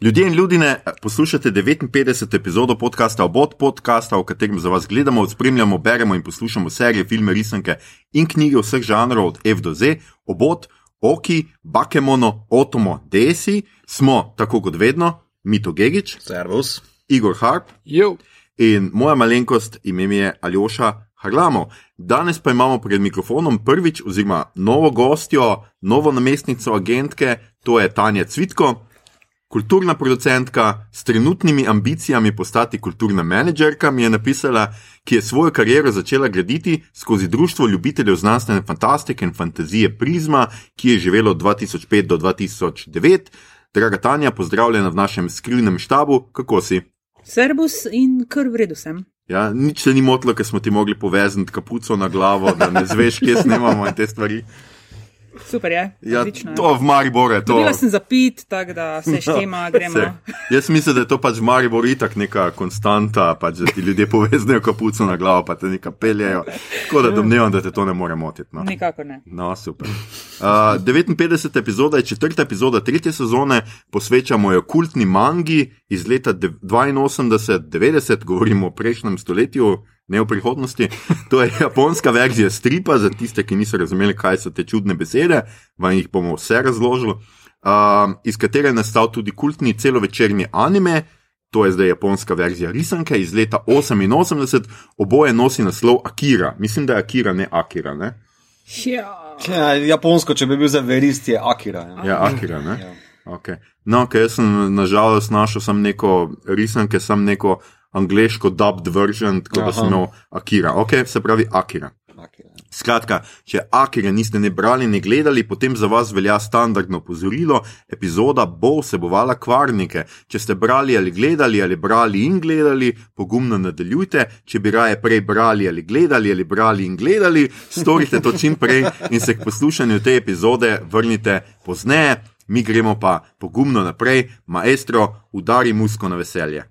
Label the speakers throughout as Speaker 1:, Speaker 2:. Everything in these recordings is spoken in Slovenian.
Speaker 1: Ljudje in ljudje, poslušate 59. epizodo podcasta Obot podcasta, v katerem za vas gledamo, spremljamo, beremo in poslušamo serije, filme, risanke in knjige vseh žanrov od F do Z. Obot, Oki, Bakemono, Otomo, Desi, smo tako kot vedno, Mito Gigič,
Speaker 2: Servus.
Speaker 1: Igor Harp
Speaker 3: Jo.
Speaker 1: in moja malenkost, ime mi je Aljoša Harlamo. Danes pa imamo pred mikrofonom prvič, oziroma novo gostjo, novo namestnico agentke, to je Tanja Cvitko. Kulturna producentka s trenutnimi ambicijami postati kulturna menedžerka mi je napisala, ki je svojo kariero začela graditi skozi Društvo ljubiteljev znanstvene fantastike in fantazije Prizma, ki je živelo od 2005 do 2009. Draga Tanja, pozdravljena v našem skrivnem štabu, kako si?
Speaker 3: Servus in kar v redu sem.
Speaker 1: Ja, nič se ni motilo, ker smo ti mogli povezati kapuco na glavo, da ne zveš, kje snemamo in te stvari.
Speaker 3: Super je.
Speaker 1: Ja,
Speaker 3: odlično je.
Speaker 1: to v Mariboru je to.
Speaker 3: Dobila sem zapit, tako da se štima, gremo.
Speaker 1: Se. Jaz mislim, da je to pač v Mariboru itak neka konstanta, pač, da ti ljudje poveznajo kapuco na glavo, pa te nekaj peljejo. Tako da domnevam, da te to ne more motiti. No.
Speaker 3: Nikakor ne.
Speaker 1: No, super. Uh, 59. epizoda je četrta epizoda tretje sezone, posvečamo jo kultni mangi iz leta dev- 82-90, govorimo o prejšnjem stoletju, ne o prihodnosti. To je japonska verzija stripa, za tiste, ki niso razumeli, kaj so te čudne besede, vam jih bomo vse razložili. Uh, iz katere je nastal tudi kultni celovečerni anime. To je zdaj japonska verzija risanke iz leta 88, oboje nosi naslov Akira. Mislim, da je Akira, ne Akira. Ne?
Speaker 3: Ja.
Speaker 2: Ja, japonsko, če bi bil za verist, je Akira. Ja.
Speaker 1: Ja, Akira. Ne?
Speaker 2: Ja.
Speaker 1: Okay. No, ker jaz sem nažalost našel sem neko risanke, sem neko angliško dubbed version, tako da
Speaker 2: Aha.
Speaker 1: sem imel Akira. Ok, se pravi Akira.
Speaker 2: Akira.
Speaker 1: Skratka, če Akira niste ne brali, ne gledali, potem za vas velja standardno opozorilo: epizoda bo vsebovala kvarnike. Če ste brali ali gledali, ali brali in gledali, pogumno nadaljujte. Če bi raje prej brali ali gledali, ali brali in gledali, storite to čim prej in se k poslušanju te epizode vrnite pozneje. Mi gremo pa pogumno naprej, maestro, udari musko na veselje.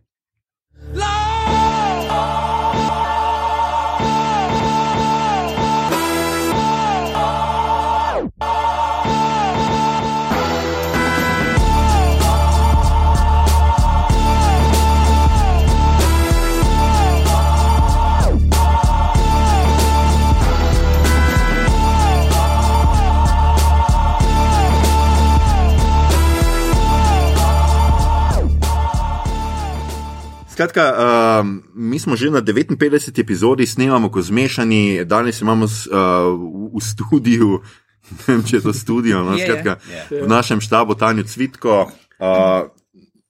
Speaker 1: Skratka, um, mi smo že na 59. epizodi, snemamo kot zmešani, danes imamo s, uh, v, studiu, ne vem, če je to studio, no, skratka,
Speaker 2: Je.
Speaker 1: v našem štabu Tanjo Cvitko. Uh,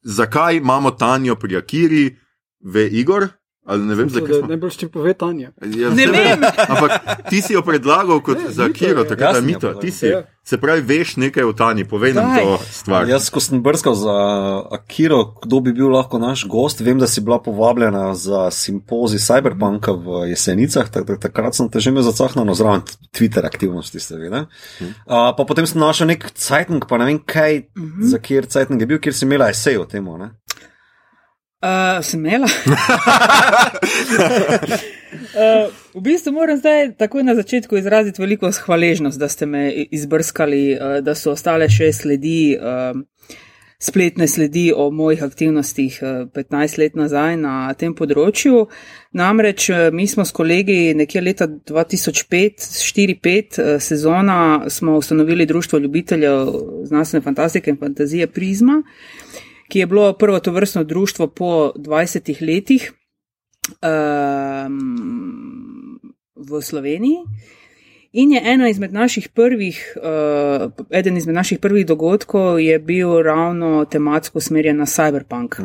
Speaker 1: zakaj imamo Tanjo pri Akiri, ve Igor? Ali ne vem, zakaj smo.
Speaker 4: Najbolj če pove Tanja.
Speaker 1: Ja,
Speaker 3: Ne vem.
Speaker 1: Ampak ti si jo predlagal kot
Speaker 4: Ne,
Speaker 1: za
Speaker 4: Mito
Speaker 1: Kiro, tako da
Speaker 2: jo
Speaker 1: Mito, ti si.
Speaker 4: Ja.
Speaker 1: Se pravi, veš nekaj o Tanji, povej nam
Speaker 3: Daj.
Speaker 1: to stvar.
Speaker 2: Jaz, ko sem brskal za Akiro, kdo bi bil lahko naš gost, vem, da si bila povabljena za simpozij Cyberpunka v Jesenicah, tak, tak, takrat sem te že imel zacahnano zraven Twitter aktivnosti, seveda. Uh, pa potem sem našel nek Cajtnik, pa ne vem kaj, mm -hmm. za kjer Cajtnik je bil, kjer si imela esej o tem.
Speaker 3: Uh, sem imela. uh, v bistvu moram zdaj takoj na začetku izraziti veliko hvaležnost, da ste me izbrskali, uh, da so ostale še sledi, uh, spletne sledi o mojih aktivnostih uh, 15 let nazaj na tem področju. Namreč uh, mi smo s kolegi nekje leta 2005-2005 uh, sezona smo ustanovili Društvo ljubiteljev znanstvene fantastike in fantazije Prizma ki je bilo prvo to vrstno društvo po 20 letih um, v Sloveniji. In je ena izmed naših prvih, uh, eden izmed naših prvih dogodkov je bil ravno tematsko usmerjen na cyberpunk.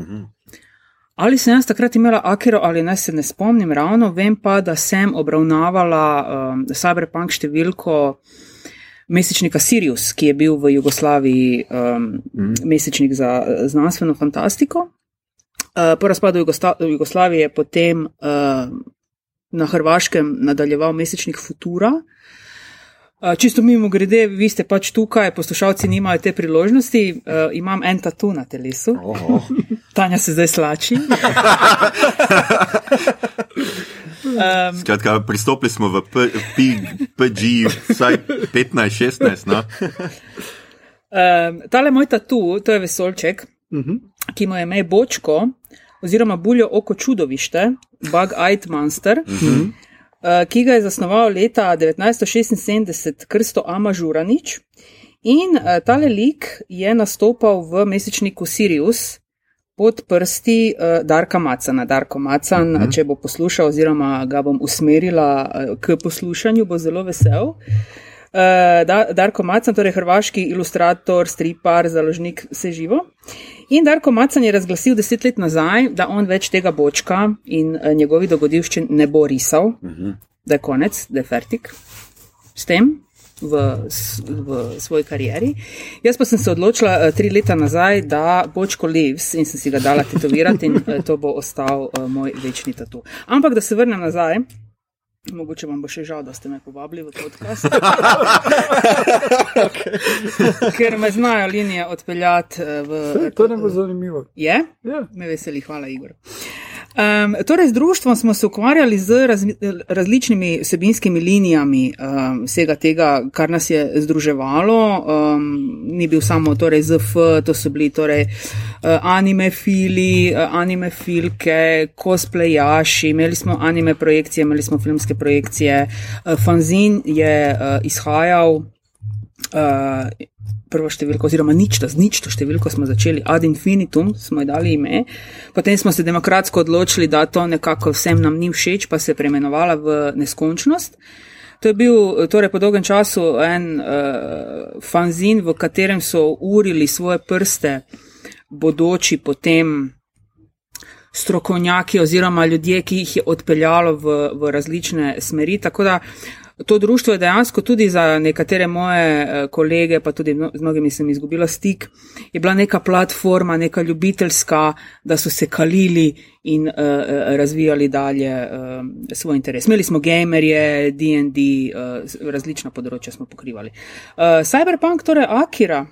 Speaker 3: Ali sem jaz takrat imela Akiro ali ne, se ne spomnim ravno, vem pa, da sem obravnavala um, cyberpunk številko mesečnika Sirius, ki je bil v Jugoslaviji um, mm. mesečnik za eh, znanstveno fantastiko. Uh, po razpadu Jugosta Jugoslavije je potem uh, na Hrvaškem nadaljeval mesečnik Futura. Uh, čisto mimo grede, vi ste pač tukaj, poslušalci nimajo te priložnosti. Uh, imam en tatu na telesu,
Speaker 2: Oho.
Speaker 3: Tanja se zdaj slači. Um,
Speaker 1: Skratka, pristopili smo v PG, vsaj 15-16. No?
Speaker 3: um, tale moj tatu, to je vesolček.
Speaker 4: Mhm.
Speaker 3: ki mu je ime Bočko, oziroma Buljo oko čudovište, Bug Eyed Monster, uh -huh. uh, ki ga je zasnoval leta 1976 Krsto Amažuranič. In uh, tale lik je nastopal v mesečniku Sirius pod prsti uh, Darka Macana. Darko Macan, uh -huh. če bo poslušal, oziroma ga bom usmerila uh, k poslušanju, bo zelo vesel. Uh, Darko Macan, torej hrvaški ilustrator, stripar, založnik, vse živo. In Darko Macan je razglasil deset let nazaj, da on več tega bočka in njegovi dogodivščin ne bo risal, uh -huh. da je konec, da je fertik s tem v, v svoji karieri. Jaz pa sem se odločila uh, tri leta nazaj, da bočko lives in sem si ga dala tetovirati in uh, to bo ostal uh, moj večni tatu. Ampak da se vrnem nazaj. Mogoče vam bo še žal, da ste me povabili v podcast. okay. Ker me znajo linije odpeljati v.
Speaker 4: To ne bo zanimivo.
Speaker 3: Je? Ja. Me veseli, hvala, Igor. Um, torej, z društvom smo se ukvarjali z raz, različnimi vsebinskimi linijami um, vsega tega, kar nas je združevalo. Um, ni bil samo torej, ZF, to so bili torej, uh, anime fili, uh, anime filke, cosplayaši, imeli smo anime projekcije, imeli smo filmske projekcije. Uh, fanzin je uh, izhajal. Uh, prvo številko, oziroma ničto, z ničto številko smo začeli, ad infinitum smo ji dali ime, potem smo se demokratsko odločili, da to nekako vsem nam ni všeč, pa se je preimenovala v neskončnost. To je bil torej po dolgem času en uh, fanzin, v katerem so urili svoje prste, bodoči potem strokovnjaki oziroma ljudje, ki jih je odpeljalo v, v različne smeri. Tako da uh, To društvo je dejansko tudi za nekatere moje eh, kolege, pa tudi z mnogimi sem izgubila stik, je bila neka platforma, neka ljubiteljska, da so se kalili in uh, razvijali dalje uh, svoj interes. Imeli smo gamerje, DD, uh, različna področja smo pokrivali. Uh, Cyberpunk, torej Akira.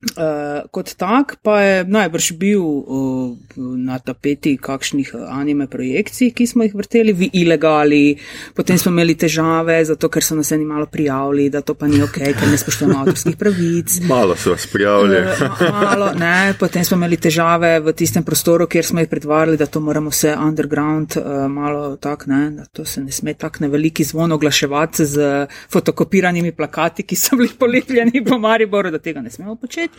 Speaker 3: Uh, kot tak pa je najbrž bil uh, na tapeti kakšnih anime projekcij, ki smo jih vrteli v ilegali, potem smo imeli težave, zato ker so nas eni malo prijavili, da to pa ni ok, ker ne spoštujemo avtorskih pravic.
Speaker 1: Malo so vas prijavili.
Speaker 3: Uh, malo, ne, potem smo imeli težave v tistem prostoru, kjer smo jih predvarjali, da to moramo vse underground, uh, malo tak, ne, da to se ne sme tak na veliki zvon oglaševati z fotokopiranimi plakati, ki so bili polepljeni po Mariboru, da tega ne smemo početi.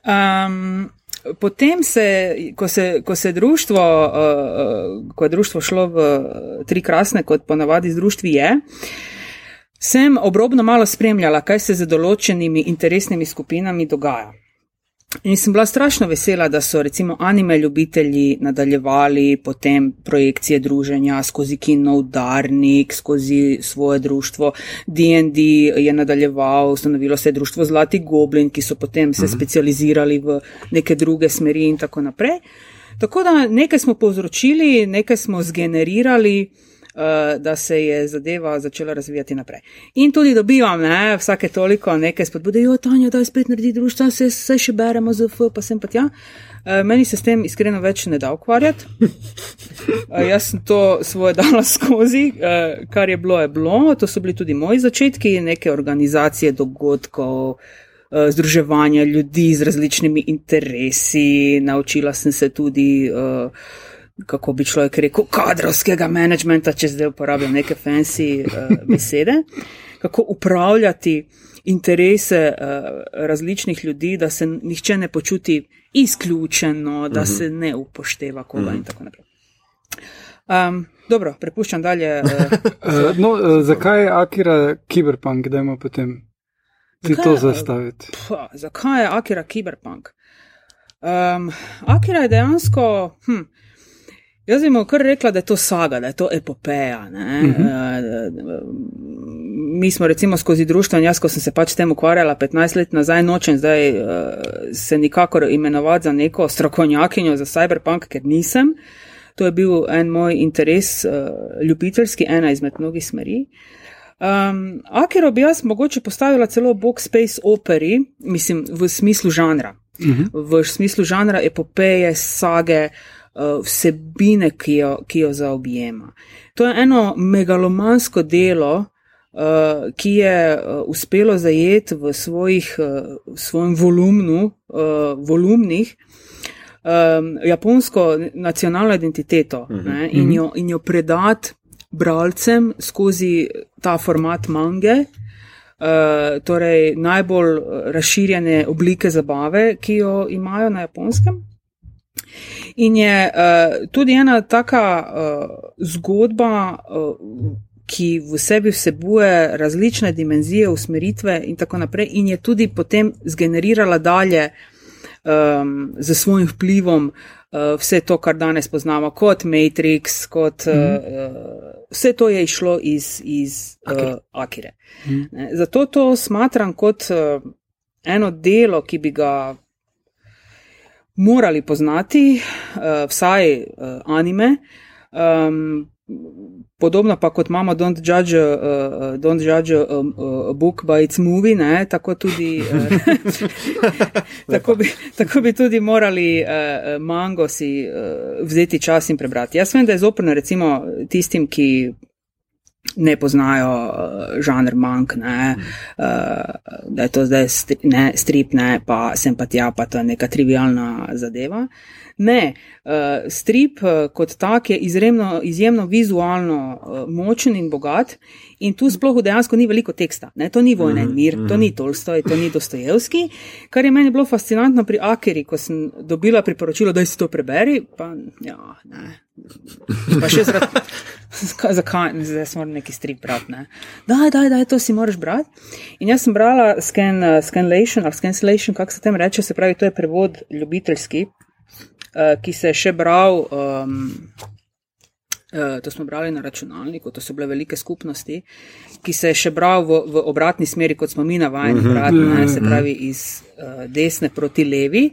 Speaker 3: Um, potem se, ko se, ko se društvo, uh, ko je društvo šlo v tri krasne, kot ponavadi z društvi je, sem obrobno malo spremljala, kaj se z določenimi interesnimi skupinami dogaja. In sem bila strašno vesela, da so recimo anime ljubitelji nadaljevali potem projekcije druženja skozi kino Udarnik, skozi svoje društvo. DND je nadaljeval, ustanovilo se je društvo Zlati Goblin, ki so potem se mhm. specializirali v neke druge smeri in tako naprej. Tako da nekaj smo povzročili, nekaj smo zgenerirali. Eh, da se je zadeva začela razvijati naprej. In tudi dobivam ne, vsake toliko nekaj spodbude, jo Tanja, da je spet naredi društvo, se, se še beremo z F, pa sem pa tja. Uh, meni se s tem iskreno več ne da ukvarjati. Uh, jaz sem to svoje dala skozi, kar je bilo, je bilo. To so bili tudi moji začetki, neke organizacije dogodkov, združevanja ljudi z različnimi interesi. Naučila sem se tudi. Uh, kako bi človek rekel, kadrovskega menedžmenta, če zdaj uporabljam neke fancy uh, besede, kako upravljati interese uh, različnih ljudi, da se nihče ne počuti izključeno, da uh -huh. se ne upošteva koga uh -huh. in mhm. tako naprej. Um, dobro, prepuščam dalje. Uh,
Speaker 4: no, zakaj je Akira Cyberpunk, da ima potem ti to zastaviti?
Speaker 3: Pa, zakaj je Akira Cyberpunk? Um, Akira je dejansko. Hm, Jaz bi mu kar rekla, da je to saga, da je to epopeja. Uh mhm. -huh. Mi smo recimo skozi društvo, in jaz, ko sem se pač tem ukvarjala 15 let nazaj, nočem zdaj uh, se nikakor imenovati za neko strokovnjakinjo za cyberpunk, ker nisem. To je bil en moj interes, uh, ljubiteljski, ena izmed mnogih smeri. Um, Akero bi jaz mogoče postavila celo box space operi, mislim, v smislu žanra. Uh mhm. -huh. V smislu žanra epopeje, sage. Eh, vsebine, ki jo, ki jo zaobjema. To je eno megalomansko delo, uh, ki je uh, uspelo zajeti v svojih, uh, svojem volumnu, uh, volumnih. um, japonsko nacionalno identiteto
Speaker 2: Mhm.
Speaker 3: ne, in, jo, in jo predati bralcem skozi ta format mange. Uh, torej, najbolj eh, razširjene oblike zabave, ki jo imajo na japonskem. In je uh, tudi ena taka uh, zgodba, uh, ki v sebi vsebuje različne dimenzije, usmeritve in tako naprej, in je tudi potem zgenerirala dalje um, z svojim vplivom uh, vse to, kar danes poznamo kot Matrix, kot mm -hmm. uh, vse to je išlo iz, iz uh, Akire. Mm. Zato to smatram kot uh, eno delo, ki bi ga morali poznati, uh, vsaj uh, anime. Um, podobno pa kot imamo Don't Judge, uh, don't judge a, a book by its movie, ne, tako, tudi, uh, tako, bi, tako bi tudi morali uh, mango si uh, vzeti čas in prebrati. Jaz vem, da je zoprno recimo tistim, ki ne poznajo uh, žanr mank, ne, uh, da je to zdaj stri, ne, strip, ne, pa sem pa tja, pa to je neka trivialna zadeva. Ne, uh, strip uh, kot tak je izjemno, izjemno vizualno uh, močen in bogat, in tu sploh dejansko ni veliko teksta. Ne? To ni Vojna in mir, to ni Tolstoj, to ni Dostojevski. Kar je meni bilo fascinantno pri Akeri, ko sem dobila priporočilo, da si to preberi, pa ja, ne. Pa še zaradi, zakaj, zdaj smo neki strip brati, ne. Daj, daj, daj, to si moraš brati. In jaz sem brala scan, uh, Scanlation ali Scanslation, kako se tem reče, se pravi, to je prevod ljubiteljski. Uh, ki se je še bral, um, uh, to smo brali na računalniku, to so bile velike skupnosti, ki se je še bral v, v obratni smeri, kot smo mi navajeni brati, ne, se pravi iz uh, desne proti levi.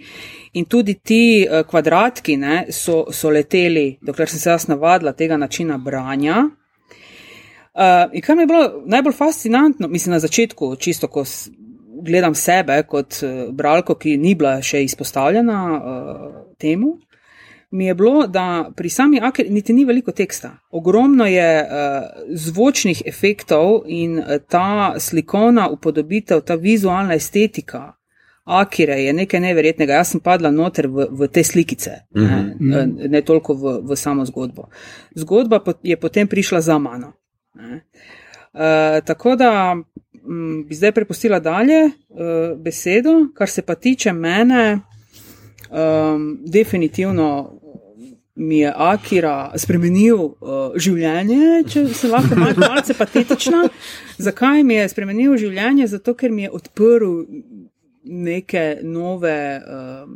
Speaker 3: In tudi ti uh, kvadratki ne, so, so leteli, dokler sem se jaz navadila tega načina branja. Uh, in kar mi je bilo najbolj fascinantno, mislim na začetku, čisto ko gledam sebe kot uh, bralko, ki ni bila še izpostavljena uh, temu, mi je bilo, da pri sami Aker niti ni veliko teksta. Ogromno je uh, zvočnih efektov in ta slikovna upodobitev, ta vizualna estetika. Akire je nekaj neverjetnega. Jaz sem padla noter v, v te slikice, mm -hmm. ne, ne toliko v, v samo zgodbo. Zgodba je potem prišla za mano. Uh, tako da m, bi zdaj prepustila dalje uh, besedo, kar se pa tiče mene, um, definitivno mi je Akira spremenil uh, življenje, če se lahko malo malce patetična. Zakaj mi je spremenil življenje? Zato, ker mi je odprl neke nove. Uh,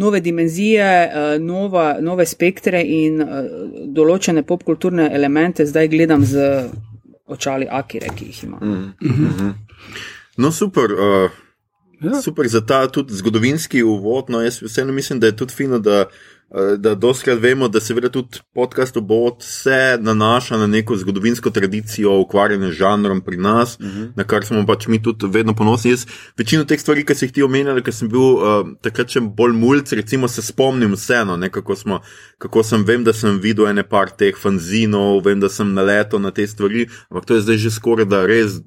Speaker 3: Nove dimenzije, nova, nove spektre in določene popkulturne elemente zdaj gledam z očali Akire, ki jih ima. Mm -hmm.
Speaker 1: No, super. Uh, ja. Super za ta tudi zgodovinski uvod. No, jaz vseeno mislim, da je tudi fino, da, da doskrat vemo, da seveda tudi podcast obod se nanaša na neko zgodovinsko tradicijo, ukvarjanje z žanrom pri nas, uh -huh. na kar smo pač mi tudi vedno ponosni. Jaz večino teh stvari, ki si jih ti omenjali, ker sem bil uh, takrat še bolj mulj, recimo se spomnim vseeno, ne, kako, smo, kako sem, vem, da sem videl ene par teh fanzinov, vem, da sem naletel na te stvari, ampak to je zdaj že skoraj da res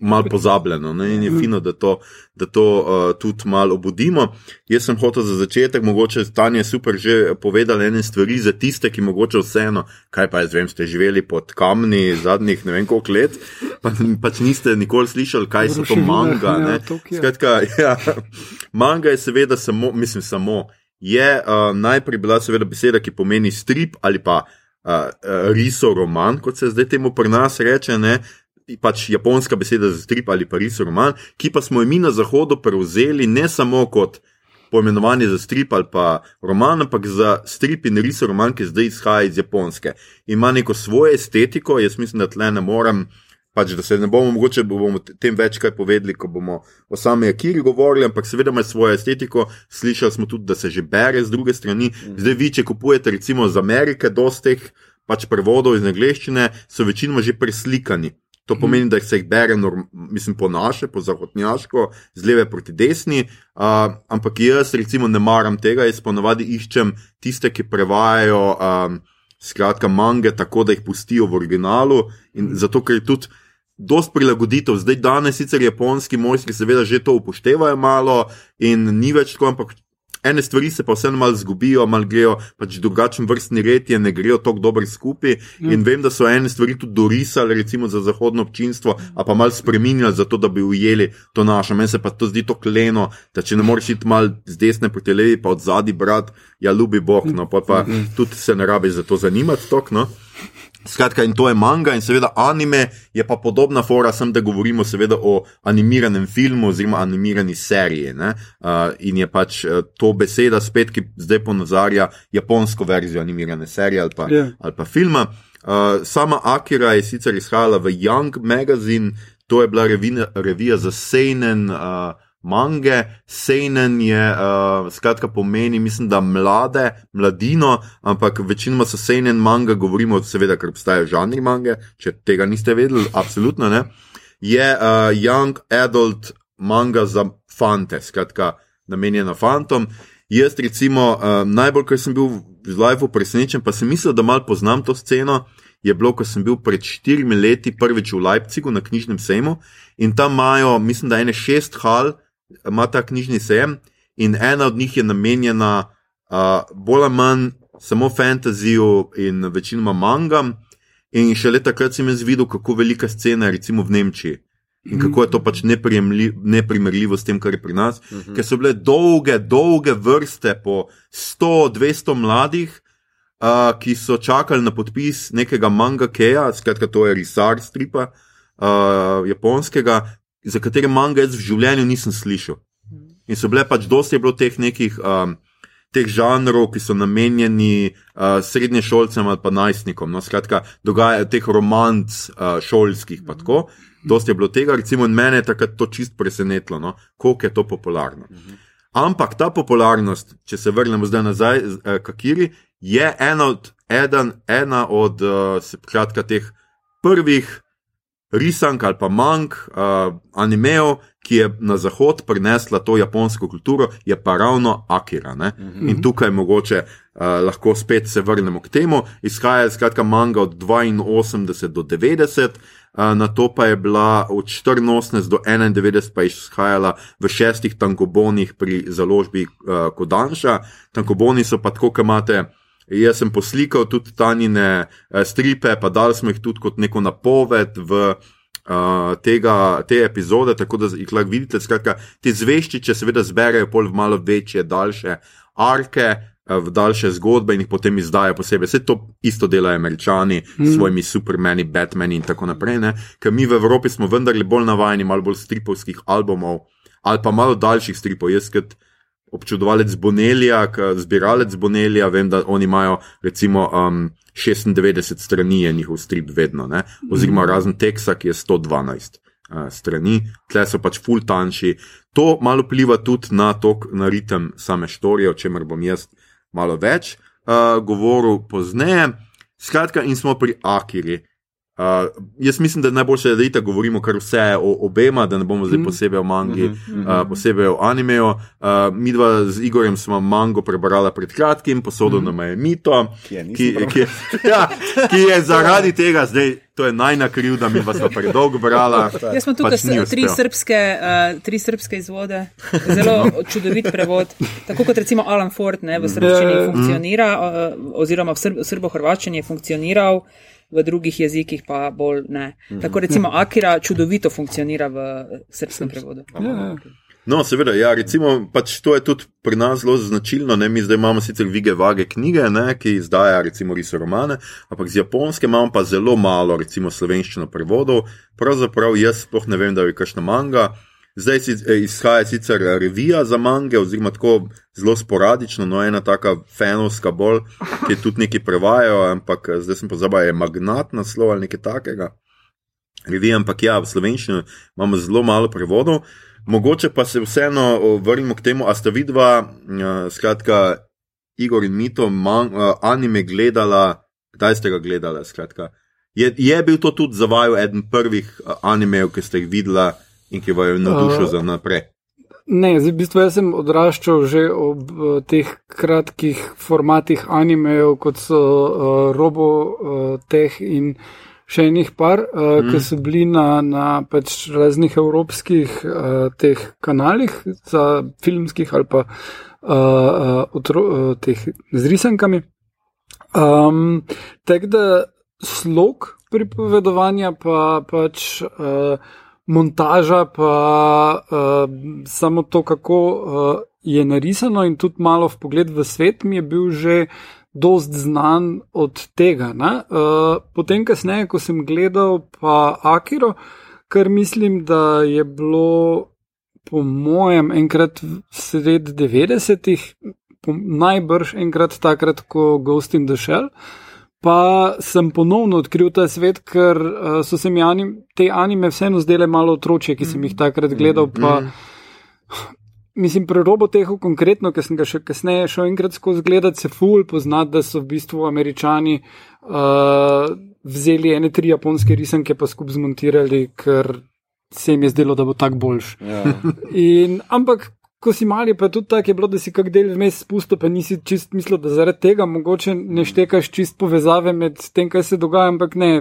Speaker 1: malo pozabljeno ne? in je fino, da to, da to uh, tudi malo obudimo. Jaz sem hotel za začetek, mogoče stanje super že povedal ene stvari za tiste, ki mogoče vseeno, kaj pa jaz vem, ste živeli pod kamni zadnjih ne vem koliko let, pa pač niste nikoli slišali, kaj so to manga.
Speaker 4: Ja,
Speaker 1: Skratka, ja, manga je seveda samo, mislim samo, je uh, najprej bila seveda beseda, ki pomeni strip ali pa uh, uh, riso roman, kot se zdaj temu pri nas reče, ne, pač japonska beseda za strip ali pa res roman, ki pa smo jo mi na zahodu prevzeli ne samo kot poimenovanje za strip ali pa roman, ampak za strip in res roman, ki zdaj izhaja iz japonske. Ima neko svojo estetiko, jaz mislim, da tle ne morem. Pač, da se ne bomo, mogoče bomo tem več kaj povedali, ko bomo o sami Akiri govorili, ampak seveda ima svojo estetiko. Slišali smo tudi, da se že bere z druge strani. Zdaj, vi, če kupujete recimo iz Amerike, dosti teh pač prevodov iz angleščine, so večinoma že preslikani. To pomeni, da se jih bere, mislim, po naše, po zahodnjaško, z leve proti desni. Uh, ampak jaz, recimo, ne maram tega, jaz ponovadi iščem tiste, ki prevajajo, um, skratka, mange, tako da jih pustijo v originalu. In zato, ker je tudi dosti prilagoditev. Zdaj, danes sicer japonski mojstri, seveda, že to upoštevajo malo in ni več tako, ampak ene stvari se pa vseeno malo zgubijo, malo grejo, pač drugačen vrstni red je, ne grejo tako dobro skupaj. Mm. In vem, da so ene stvari tudi dorisali, recimo za zahodno občinstvo, a pa malo spremenili, zato da bi ujeli to našo. Meni se pa to zdi to kleno, da če ne moreš iti mal z desne proti levi, pa od zadaj brat, ja, ljubi Bog, no pa, pa mm. tudi se ne rabi za to zanimati tok. No? Skratka, in to je manga, in seveda anime je pa podobna fora, sem da govorimo seveda o animiranem filmu oziroma animirani seriji. Uh, in je pač to beseda spet, ki zdaj ponazarja japonsko verzijo animirane serije ali pa, yeah. Ja. ali pa filma. Uh, sama Akira je sicer izhajala v Young Magazine, to je bila revina, revija za Seinen. Uh, mange, seinen je, uh, skratka, pomeni, mislim, da mlade, mladino, ampak večinoma so seinen manga, govorimo, seveda, ker obstajajo žanri mange, če tega niste vedeli, absolutno ne. Je uh, young adult manga za fante, skratka, namenjena fantom. Jaz, recimo, uh, najbolj, ker sem bil v live presenečen, pa sem mislil, da malo poznam to sceno. Je bilo, ko sem bil pred štirimi leti prvič v Leipzigu na knjižnem sejmu in tam imajo, mislim, da ene šest hal, ima ta knjižni sejem in ena od njih je namenjena uh, bolj ali manj samo fantaziju in večinoma mangam. In še leta takrat sem jaz videl, kako velika scena je recimo v Nemčiji. In mhm. kako je to pač neprimerljivo s tem, kar je pri nas. Uh mhm. -huh. Ker so bile dolge, dolge vrste, po 100-200 mladih, uh, ki so čakali na podpis nekega manga Keja, skratka, to je risar stripa uh, japonskega, za katere manga jaz v življenju nisem slišal. In so bile pač dosti bilo teh nekih um, teh žanrov, ki so namenjeni uh, srednje šolcem ali pa najstnikom. No, skratka, dogajajo teh romanc uh, šolskih, pa tako. Dosti je bilo tega, recimo, in mene je takrat to čist presenetilo, no, koliko je to popularno. Ampak ta popularnost, če se vrnemo zdaj nazaj, uh, kakiri, je ena od, eden, ena od uh, skratka, teh prvih risank ali pa mank uh, animejev, ki je na zahod prinesla to japonsko kulturo, je pa ravno Akira. Mm -hmm. In tukaj mogoče uh, lahko spet se vrnemo k temu. Izhaja skratka manga od 82 do 90. Uh, na to pa je bila od 84 do 91, pa je izhajala v šestih tankobonih pri založbi uh, Kodanša. Tankoboni so pa tako, kot imate Jaz sem poslikal tudi tanine uh, stripe, pa dal smo jih tudi kot neko napoved v uh, tega, te epizode, tako da jih lahko vidite. Skratka, te zveščiče seveda zberejo pol v malo večje, daljše arke. Eh, v daljše zgodbe in jih potem izdajo posebej. Vse to isto delajo američani s mm. svojimi supermeni, Batmani in tako naprej. Ne? Ker mi v Evropi smo vendarle bolj navajeni, malo bolj stripovskih albumov ali pa malo daljših stripov. Jaz, kot občudovalec Bonelija, zbiralec Bonelija, vem, da oni imajo recimo um, 96 strani, je njihov strip vedno, ne? oziroma razen teksta, ki je 112 uh, strani, tle so pač full tanjši. To malo pliva tudi na, tok, na ritem same štorije, o čemer bom jaz malo več uh, govoril pozneje. Skratka, in smo pri Akiri. Uh, jaz mislim, da je najboljše, da tako govorimo kar vse o obema, da ne bomo zdaj mhm. posebej o mangi, uh -huh. uh, posebej o animeju. Uh, mi dva z Igorjem smo mango prebrali pred kratkim, posodo uh -huh. nam je mito, ki je, ki, ki, ja, ki je zaradi tega zdaj. To je najnakriv, da mi vas je predolgo brala.
Speaker 3: Jaz sem tukaj pač tri, srpske, uh, tri srpske izvode, zelo čudovit prevod. Tako kot recimo Alan Ford ne, v srbščini ja. funkcionira, uh, oziroma v srbo-hrvaščini je funkcioniral v drugih jezikih pa bolj ne. Mhm. Tako recimo Akira čudovito funkcionira v srpskem prevodu. Ja, ja.
Speaker 1: No, seveda, ja, recimo, pač to je tudi pri nas zelo značilno. Ne? Mi zdaj imamo sicer vige vage knjige, ne? ki izdaja recimo riso romane, ampak z japonske imamo pa zelo malo, recimo slovenščino prevodov. Pravzaprav jaz sploh ne vem, da bi kakšna manga. Zdaj si, eh, izhaja sicer revija za mange, oziroma tako zelo sporadično, no ena taka fenovska bolj, ki tudi nekaj prevajajo, ampak eh, zdaj sem pozabil, je magnat naslov ali nekaj takega. Revija, ampak ja, v slovenščini imamo zelo malo prevodov. Mogoče pa se vseeno vrnimo k temu, a sta vidva, skratka, Igor in Mito, man, anime gledala, kdaj ste ga gledali? Je, je bil to tudi za vaju eden prvih animejev, ki ste jih videla? In ki vaju navdušil uh, za naprej.
Speaker 4: Ne, zdaj, v bistvu jaz sem odraščal že ob uh, teh kratkih formatih animejev, kot so uh, Robotech uh, in še enih par, uh, mm. ki so bili na, na pač raznih evropskih uh, teh kanalih, za filmskih ali pa uh, uh, otro, uh, teh z risankami. Um, Tako da slog pripovedovanja, pa pač uh, montaža, pa uh, samo to, kako uh, je narisano, in tudi malo v pogled v svet, mi je bil že dost znan od tega. Uh, potem, kasneje, ko sem gledal pa Akiro, kar mislim, da je bilo. Po mojem, enkrat sred 90-ih, najbrž enkrat takrat, ko Ghost in the Shell, pa sem ponovno odkril ta svet, ker uh, so se mi anim, te anime vseeno zdele malo otroče, ki sem jih takrat gledal. Pa, Mislim, pri Robotehu konkretno, ker sem ga še kasneje šel enkrat skozi gledati, se ful poznati, da so v bistvu američani uh, vzeli ene tri japonske risanke pa skupaj zmontirali, ker se jim je zdelo, da bo tak boljš.
Speaker 2: Ja.
Speaker 4: In, ampak ko si mali, pa tudi tako je bilo, da si kak del vmes spustil, pa nisi čist mislil, da zaradi tega mogoče ne štekaš čist povezave med tem, kaj se dogaja, ampak ne.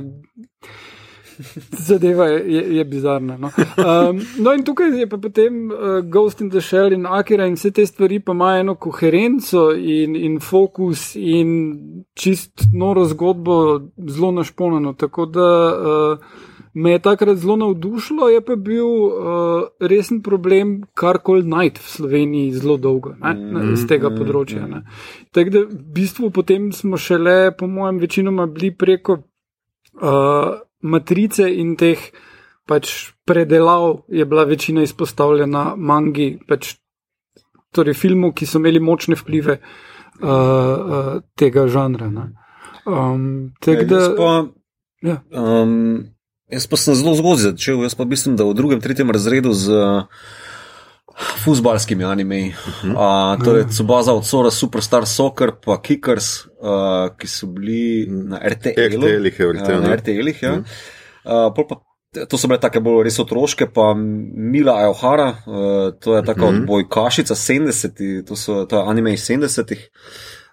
Speaker 4: Zadeva je, je, je bizarna. No. Um, no, in tukaj je pa potem uh, Ghost in the Shell in Akira in vse te stvari pa imajo eno koherenco in, in fokus in čist noro zgodbo, zelo našponjeno. Tako da uh, me je takrat zelo navdušilo, je pa bil uh, resen problem karkoli najti v Sloveniji zelo dolgo ne, ne, z tega področja. Ne. Tako da v bistvu potem smo šele, po mojem, večinoma bili preko uh, matrice in teh pač predelav je bila večina izpostavljena mangi, pač, torej filmov, ki so imeli močne vplive uh, uh, tega žanra. Um, tak,
Speaker 2: Ja,
Speaker 4: da, ja.
Speaker 2: um, jaz pa sem zelo zgodaj začel. Jaz pa mislim, da v drugem, tretjem razredu z futbalskimi anime. Uh, to je Tsubaza od Sora, Superstar Soccer, pa Kickers, uh, ki so bili na.
Speaker 1: RTL-ih vrtel,
Speaker 2: Ja,
Speaker 1: ne?
Speaker 2: na RTL-ih, ja. Uh, pol pa To so bile take bolj res otroške, pa Mila Aohara, uh, to je taka
Speaker 1: Mhm.
Speaker 2: odbojkašica 70, to, so, to je anime iz 70-ih.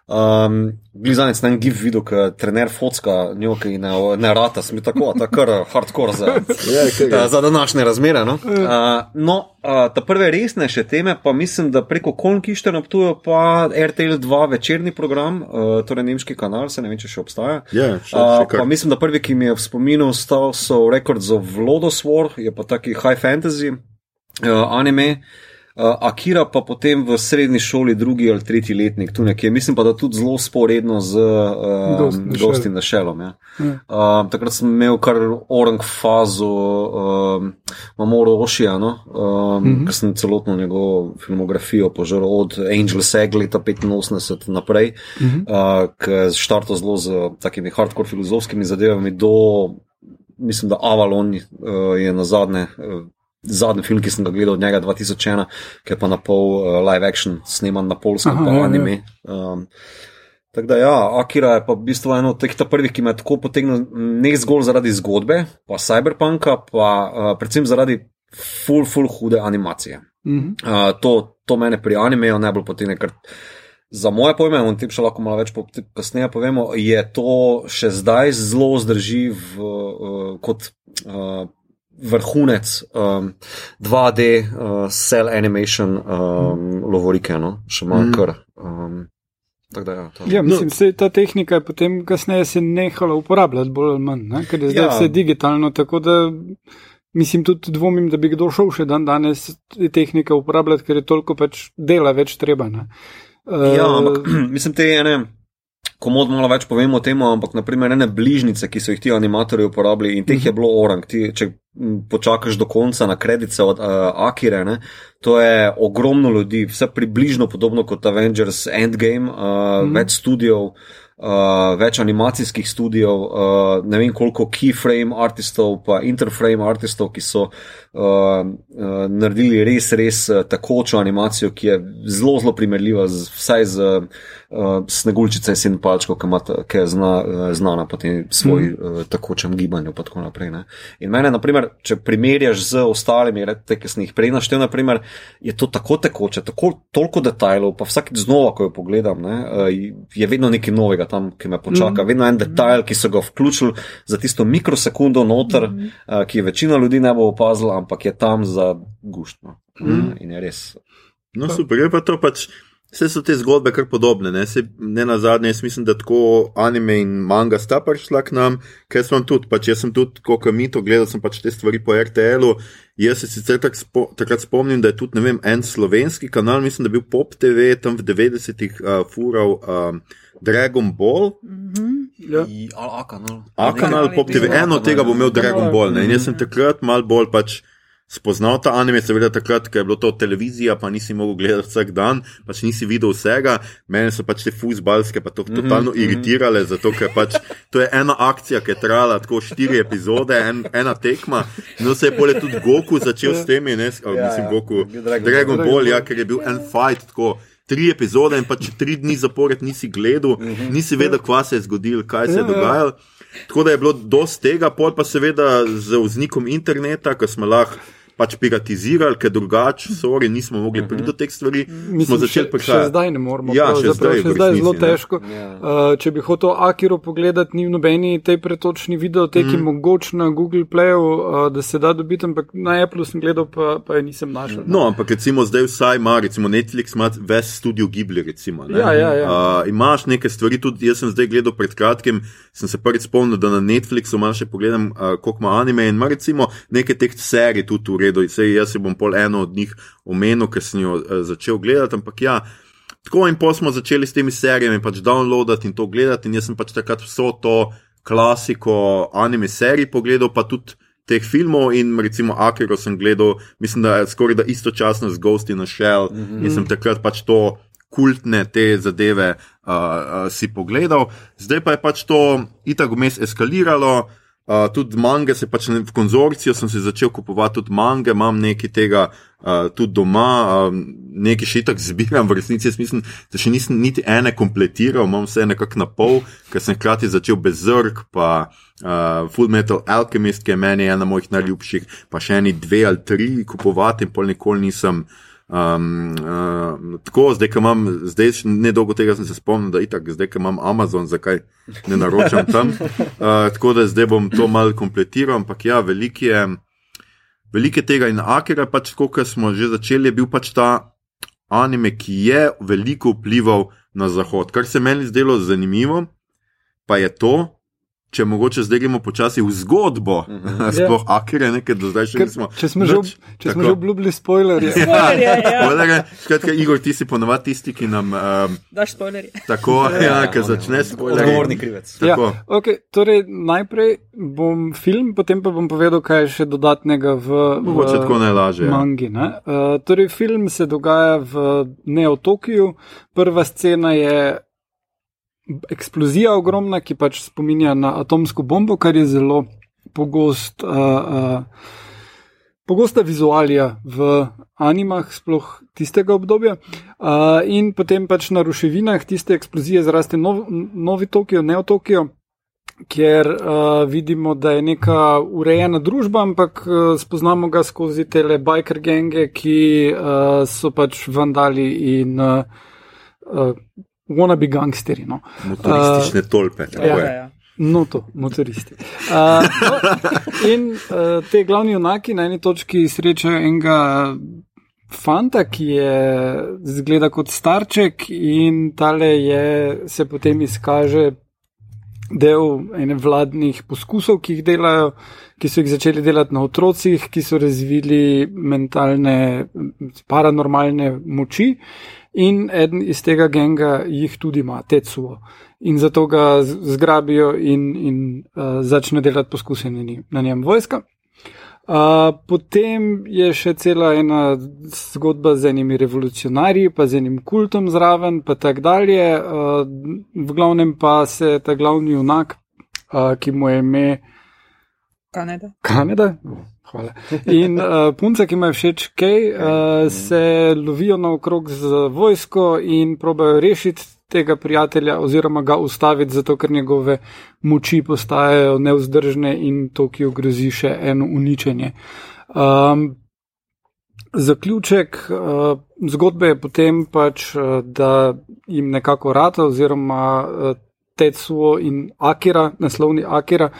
Speaker 2: Um, Blizanec na en gif videl, ki trener focka, njo, ki ne, rata, smo tako, ta kar hardcore za,
Speaker 1: Ja, kaj ga.
Speaker 2: za, današnje razmere. No, uh, no uh, ta prve resnejše teme, pa mislim, da preko Konkište naptujo pa RTL 2 večerni program, uh, torej nemški kanal, se ne vem, če še obstaja.
Speaker 1: Ja, še,
Speaker 2: Uh,
Speaker 1: še
Speaker 2: pa mislim, da prvi, ki mi je v spominu ostal, so Records of Lodos War, je pa taki high fantasy uh, anime. Uh, Akira pa potem v srednji šoli, drugi ali tretji letnik, tu nekje. Mislim pa, da tudi zelo sporedno z uh,
Speaker 4: Ghost
Speaker 2: Ghost in the Shellom. Ja.
Speaker 4: Ja.
Speaker 2: Uh, takrat sem imel kar orang fazo um, Mamoru Oshija, no? um, mm
Speaker 4: Mhm.
Speaker 2: -hmm. ker sem celotno njegovo filmografijo požrl od Angel Seg leta 85 naprej,
Speaker 4: Mhm.
Speaker 2: uh, ki je štartal zelo z takimi hardcore filozofskimi zadevami do, mislim, da Avalon uh, je na zadnje. Uh, Zadnji film, ki sem ga gledal od njega 2001, ki je pa na pol uh, live action, sneman na polskem, pa
Speaker 4: ja, ja.
Speaker 2: anime. Um, Tako da, ja, Akira je pa v bistvu eno od teh prvih, ki me je tako potegnil, ne zgolj zaradi zgodbe, pa cyberpunka, pa uh, predvsem zaradi full, full hude animacije.
Speaker 4: Mhm.
Speaker 2: Uh, to, to mene pri animeju najbolj potegne, ker za moje pojme, in tem še lahko malo več po, kasneje povemo, je to še zdaj zelo zdrži v, uh, kot. Uh, Vrhunec um, 2D, uh, cell animation, um, lovorike, no, še malo
Speaker 1: Mhm.
Speaker 2: kar. Um, da, ja, to.
Speaker 4: Ja, mislim, no. ta tehnika je potem kasneje se nehala uporabljati, bolj ali manj, ne? ker je zdaj
Speaker 2: Ja.
Speaker 4: vse digitalno. Tako da mislim, tudi dvomim, da bi kdo šel še dan danes te tehnike uporabljati, ker je toliko pač dela več treba. Ne?
Speaker 2: Ja,
Speaker 4: Eh,
Speaker 2: ampak mislim, te ene. Komod malo več povemo o tem, ampak naprimer ene bližnjice, ki so jih ti animatorji uporabljali in teh je bilo orang. Ti, če počakaš do konca na kredice od uh, Akire, ne, to je ogromno ljudi, vse približno podobno kot Avengers Endgame, uh,
Speaker 4: Mhm.
Speaker 2: več studijev. Uh, več animacijskih studijev, uh, ne vem koliko keyframe artistov, pa interframe artistov, ki so uh, uh, naredili res, res uh, takočo animacijo, ki je zelo, zelo primerljiva z, vsaj z uh, Snegulčice in Palčko, ki, ima, ta- ki je zna, uh, znana po tem svoj mm. uh, takočem gibanju. pa naprej, ne. In mene, naprimer, če primerjaš z ostalimi, re- te, ki sem jih prej naštel, naprimer, je to tako tekoče, tako, toliko detajlov, pa vsakeč znova, ko jo pogledam, ne, uh, je vedno nekaj novega tam, ki me počaka. Mm. Vedno en detajl, ki so ga vključili za tisto mikrosekundo noter, mm. uh, ki je večina ljudi ne bo opazila, ampak je tam za guštno. Mm. Uh, in je res.
Speaker 1: No, super, je pa to pač. Vse so te zgodbe kar podobne, ne, Se, ne na zadnje, jaz mislim, da tako anime in manga sta prišla k nam, ker sem tudi, pač jaz sem tudi, kot mi to gledal, sem pač te stvari po RTL-u. Jaz se sicer tak spo, takrat spomnim, da je tudi, ne vem, en slovenski kanal, mislim, da je bil Pop TV tam v 90-ih uh, fural um, Dragon Ball. Mm -hmm.
Speaker 2: ja. A kanal.
Speaker 1: A kanal Pop TV, eno od tega bo imel Dragon Ball, ne, in jaz sem takrat mal bolj pač spoznal ta anime, seveda takrat, ker je bilo to televizija, pa nisi mogel gledati vsak dan, pač nisi videl vsega. Mene so pač te fuzbalske pa to mm -hmm, totalno mm -hmm. iritirale, zato ker pač to je ena akcija, ki je trajala tako štiri epizode, en, ena tekma. No, se je pole tudi Goku začel s temi, ne, ja, mislim, ja, Goku, Dragon, Dragon Ball, ja, ker je bil en fight tako. Tri epizode in pa če tri dni zapored nisi gledal, nisi vedel, kaj se je zgodilo, kaj se je ja, dogajalo. Tako da je bilo dosti tega, pol pa seveda z vznikom interneta, ko smo lahko pač piratizirali, ker drugače, sorry, nismo mogli priti do teh stvari.
Speaker 4: Mi smo začeli prihajati. Še zdaj ne moramo. Ja, še zdaj, še zdaj je zelo težko. Uh, če bi hotel Akiro pogledati, ni v nobeni tej pretočni videoteki mm. mogoč na Google Playu, uh, da se da dobiti, ampak na Apple sem gledal, pa, pa je nisem našel.
Speaker 1: No, ampak recimo zdaj vsaj ima, recimo Netflix ima ves studio Ghibli, recimo.
Speaker 4: Ne? Ja, ja, ja.
Speaker 1: Uh, imaš neke stvari, tudi jaz sem zdaj gledal pred kratkim, sem se prvič spomnil, da na Netflixu imaš še pogledam, uh, koliko ima anime in ima recimo neke teh serij tudi v redu, sej jaz si bom pol eno od njih omenil, ker sem jo uh, začel gledati. Ampak ja, tako in pa smo začeli s temi serijami pač downloadati in to gledati. In jaz sem pač takrat vso to klasiko anime serij pogledal, pa tudi teh filmov in recimo Akiro sem gledal, mislim, da skoraj da istočasno z Ghost in a Shell mm -hmm. in sem takrat pač to. Kultne te zadeve uh, uh, si pogledal, zdaj pa je pač to itak vmes eskaliralo, uh, Uh, tudi mange, se pač v konzorciju sem se začel kupovati tudi mange, imam nekaj tega uh, tudi doma, uh, nekaj še tako zbiram, v resnici jaz mislim, da še nisem niti ene kompletiral, imam vse nekako na pol, ker sem hkrati začel bezrk, pa uh, Full Metal Alchemist, ki je meni ena mojih najljubših, pa še eni dve ali tri kupovati in pol nikoli nisem. Um, uh, tako, zdaj, ko imam, zdaj, ne dolgo tega sem se spomnil, da itak, zdaj, ko imam Amazon, zakaj ne naročam tam. Uh, tako da zdaj bom to mal kompletiral, ampak ja, veliko je, veliko je tega in Akira, pač tako, kot smo že začeli, je bil pač ta anime, ki je veliko vplival na zahod. Kar se meni zdelo zanimivo, pa je to, če mogoče zdaj gremo počasi v zgodbo, uh -huh. sploh yeah. akere, nekaj do zdaj še nismo.
Speaker 4: Če smo, že, če smo že obljubili spoilerje.
Speaker 3: spoilerje ja.
Speaker 1: Skratka, Igor, ti si ponovadi tisti, ki nam. Um,
Speaker 3: Daš spoilerje.
Speaker 1: Tako, ja, ja ki začne spoilerje.
Speaker 2: Odgovorni krivec.
Speaker 4: Ja, okay, torej, najprej bom film, potem pa bom povedal, kaj je še dodatnega v.
Speaker 1: Mogoče tako najlažje.
Speaker 4: Ja. Mangi, ne? uh, torej, film se dogaja v Neotokiju. Prva scena je eksplozija ogromna, ki pač spominja na atomsko bombo, kar je zelo pogost, uh, uh, pogosta vizualija v animah, sploh tistega obdobja. Uh, in potem pač na ruševinah tiste eksplozije zraste nov, novi Tokio, ne Tokio. Ker uh, vidimo, da je neka urejena družba, ampak uh, spoznamo ga skozi te biker genge, ki uh, so pač vandali in uh, uh, wanna be gangsteri. No.
Speaker 1: Motoristične uh, tolpe.
Speaker 3: Ja, ja, ja.
Speaker 4: No, to, motoristi. Uh, no, in uh, te glavni junaki na eni točki srečajo enega fanta, ki je zgleda kot starček, in tale je, se potem izkaže del ene vladnih poskusov, ki jih delajo, ki so jih začeli delati na otrocih, ki so razvili mentalne, paranormalne moči. In eden iz tega genga jih tudi ima, Tetsuo. In zato ga zgrabijo in, in uh, začne delati poskuse na njem vojska. Uh, potem je še cela ena zgodba z enimi revolucionarji, pa z enim kultom zraven, pa tako dalje. Uh, v glavnem pa se ta glavni junak, uh, ki mu je ime.
Speaker 3: Kanada.
Speaker 4: Kanada? Hvala. In uh, punce, ki imajo všeč kaj, uh, se lovijo naokrog z vojsko in probajo rešiti tega prijatelja oziroma ga ustaviti, zato ker njegove moči postajajo neuzdržne in to, ki ogrozi še eno uničenje. Um, zaključek uh, zgodbe je potem pač, da jim nekako rata oziroma uh, Tetsuo in Akira, naslovni Akira,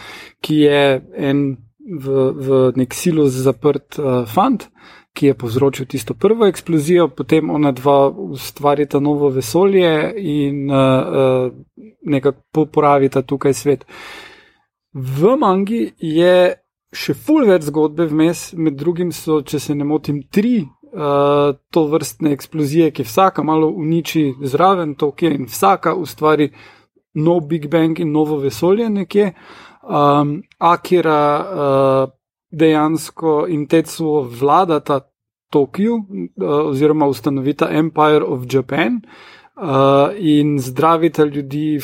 Speaker 4: ki je en v, v nek silo zaprt uh, fant, ki je povzročil tisto prvo eksplozijo, potem ona dva ustvarita novo vesolje in uh, uh, nekako popravita tukaj svet. V mangi je še ful več zgodbe vmes, med drugim so, če se ne motim, tri uh, to vrstne eksplozije, ki vsaka malo uniči zraven Tokija in vsaka ustvari nov Big Bang in novo vesolje nekje. Um, Akira uh, dejansko in Tetsuo vladata Tokiju uh, oziroma ustanovita Empire of Japan. Uh, in zdravite ljudi,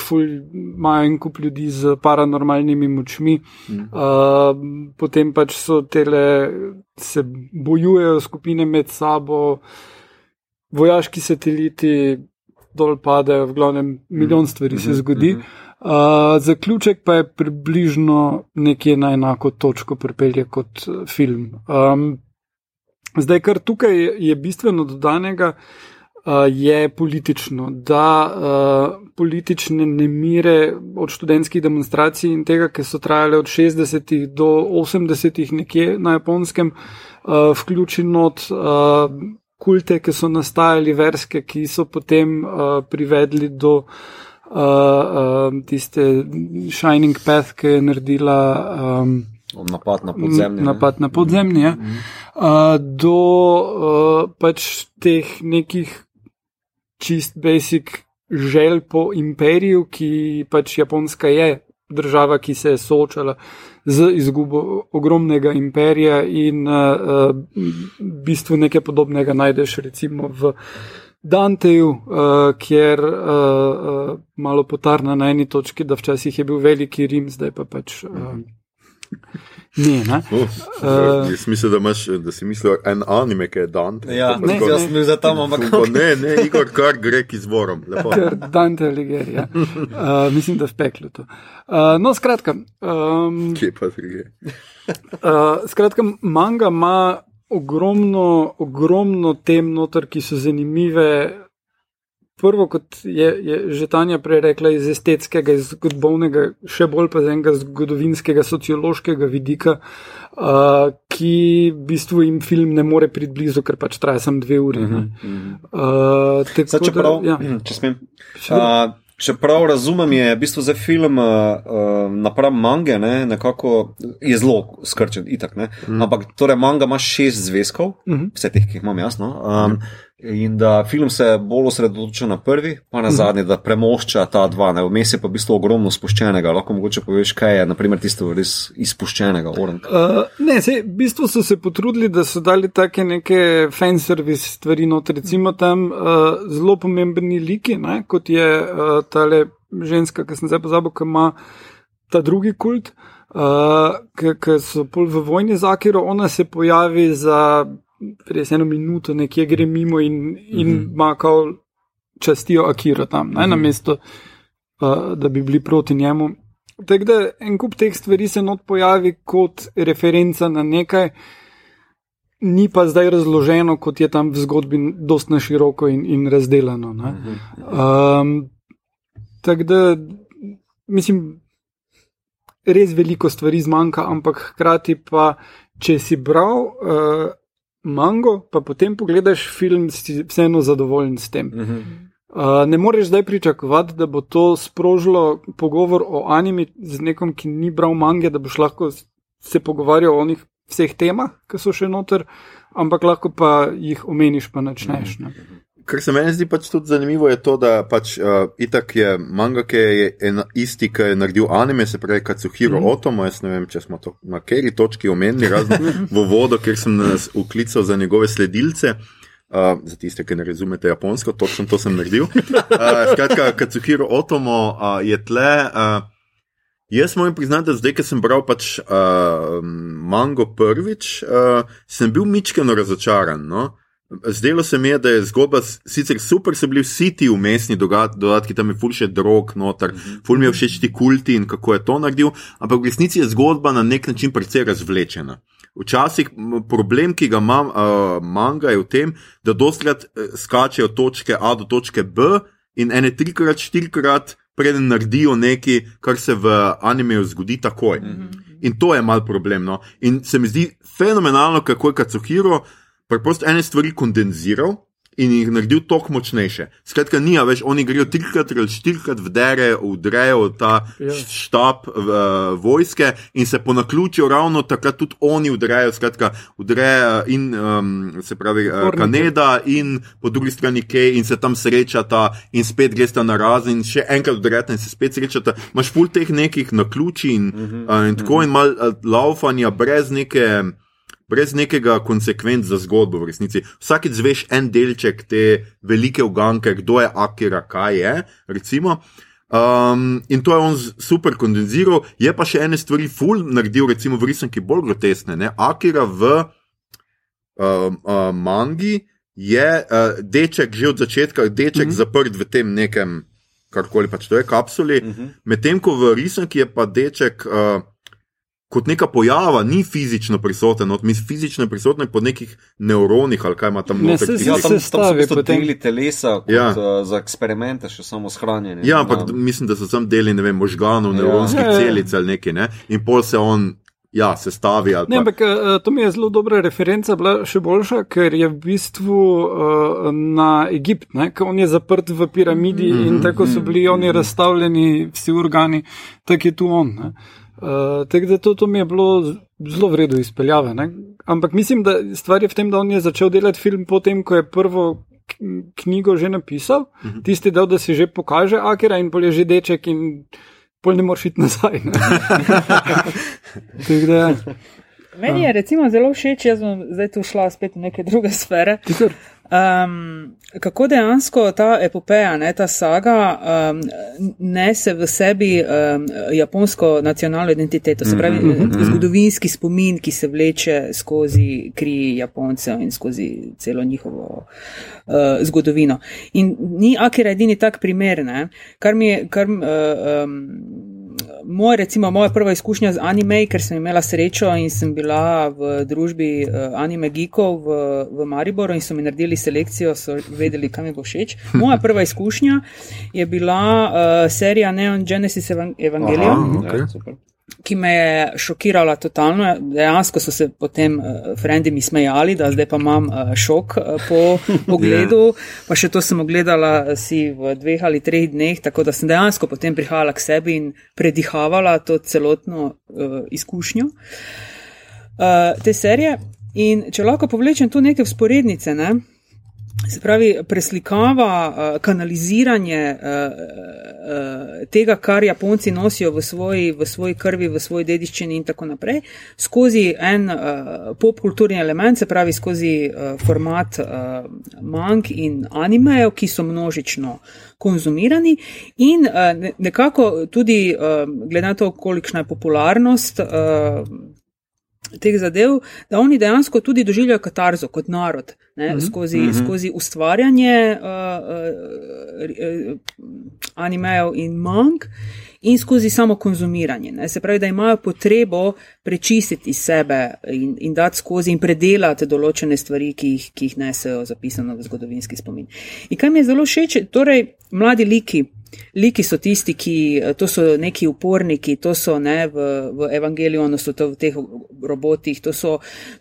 Speaker 4: imajo en kup ljudi z paranormalnimi močmi, uh, potem pač so tele, se bojujejo skupine med sabo, vojaški sateliti dol padejo, v glavnem milijon stvari se zgodi. Uh, zaključek pa je približno nekje na enako točko pripelje kot film. Um, zdaj, kar tukaj je bistveno dodanega, uh, je politično, da uh, politične nemire od študentskih demonstracij in tega, ki so trajale od 60. do 80. nekje na japonskem, uh, vključi not. Uh, Kulte, ki so nastajali, verske, ki so potem uh, privedli do uh, uh, uh, tiste Shining Path, ki je naredila um,
Speaker 2: napad na podzemlje.
Speaker 4: Napad na podzemlje. Mm -hmm. uh, do uh, pač teh nekih čist basic želj po imperiju, ki pač Japonska je država, ki se je soočala z izgubo ogromnega imperija in uh, uh, bistvo nekaj podobnega najdeš recimo v Danteju, uh, kjer uh, uh, malo potarna na eni točki, da včasih je bil veliki Rim, zdaj pa pač. Uh, Ne, ne.
Speaker 1: Uh, uh, jaz mislim, da, imaš, da si mislil en anime, ki je Dante.
Speaker 2: Ja, ne,
Speaker 1: tako,
Speaker 2: jaz sem bil za tam, ampak
Speaker 1: ne, ne, Igor, kar gre k izvorom.
Speaker 4: Dante Alighieri, ja. uh, mislim, da v peklu to. Uh, no, skratka. Um,
Speaker 1: Kje pa gre?
Speaker 4: uh, skratka, manga ima ogromno, ogromno tem noter, ki so zanimive. Prvo, kot je, je že Tanja prej rekla, iz estetskega, iz zgodovnega, še bolj pa iz enega zgodovinskega, sociološkega vidika, uh, ki v bistvu jim film ne more priti blizu, ker pač traja samo dve uri. Uh -huh. uh,
Speaker 2: Zdaj, čeprav, da, ja. če smem. Uh, Čeprav razumem, je v bistvu za film uh, napram mange, ne, nekako je zelo skrčen, itak, mm. ampak torej manga ima šest zvezkov, mm -hmm. vse teh, ki jih imam jasno. Um, mm. In da film se bolj osredotoča na prvi, pa na mhm. zadnji, da premošča ta dva, ne vmes je pa v bistvu ogromno spuščenega. Lahko mogoče poveš, kaj je, naprimer, tisto res izpuščenega. Uh,
Speaker 4: ne, se, v bistvu so se potrudili, da so dali take neke fanservice stvari, not recimo tam uh, zelo pomembni liki, ne, kot je uh, tale ženska, ki sem zdaj pozabil, ki ima ta drugi kult, uh, ki so pol v vojni z Akiro, ona se pojavi za res eno minuto, nekje gre mimo in, in mm -hmm. ima kao častijo Akiro tam, ne, mm -hmm. na mesto, uh, da bi bili proti njemu. Tako da en kup teh stvari se not pojavi kot referenca na nekaj, ni pa zdaj razloženo, kot je tam v zgodbi, dost na široko in, in razdeljeno. Um, Tako da, mislim, res veliko stvari zmanjka, ampak hkrati pa, če si bral uh, mango, pa potem pogledaš film, si vseeno zadovoljen s tem. Uh, ne moreš zdaj pričakovati, da bo to sprožilo pogovor o animi z nekom, ki ni bral mange, da boš lahko se pogovarjal o njih vseh temah, ki so še noter, ampak lahko pa jih omeniš, pa načneš. Ne?
Speaker 1: Kar se meni zdi pač tudi zanimivo, je to, da pač uh, itak je manga, ki je en, isti, ki je naredil anime, se pravi, kot so Hero mm. Otomo. Jaz ne vem, če smo to na kateri točki omenili, razen v vodo, ker sem nas uklical za njegove sledilce. Uh, za tiste, ki ne razumete japonsko, točno to sem naredil. Uh, skratka, Katsuhiro Otomo uh, je tle. Uh, jaz moram priznati, da zdaj, ki sem bral pač uh, mango prvič, uh, sem bil mičkeno razočaran. No? Zdelo se mi je, da je zgodba sicer super, so bili vsi ti umestni dodatki, tam je ful še drog, noter, ful mi je všeč ti kulti in kako je to naredil, ampak v resnici je zgodba na nek način precej razvlečena. Včasih problem, ki ga imam, uh, manga, je v tem, da dostkrat skačejo točke A do točke B in ene trikrat, štirikrat preden naredijo nekaj, kar se v animeju zgodi takoj. Mm -hmm. In to je mal problem. No? In se mi zdi fenomenalno, kako je Kacuhiro preprosto ene stvari kondenziral in jih naredil toliko močnejše. Skratka, ni več, oni grejo trikrat ali štirikrat v dere, vdrejo ta ja. štab v, vojske in se po naključju ravno takrat tudi oni vdrejo. Skratka, vdrejo in um, se pravi uh, Kanada in po drugi strani Kej in se tam srečata in spet gresta na razen in še enkrat vdrete in se spet srečata. Maš pol teh nekih naključij in, uh -huh, uh, in tako uh -huh. in mal uh, laufanja brez neke brez nekega konsekvenc za zgodbo v resnici. Vsakeč zveš en delček te velike uganke, kdo je Akira, kaj je. Recimo. Um, in to je on super kondenziral, je pa še ene stvari, ful, naredil, recimo v resnici bolj grotesne. Ne? Akira v uh, uh, mangi je uh, deček že od začetka, deček mm -hmm. zaprt v tem nekem, karkoli pač to je, kapsuli, mm -hmm. medtem ko v resnici je pa deček. Uh, kot neka pojava, ni fizično prisoten, od mis fizično prisoten po nekih nevronih ali kaj ima tam
Speaker 2: noter. Ne, se, ja, tam, tam so potem deli telesa kot, ja. uh, za eksperimente, še samo shranjene.
Speaker 1: Ja, ampak na... mislim, da so tam deli, ne vem, možganov, nevronskih ja. celic ali nekaj, ne? in pol se on. Ja, se stavi.
Speaker 4: Ne, ampak uh, to mi je zelo dobra referenca, bila še boljša, ker je v bistvu uh, na Egipt, ne, on je zaprt v piramidi mm -hmm, in tako so bili mm -hmm. oni razstavljeni, vsi organi, tako je tu on. Ne. Uh, tako da to, to mi je bilo zelo vredno izpeljave. Ne? Ampak mislim, da stvar je v tem, da on je začel delati film potem, ko je prvo knjigo že napisal, uh mhm. -huh. tisti del, da si že pokaže Akira in pol je že deček in pol ne moreš iti nazaj.
Speaker 3: da, Meni je recimo zelo všeč, jaz bom zdaj tu šla spet v neke druge sfere. Tikor. Um, kako dejansko ta epopeja, ne, ta saga, um, nese v sebi um, japonsko nacionalno identiteto, se pravi, mm -hmm. zgodovinski spomin, ki se vleče skozi kri Japoncev in skozi celo njihovo uh, zgodovino. In ni Akira edini tak primer, ne, kar mi je. Kar, uh, um, moj, recimo, moja prva izkušnja z anime, ker sem imela srečo in sem bila v družbi uh, anime geekov v, v Mariboru in so mi naredili selekcijo, so vedeli, kam mi bo všeč. Moja prva izkušnja je bila uh, serija Neon Genesis Evangelion. Aha, okay ki me je šokirala totalno. Dejansko so se potem uh, frendi mi smejali, da zdaj pa imam uh, šok uh, po ogledu. Yeah. Ja. Pa še to sem ogledala si v dveh ali treh dneh, tako da sem dejansko potem prihajala k sebi in predihavala to celotno uh, izkušnjo uh, te serije. In če lahko povlečem tu neke vzporednice, ne? Se pravi, preslikava, eh, kanaliziranje eh, eh, tega, kar Japonci nosijo v svoji, v svoji krvi, v svoji dediščini in tako naprej, skozi en popkulturni element, se pravi skozi format mank in animejev, ki so množično konzumirani in nekako tudi, glede na to, kolikšna je popularnost teh zadev, da oni dejansko tudi doživljajo katarzo kot narod, ne, mm -hmm. skozi, mm -hmm. skozi ustvarjanje uh, uh, uh, animejev in mank in skozi samo konzumiranje. Ne. Se pravi, da imajo potrebo prečistiti sebe in, in dati skozi in predelati določene stvari, ki jih, ki jih nesejo zapisano v zgodovinski spomin. In kaj mi je zelo všeč, torej mladi liki. Liki so tisti, ki to so neki uporniki, to so ne, v, v evangelijonu, so to v teh robotih, to so,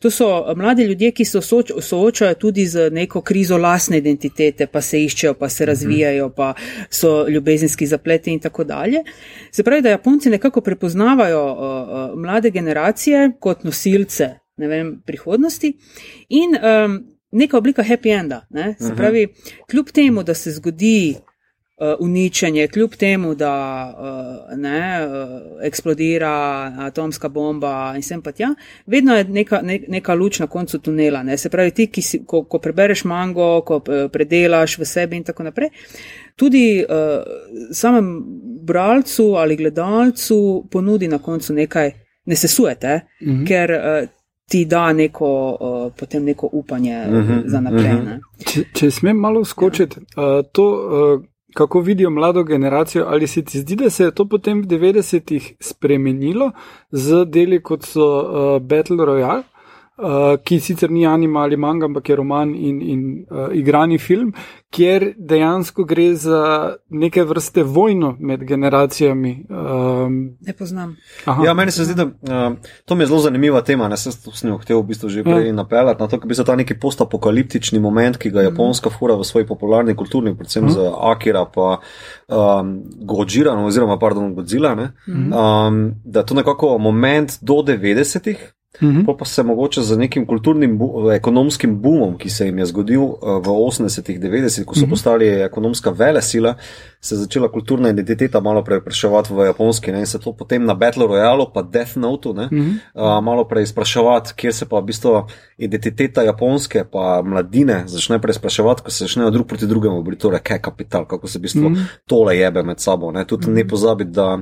Speaker 3: to so mladi ljudje, ki se soč, soočajo tudi z neko krizo lasne identitete, pa se iščejo, pa se razvijajo, pa so ljubezenski zapleti in tako dalje. Se pravi, da Japonci nekako prepoznavajo uh, uh, mlade generacije kot nosilce ne vem, prihodnosti in um, neka oblika happy enda. Ne? Se pravi, kljub temu, da se zgodi uh, uničenje, kljub temu, da uh, ne, uh, eksplodira atomska bomba in sem pa tja, vedno je neka, ne, neka luč na koncu tunela. Ne. Se pravi, ti, ki si, ko, ko prebereš mango, ko predelaš v sebi in tako naprej. Tudi uh, samem bralcu ali gledalcu ponudi na koncu nekaj, ne sesujete, mm -hmm. ker uh, ti da neko, uh, potem neko upanje mm -hmm, za naprej. Mm -hmm.
Speaker 4: Če, če smem malo skočiti, ja. uh, to, uh, kako vidijo mlado generacijo, ali se ti zdi, da se je to potem v 90-ih spremenilo z deli kot so uh, Battle Royale, uh, ki sicer ni anima ali manga, ampak je roman in, in uh, igrani film, kjer dejansko gre za neke vrste vojno med generacijami. Um,
Speaker 3: ne poznam.
Speaker 2: Ja, meni se zdi, da uh, to mi je zelo zanimiva tema. Ne sem s njo hotel v bistvu že prej ja. napeljati na to, ker bi se ta neki postapokaliptični moment, ki ga Japonska mm. fura v svoji popularni kulturni, predvsem mm. za Akira, pa um, Godzilla, oziroma pardon, Godzilla, mm. um, da je to nekako moment do 90-ih. -hmm. pa se mogoče z nekim kulturnim, ekonomskim boomom, ki se jim je zgodil uh, v 80-ih, 90-ih, ko so mm -hmm. postali ekonomska vele sila, se je začela kulturna identiteta malo preizpraševati v japonski ne? in se to potem na Battle Royale, pa Death Note, mm -hmm. uh, malo preizpraševati, kjer se pa v bistvu identiteta japonske, pa mladine začne preizpraševati, ko se začnejo drug proti drugemu, torej kaj je kapital, kako se v bistvu mm -hmm. tole jebe med sabo. Ne? Tudi mm -hmm. ne pozabiti, da.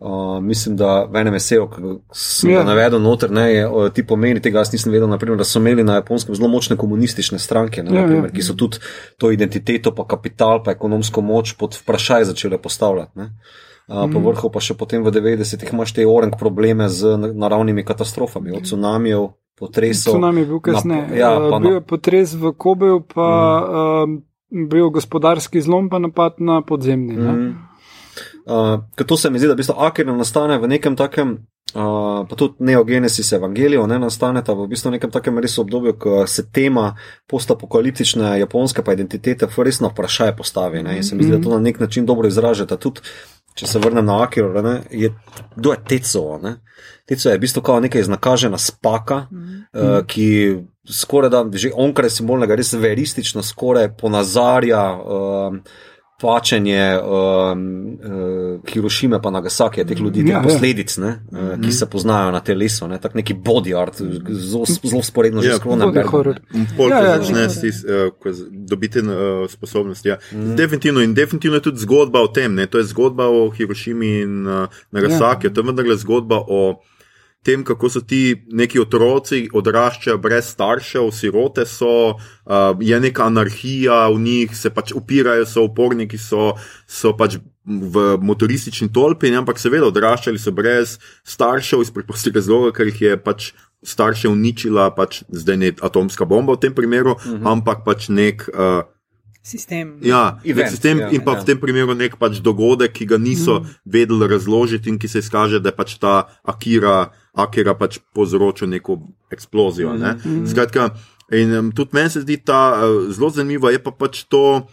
Speaker 2: Uh, mislim, da v enem eseju, ki sem ga ja. navedel noter, ne, je, uh, ti pomeni tega, jaz nisem vedel, naprimer, da so imeli na japonskem zelo močne komunistične stranke, ne, ja, naprimer, ja. ki so tudi to identiteto, pa kapital, pa ekonomsko moč pod vprašaj začele postavljati. Ne. Uh, mm. Po vrhu pa še potem v 90-ih imaš te orang probleme z naravnimi katastrofami, od tsunamijev, potresov.
Speaker 4: Tsunami je bil kasneje. Ja, uh, bil je potres v Kobeju, pa mm. uh, bil gospodarski zlom, pa napad na podzemni. Mm.
Speaker 2: Uh, to se mi zdi, da v bistvu Akira nastane v nekem takem, uh, pa tudi Neogenesis Evangelijo, ne nastane ta v bistvu nekem takem res obdobju, ko se tema postapokaliptične japonske pa identitete v resno vprašanje postavi. Ne? In se mi zdi, da to na nek način dobro izražata. Tudi, če se vrnem na Akiro, ne? je, kdo je Teco? Ne? Teco je v bistvu kao nekaj iznakažena spaka, mm -hmm. uh, ki skoraj da, že onkraj simbolnega, res veristično skoraj ponazarja. Uh, tvačenje um, uh, Hirošime pa Nagasaki, teh ljudi, teh ja, ja. posledic, ne, uh, mm. ki se poznajo na telesu, ne, tak neki body art, zelo sporedno že sklona.
Speaker 1: Pol, ja, ja, začne si uh, dobiti uh, sposobnosti. Ja. Mm. Definitivno in definitivno je tudi zgodba o tem, ne, to je zgodba o Hirošimi in uh, Nagasaki, ja. to je vendarle zgodba o tem, kako so ti neki otroci odraščajo brez staršev, sirote so, uh, je neka anarhija v njih, se pač upirajo, so uporniki, so, so pač v motoristični tolpi, ampak seveda odraščali so brez staršev iz preprostega razloga, ker jih je pač. Starše uničila, pač zdaj ne atomska bomba v tem primeru, uh mhm. -huh. ampak pač nek uh,
Speaker 3: sistem.
Speaker 1: Ja, Event, sistem ja, in pa ja. v tem primeru nek pač dogodek, ki ga niso mm. vedeli razložiti in ki se izkaže, da je pač ta Akira, Akira pač povzročil neko eksplozijo. Ne? Mm. Skratka, in tudi meni se zdi ta uh, zelo zanimiva, je pa pač to.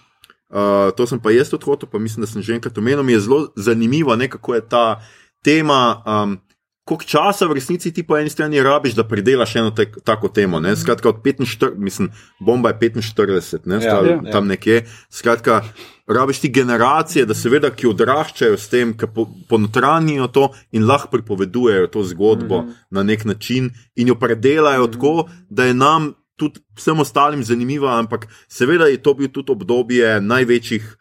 Speaker 1: Uh, to sem pa jaz odhotel, pa mislim, da sem že enkrat omenil. Mi je zelo zanimivo, ne, kako je ta tema um, koliko časa v resnici ti po eni strani rabiš, da pridelaš eno te, tako temo. Ne? Skratka, od 45, mislim, bomba je 45, ne? Stav, ja, ja. tam nekje. Skratka, rabiš ti generacije, da seveda, ki odraščajo s tem, ki ponotranijo to in lahko pripovedujejo to zgodbo mm -hmm. na nek način in jo predelajo mm -hmm. tako, da je nam. Tudi vsem ostalim zanimiva, ampak seveda je to bil tudi obdobje največjih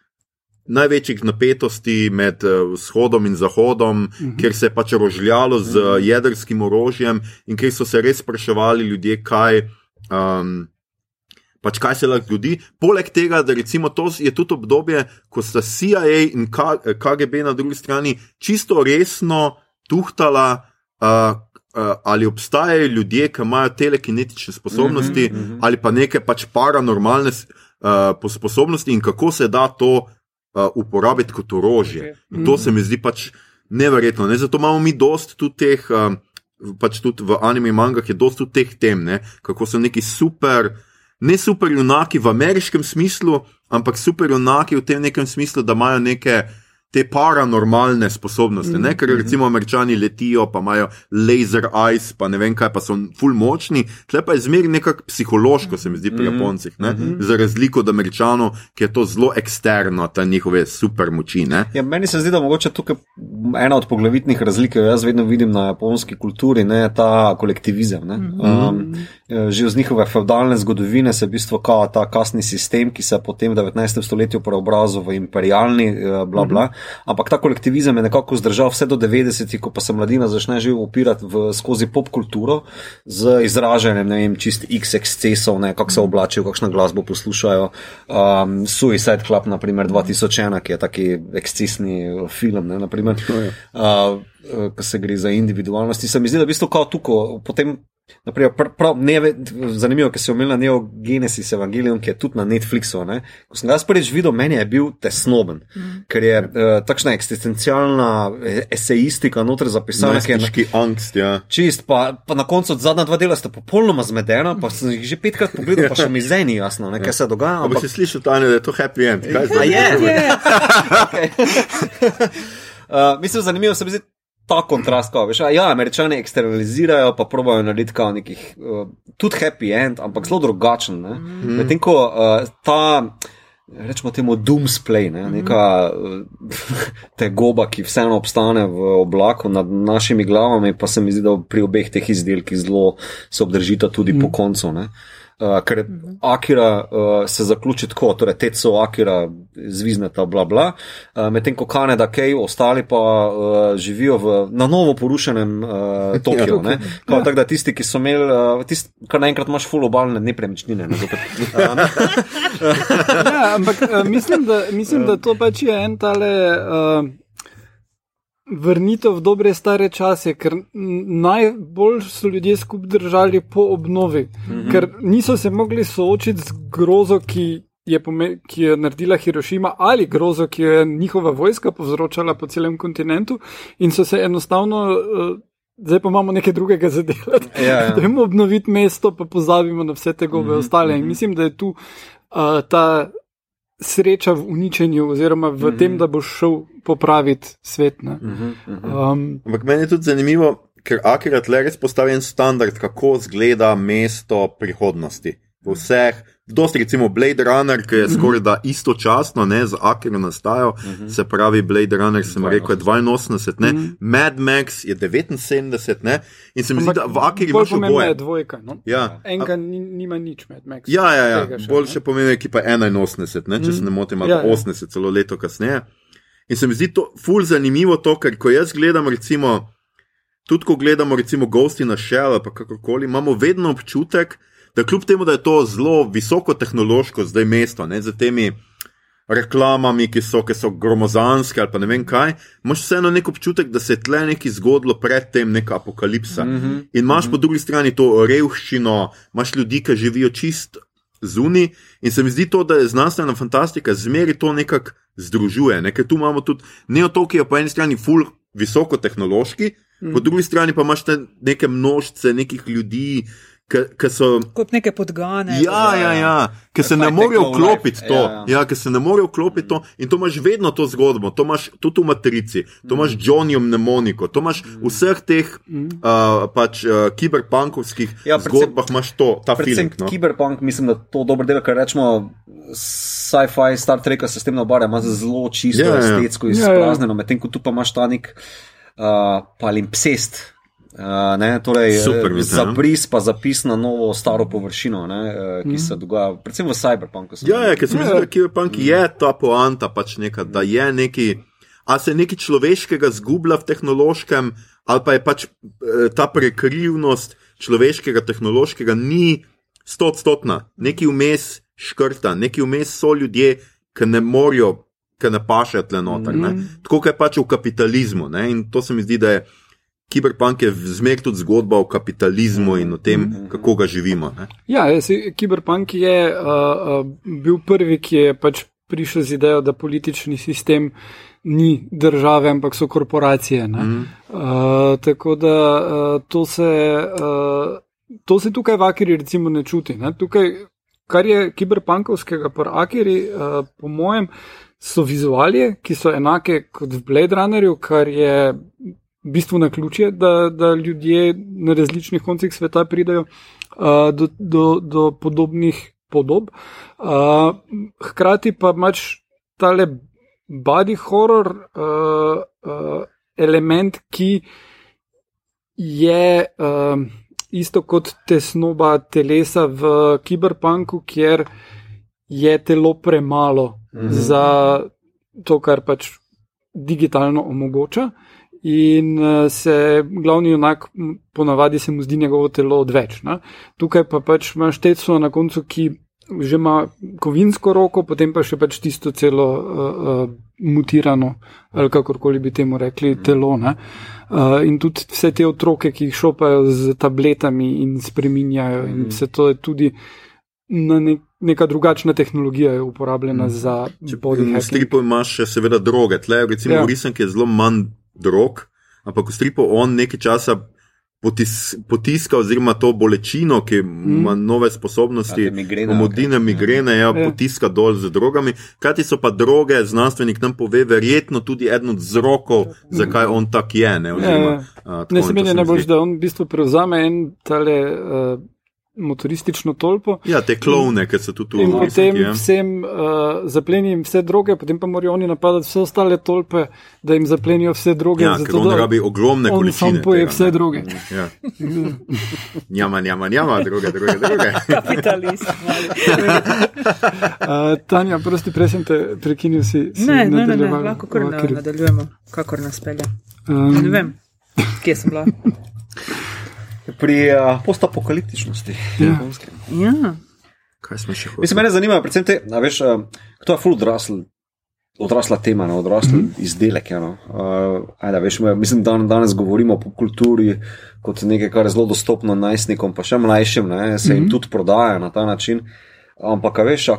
Speaker 1: največjih napetosti med uh, vzhodom in zahodom, uh mhm. -huh. kjer se je pač rožljalo z uh mhm. -huh. jedrskim orožjem in kjer so se res spraševali ljudje, kaj. Um, Pač kaj se lahko zgodi. Poleg tega, da to je tudi obdobje, ko sta CIA in KGB na drugi strani čisto resno tuhtala, uh, uh, ali obstajajo ljudje, ki imajo telekinetične sposobnosti mm -hmm. ali pa neke pač paranormalne uh, sposobnosti in kako se da to uh, uporabiti kot orožje. Okay. In to se mi zdi pač neverjetno. Ne? Zato imamo mi dost tudi teh, um, pač tudi v anime mangah je dost tudi teh tem, ne? kako so neki super. Ne super junaki v ameriškem smislu, ampak super junaki v tem nekem smislu, da imajo neke uh, te paranormalne sposobnosti. Mm -hmm. Ker recimo američani letijo, pa imajo laser eyes, pa ne vem kaj, pa so full močni. Tle pa je zmeraj nekako psihološko, se mi zdi, pri mm -hmm. Japoncih. Mm -hmm. Za razliko od američanov, ki je to zelo eksterno, ta njihove super moči.
Speaker 2: Ja, meni se zdi, da mogoče tukaj ena od poglavitnih razlik, jaz vedno vidim na japonski kulturi, je ta kolektivizem. Mm -hmm. um, že iz njihove feudalne zgodovine se je v bistvu ta kasni sistem, ki se je potem v 19. stoletju preobrazil v imperialni, eh, bla bla. Mm -hmm. Ampak ta kolektivizem je nekako zdržal vse do 90-ih, ko pa se mladina začne že upirati v, skozi pop kulturo z izražanjem, ne vem, čist x ekscesov, kako se oblačijo, kakšno glasbo poslušajo. Um, Suicide Club, naprimer 2001, ki je taki ekscesni film, ne, naprimer, uh, uh, ko se gre za individualnost. Se mi zdi, da v bistvu kao tukaj, potem Naprimer, pr, prav, neve, zanimivo, ker si omenila Neo Genesis Evangelion, ki je tudi na Netflixu. Ne? Ko sem ga prvič videl, meni je bil tesnoben, mm. ker je uh, takšna eksistencialna esejistika noter zapisana.
Speaker 1: Neki angst, ja.
Speaker 2: Čist, pa, pa na koncu zadnja dva dela sta popolnoma zmedena, pa sem jih že petkrat pogledal, pa še mi zdaj ni jasno, ne, kaj ja. se dogaja.
Speaker 1: Ampak, si slišal, Tanja, da je to happy end. Kaj
Speaker 2: je? Je, je. uh, mislim, zanimivo se mi zdi ta kontrast, ko veš, ja, američani eksternalizirajo, pa probojajo narediti kao nekih, uh, tudi happy end, ampak zelo drugačen. Mm. Medtem ko uh, ta, rečemo temu, doomsplay, ne, neka uh, te goba, ki vseeno obstane v oblaku nad našimi glavami, pa se mi zdi, da pri obeh teh izdelkih zelo se obdržita tudi mm. po koncu. Ne. Uh, ker mhm. Akira uh, se zaključi tako, torej Teco, Akira, zvizneta, bla bla, uh, medtem ko Kanada, Kej, ostali pa uh, živijo v, na novo porušenem uh, Tokiu. Ja, ja. Tako da tisti, ki so imeli, uh, tisti, kar naenkrat imaš full obalne nepremičnine. Ne,
Speaker 4: ja, ampak uh, mislim, da, mislim, da to pač je en tale. Uh, vrnitev v dobre stare čase, ker najbolj so ljudje skupaj držali po obnovi, mm -hmm. ker niso se mogli soočiti z grozo, ki je, ki je naredila Hirošima ali grozo, ki je njihova vojska povzročala po celem kontinentu in so se enostavno. Uh, Zdaj pa imamo nekaj drugega za delati. Ja, ja. Dajmo obnoviti mesto, pa pozabimo na vse te gobe mm -hmm, ostale. In mhm. mislim, da je tu uh, ta sreča v uničenju, oziroma v mm -hmm. tem, da boš šel popraviti svet. Mm
Speaker 1: -hmm. um, Ampak meni je tudi zanimivo, ker Akirat le res postavljen standard, kako izgleda mesto prihodnosti. V vseh Dosti recimo Blade Runner, ki je skoraj da istočasno ne, z Akirom nastajal, uh -huh. se pravi Blade Runner, sem rekel, je 82, ne, uh -huh. Mad Max je 79, ne, in se mi zdi, da v Akiri imaš oboje.
Speaker 4: Je dvojka, no?
Speaker 1: Ja.
Speaker 4: Enega nima nič Mad Max.
Speaker 1: Ja, ja, ja. bolj še pomeni, ki pa je 81, ne, če uh -huh. se ne motim, ali ja, 80, ja. celo leto kasneje. In se mi zdi to ful zanimivo to, ker ko jaz gledam recimo, tudi ko gledamo recimo Ghosti na Shell, pa kakorkoli, imamo vedno občutek, da kljub temu, da je to zelo visoko tehnološko zdaj mesto, ne, z temi reklamami, ki so, ki so gromozanske ali pa ne vem kaj, imaš vseeno nek občutek, da se je tle nekaj zgodilo pred tem, neka apokalipsa. Mm -hmm. In imaš mm -hmm. po drugi strani to revščino, imaš ljudi, ki živijo čist zunaj. In se mi zdi to, da je znanstvena fantastika zmeri to nekako združuje. Ne? Ker tu imamo tudi neotok, ki je po eni strani full visoko tehnološki, mm -hmm. po drugi strani pa imaš neke množice nekih ljudi, Ki so
Speaker 3: kot neke podgane.
Speaker 1: Ja, ja, ja. ki se ne morejo vklopiti to. Ja, ja. ja ki se ne morejo vklopiti to. In to imaš vedno to zgodbo, to imaš tudi v Matrici, to imaš mm. Johnnyjem mnemoniko, to imaš v vseh teh mm. uh, pač, uh, kiberpunkovskih ja, zgodbah, imaš to, ta film.
Speaker 2: No? Kiberpunk, mislim, da to dobro dela, ker rečemo. Sci-fi, Star Trek, se s tem nabara, ima zelo čisto, yeah, ja, estetsko yeah. izpraznjeno, yeah, yeah. medtem ko tu pa imaš ta nek uh, palimpsest, Uh, ne, torej, Super, eh, za bris pa zapis na novo, staro površino, ne, uh, ki mm. se dogaja, predvsem v Cyberpunku.
Speaker 1: Ja, ja, ker se mi zdi, da Cyberpunk mm. je ta poanta, pač neka, da je neki, a se nekaj človeškega zgublja v tehnološkem, ali pa je pač ta prekrivnost človeškega tehnološkega ni stotstotna, neki vmes škrta, neki vmes so ljudje, ki ne morajo, ki ne pašajo tle noter. Mm. Tako je pač v kapitalizmu ne, in to se mi zdi, da je. Kiberpunk je zmeraj tudi zgodba o kapitalizmu in o tem, mhm. kako ga živimo. Ne?
Speaker 4: Ja, Kiberpunk je uh, uh, bil prvi, ki je pač prišel z idejo, da politični sistem ni države, ampak so korporacije. Mm. Uh, tako da uh, to, se, uh, to se tukaj v Akiri recimo ne čuti. Ne? Tukaj, kar je kiberpunkovskega par Akiri, uh, po mojem, so vizualije, ki so enake kot v Blade Runnerju, kar je v bistvu na ključje, da, da ljudje na različnih koncih sveta pridajo uh, do, do, do podobnih podob. Uh, hkrati pa imaš tale body horror uh, uh, element, ki je uh, isto kot tesnoba telesa v kiberpunku, kjer je telo premalo mhm. za to, kar pač digitalno omogoča in uh, se glavni junak, ponavadi se mu zdi njegovo telo odveč. Ne? Tukaj pa pač imaš teco na koncu, ki že ima kovinsko roko, potem pa še pač tisto celo uh, uh, mutirano, ali kakorkoli bi temu rekli, telo. Uh, in tudi vse te otroke, ki jih šopajo z tabletami in spreminjajo, in vse to je tudi na nek, neka drugačna tehnologija uporabljena mm. za body.
Speaker 1: V stripu imaš še seveda droge, tle recimo ja. risank je zelo manj drog, ampak v stripu on nekaj časa potis, potiska, oziroma to bolečino, ki mm. ima nove sposobnosti, modine, migrene, ja, ja. potiska dol z drogami. Kaj so pa droge, znanstvenik nam pove, verjetno tudi eden od vzrokov, zakaj on tak je. Ne, oziroma,
Speaker 4: ja, ja. ne se meni najbolj, da on v bistvu prevzame en tale. Uh, motoristično tolpo.
Speaker 1: Ja, te klovne, ki so tudi tu.
Speaker 4: In potem ja. vsem uh, zaplenijo vse droge, potem pa morajo oni napadati vse ostale tolpe, da jim zaplenijo vse droge.
Speaker 1: Ja, zato, ker on rabi ogromne on količine.
Speaker 4: On sam poje vse droge.
Speaker 1: Ja. njama, njama, njama, droge, droge, droge.
Speaker 3: Kapitalist.
Speaker 4: uh, Tanja, prosti, prej sem te prekinil si. si
Speaker 3: ne, ne, ne, ne, lahko kar nadaljujemo, kakor nas pelje. Um, ne vem, kje sem bila
Speaker 2: pri uh, postapokaliptičnosti. Ja.
Speaker 3: ja.
Speaker 1: Kaj smo še
Speaker 2: hoteli? Mislim, mene zanima, predvsem te, a veš, uh, kdo je full odrasl. Odrasla tema, no, odrasli mm -hmm. izdelek. Ja, no. uh, ajda, veš, mislim, da danes govorimo o popkulturi kot nekaj, kar je zelo dostopno najstnikom, pa še mlajšim, ne, se jim mm -hmm. tudi prodaja na ta način. Ampak, veš,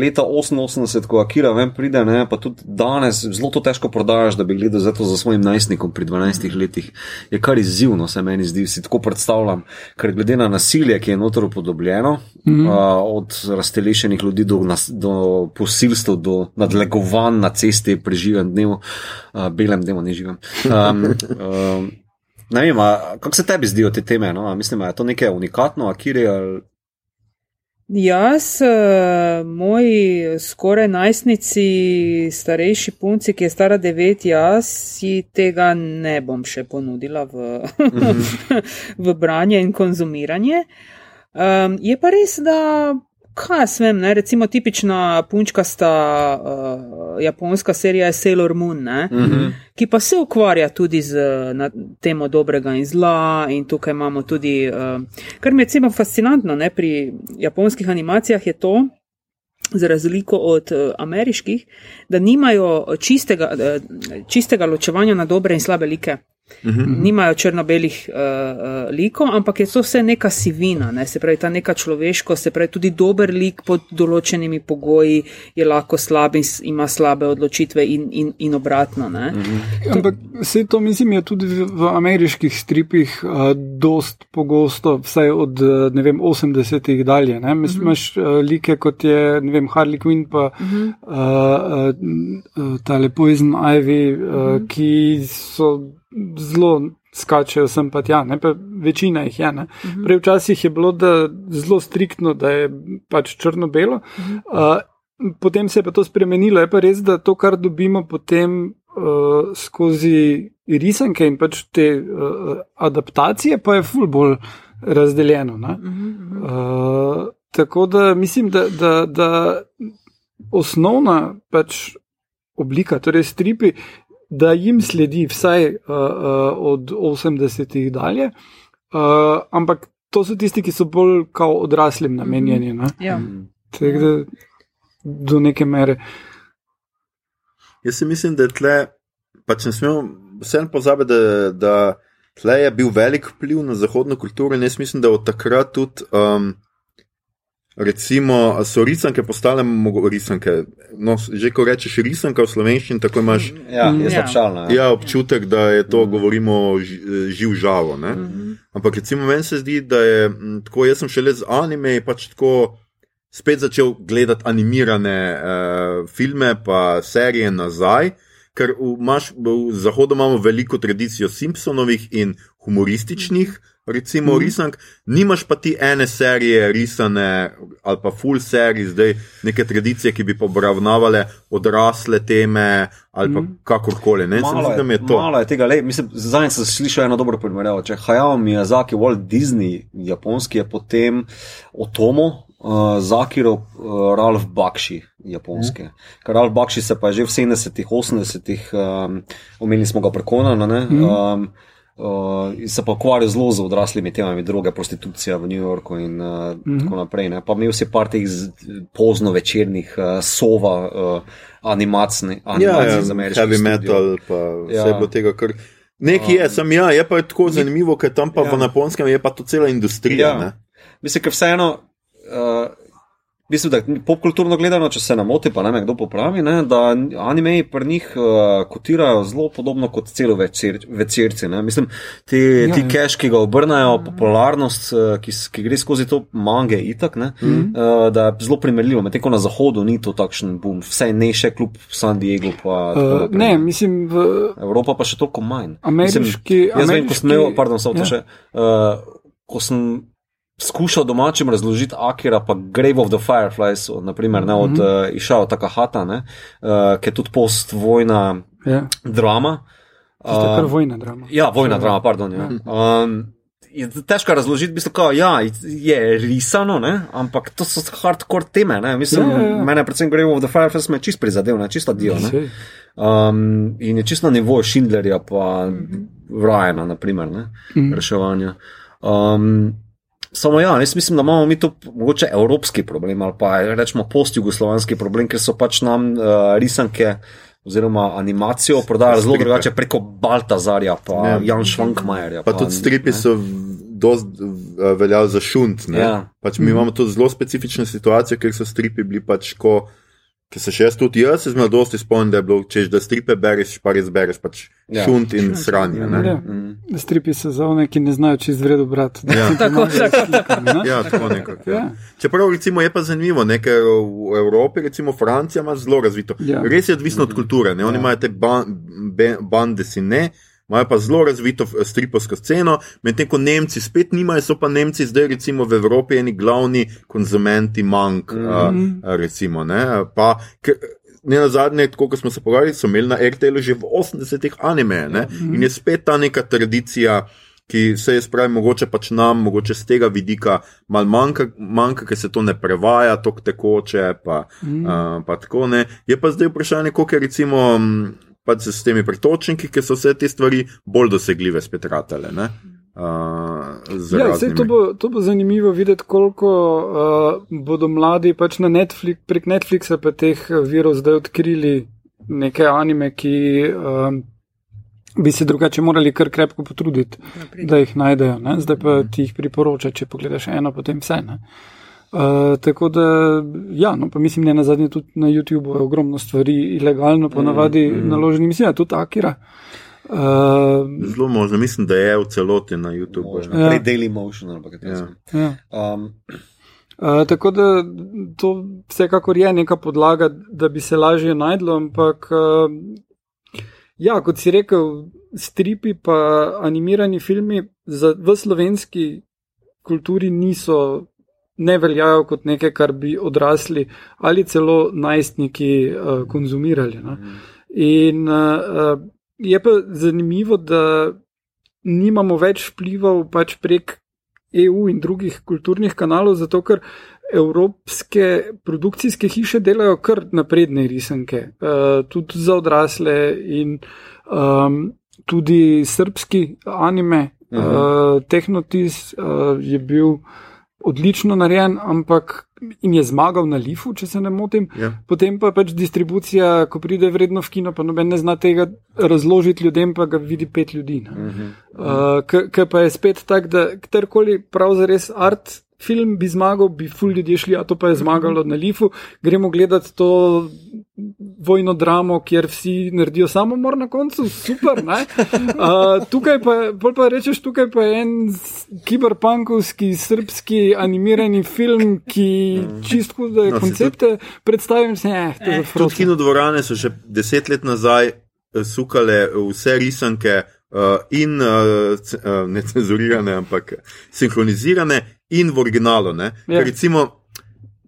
Speaker 2: leta 88, ko Akira ven pride, ne, pa tudi danes zelo to težko prodajaš, da bi gledal za to za svojim najstnikom pri 12 letih. Je kar izzivno, se meni zdi, si tako predstavljam, ker glede na nasilje, ki je notor upodobljeno, mm -hmm. uh, od raztelešenih ljudi do, do posilstv, do nadlegovanj na cesti, preživem dnev, uh, belem dnevu ne živim. Um, um, Ne vem, kako se tebi zdijo te teme? No? Mislim, da je to nekaj unikatno, Akiri, ali
Speaker 3: Jaz, eh, moji skoraj najstnici, starejši punci, ki je stara devet, jaz si tega ne bom še ponudila v, mm -hmm. v branje in konzumiranje. Um, je pa res, da kaj smem, ne? recimo tipična punčkasta uh, japonska serija je Sailor Moon, mm -hmm. ki pa se ukvarja tudi z temo dobrega in zla in tukaj imamo tudi, uh, kar mi je recimo fascinantno ne? pri japonskih animacijah je to, za razliko od uh, ameriških, da nimajo čistega, uh, čistega ločevanja na dobre in slabe like. -hmm. Nimajo črno-belih uh, uh, likov, ampak je to vse neka sivina, ne? se pravi, ta neka človeško, se pravi, tudi dober lik pod določenimi pogoji je lahko slab in ima slabe odločitve in, in, in obratno. Mm
Speaker 4: -hmm. Ampak vse to, mislim, je tudi v, ameriških stripih uh, dost pogosto, vsaj od ne vem, 80-ih dalje. Ne? Mislim, -hmm. imaš uh, like kot je, ne vem, Harley Quinn pa -hmm. uh, uh, tale Poison Ivy, uh, -hmm. ki so zelo skačejo sem pa tja, ne pa večina jih je. Mhm. Prej včasih je bilo da zelo striktno, da je pač črno-belo, mhm. uh, potem se je pa to spremenilo. Je pa res, da to, kar dobimo potem uh, skozi risanke in pač te uh, adaptacije, pa je ful bolj razdeljeno. Uh, tako da mislim, da, da, da osnovna pač. Oblika, torej stripi, da jim sledi vsaj uh, uh, od 80-ih dalje, uh, ampak to so tisti, ki so bolj kot odraslim namenjeni. Ne?
Speaker 3: Ja.
Speaker 4: Tako da do neke mere.
Speaker 1: Jaz mislim, da je tle, pač ne smemo vseeno pozabiti, da, da tle je bil velik vpliv na zahodno kulturo in jaz mislim, da od takrat tudi. Um, Recimo, so risanke postale risanke. No, že ko rečeš risanka v slovenščini, tako imaš
Speaker 2: ja. Občalno,
Speaker 1: ja. Ja, občutek, da je to, mm. govorimo, živ žavo. Mm -hmm. Ampak recimo meni se zdi, da je tako, jaz sem šele z anime pač tako spet začel gledati animirane uh, filme pa serije nazaj, ker v, imaš, v Zahodu imamo veliko tradicijo Simpsonovih in humorističnih. Mm -hmm recimo mm risank, nimaš pa ti ene serije risane ali pa full serije, zdaj neke tradicije, ki bi obravnavale odrasle teme ali pa mm kakorkoli. Ne,
Speaker 2: malo,
Speaker 1: sem,
Speaker 2: je, to. Malo je tega, le, mislim, zadnjič sem slišal eno dobro primerjavo. Če Hayao Miyazaki, Walt Disney, japonski je potem Otomo. Uh, Zakiro, uh, Ralph Bakshi, japonske. Mm. Ker Ralph Bakshi se pa je že v 70-ih, 80-ih, um, omenili smo ga prekonano, mm. um, Uh, in se pa ukvarjal zelo z odraslimi temami, droge, prostitucija v New Yorku in uh, mm -hmm. tako naprej. Ne. Pa imel si par teh pozno večernih uh, sova, uh, animacij, animacij z
Speaker 1: ja,
Speaker 2: ameriških
Speaker 1: heavy
Speaker 2: studiojev.
Speaker 1: metal, pa vse
Speaker 2: Ja.
Speaker 1: je bilo tega, kar. Nekaj je, sem ja, je pa tako zanimivo, ker tam pa
Speaker 2: Ja.
Speaker 1: v Japonskem je pa to cela industrija.
Speaker 2: Ja.
Speaker 1: ne.
Speaker 2: Mislim, ker vseeno, uh, mislim, da popkulturno gledano, če se ne moti, pa ne vem, kdo popravi, ne, da anime pri njih uh, kotirajo zelo podobno kot celo večer, večerci. Ne. Mislim, ti,
Speaker 4: Ja,
Speaker 2: ti
Speaker 4: ja.
Speaker 2: cash, ki ga obrnajo, popularnost, uh, ki, ki gre skozi to mange, itak, ne,
Speaker 4: Mhm.
Speaker 2: uh, da je zelo primerljivo. Medtem ko na zahodu ni to takšen boom, vsaj ne še kljub San Diegu. Pa,
Speaker 4: Uh, ne, mislim, v
Speaker 2: Evropa pa še toliko manj.
Speaker 4: ameriški.
Speaker 2: Jaz vem, ko sem imel,
Speaker 4: ameriški-
Speaker 2: pardon, samo to
Speaker 4: ja.
Speaker 2: še. Uh, ko sem skušal domačim razložiti Akira, pa Grave of the Fireflies, naprimer, ne, od
Speaker 4: Mhm.
Speaker 2: uh, Išao Takahata, ne, uh, ki je tudi postvojna
Speaker 4: Ja,
Speaker 2: drama.
Speaker 4: tista
Speaker 2: Uh,
Speaker 4: kar vojna drama.
Speaker 2: Ja, vojna drama, pardon. Ja. Um, je težko razložiti, v bistvu, kao, ja, je risano, ne? ampak to so hardcore teme. Ne? Mislim,
Speaker 4: Ja, ja, ja.
Speaker 2: mene predvsem Grave of the Fireflies me čist prizadel, ne? čista dio. Ne? Um, in je čisto na nivoju Schindlerja, pa Rajana, naprimer, ne?
Speaker 4: Mhm.
Speaker 2: reševanja. Um, samo ja, jaz mislim, da imamo mi to mogoče evropski problem ali pa rečemo post-jugoslovanski problem, ker so pač nam uh, risanke. Oziroma, animacijo prodajajo zelo drugače preko Baltazarja, pa
Speaker 1: Ja.
Speaker 2: ja. Jan Švankmajerja.
Speaker 1: Pa tudi stripi so dosti veljali za šunt. ne.
Speaker 2: Ja.
Speaker 1: Pač mi imamo tudi zelo specifične situacije, ker so stripi bili pač ko. Ker se še tudi jaz se zelo dosti spomnim, da je bilo, češ, da stripe bereš, pa res bereš, pač
Speaker 2: Ja.
Speaker 1: ja. šunt in sranje. ne.
Speaker 4: Ja.
Speaker 2: Mm.
Speaker 4: Stripi so za one, ki ne znajo čist vredo brati.
Speaker 1: Ja.
Speaker 3: Tako, tako.
Speaker 1: Ja, tako nekako. Ja.
Speaker 4: Ja.
Speaker 1: Čeprav recimo, je pa zanimivo, ne, ker v Evropi, recimo Francija, ima zelo razvito.
Speaker 4: Ja.
Speaker 1: Res je odvisno od kulture. Ne? Oni
Speaker 2: Ja.
Speaker 1: imajo te ban, be- bande, si ne. Imajo pa zelo razvito f- stripovsko sceno, medtem ko Nemci spet nimajo, so pa Nemci zdaj recimo v Evropi eni glavni konzumenti mank.
Speaker 2: Mhm.
Speaker 1: Mm. Uh, recimo, ne? pa, ker, ne na zadnje, tako kot smo se pogovarjali, so imeli na RTL že v 80-ih anime ne? in je spet ta neka tradicija. Ki se je spravi, mogoče pač nam, mogoče z tega vidika malo manjka, manjka ker se to ne prevaja, tako tekoče. Pa, mm. uh, pa tako ne. Je pa zdaj vprašanje, koliko je recimo m, pač s temi pretočniki, ki so vse te stvari bolj dosegljive spet ratale. ne. Uh,
Speaker 4: Ja, sej, to, bo, to bo zanimivo videti, koliko uh, bodo mladi pač na Netflix, prek Netflixa pa teh eh, virov zdaj odkrili neke anime, ki um, bi se drugače morali kar krepko potruditi, da jih najdejo. Ne? Zdaj pa ti jih priporoča, če pogledaš eno, potem vse. Ne? Uh, tako da, ja, no, pa mislim, da na zadnje tudi na YouTubu je ogromno stvari ilegalno, ponavadi mm, mm. naloženi, mislim, da tudi Akira. Uh,
Speaker 1: Zelo možno, mislim, da je v celoti na YouTubu.
Speaker 2: Možno.
Speaker 4: Ja.
Speaker 2: Prej Daily Motion ali kaj
Speaker 1: Ja.
Speaker 2: takega.
Speaker 4: ja.
Speaker 2: Um,
Speaker 4: Uh, tako da to vsekakor je neka podlaga, da bi se lažje najdlo, ampak uh, ja, kot si rekel, stripi pa animirani filmi za, v slovenski kulturi niso, ne veljajo kot nekaj, kar bi odrasli ali celo najstniki uh, konzumirali. No? In uh, je pa zanimivo, da nimamo več vplivov pač prek EU in drugih kulturnih kanalov, zato ker evropske produkcijske hiše delajo kar napredne risanke, uh, tudi za odrasle in um, tudi srpski anime. Uh, Tehnotis uh, je bil odlično narejen, ampak in je zmagal na Lifu, če se ne motim.
Speaker 1: Ja.
Speaker 4: Potem pa pač distribucija, ko pride vredno v kino, pa noben ne zna tega razložiti ljudem, pa ga vidi pet ljudi. Ne. Uh, Ker pa je spet tako, da kjerkoli pravzaprav art film bi zmagal, bi ful ljudje šli, a to pa je zmagalo na Lifu. Gremo gledati to vojno dramo, kjer vsi naredijo samomor na koncu, super. Uh, tukaj pa, pa rečeš, tukaj pa je en kiberpunkovski, srpski animirani film, ki čist hude
Speaker 1: No,
Speaker 4: koncepte predstavim, se je, to je za
Speaker 1: Tudi
Speaker 4: frotke.
Speaker 1: kino dvorane so že deset let nazaj eh, sukale vse risanke in uh, c- uh, ne cenzurirane, ampak sinhronizirane in v originalu. ne.
Speaker 4: Ja.
Speaker 1: Recimo,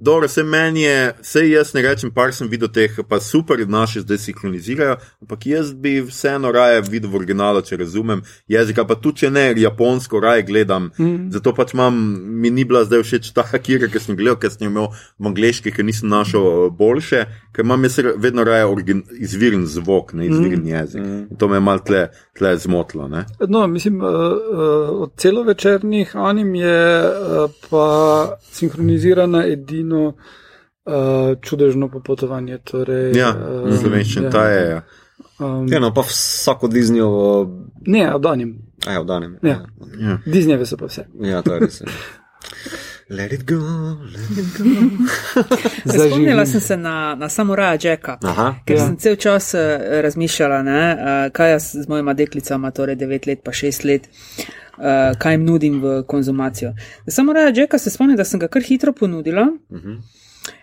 Speaker 1: Dobro, se meni je, vse jaz ne rečem, par sem videl teh, pa super, naši zdaj sinhronizirajo, ampak jaz bi vseeno raje videl v originalu, če razumem jezika, pa tudi če ne japonsko, raje gledam. Mm. Zato pač imam, mi ni bila zdaj všeč ta hakira, ki sem gledal, ker sem imel v angliški, ker nisem našel boljše, ker imam jaz vedno raje origin, izviren zvok, ne izviren mm. jezik. Mm. In to me je mal tle, tle zmotilo. Ne?
Speaker 4: No, mislim, uh, uh, od celovečernih anim je uh, pa sinhronizirana edina edino uh, čudežno popotovanje. Torej,
Speaker 1: ja, uh, slovenščina, ja. ta je. Ja.
Speaker 2: Um, ja, no, pa vsako Disneyovo.
Speaker 4: Ne, oddanim.
Speaker 2: Ja, oddanim.
Speaker 4: Ja. Ja. Disneyve so pa vse.
Speaker 2: Ja, to je res. Let it go, let it go.
Speaker 3: Spomnila sem se na, na samuraja Jacka, Aha, ker ja. sem cel čas uh, razmišljala, ne, uh, kaj jaz z mojima deklicama, torej 9 let pa 6 let, uh, kaj jim nudim v konzumacijo. Za samuraja Jacka se spomnim, da sem ga kar hitro ponudila. Uh mhm. -huh.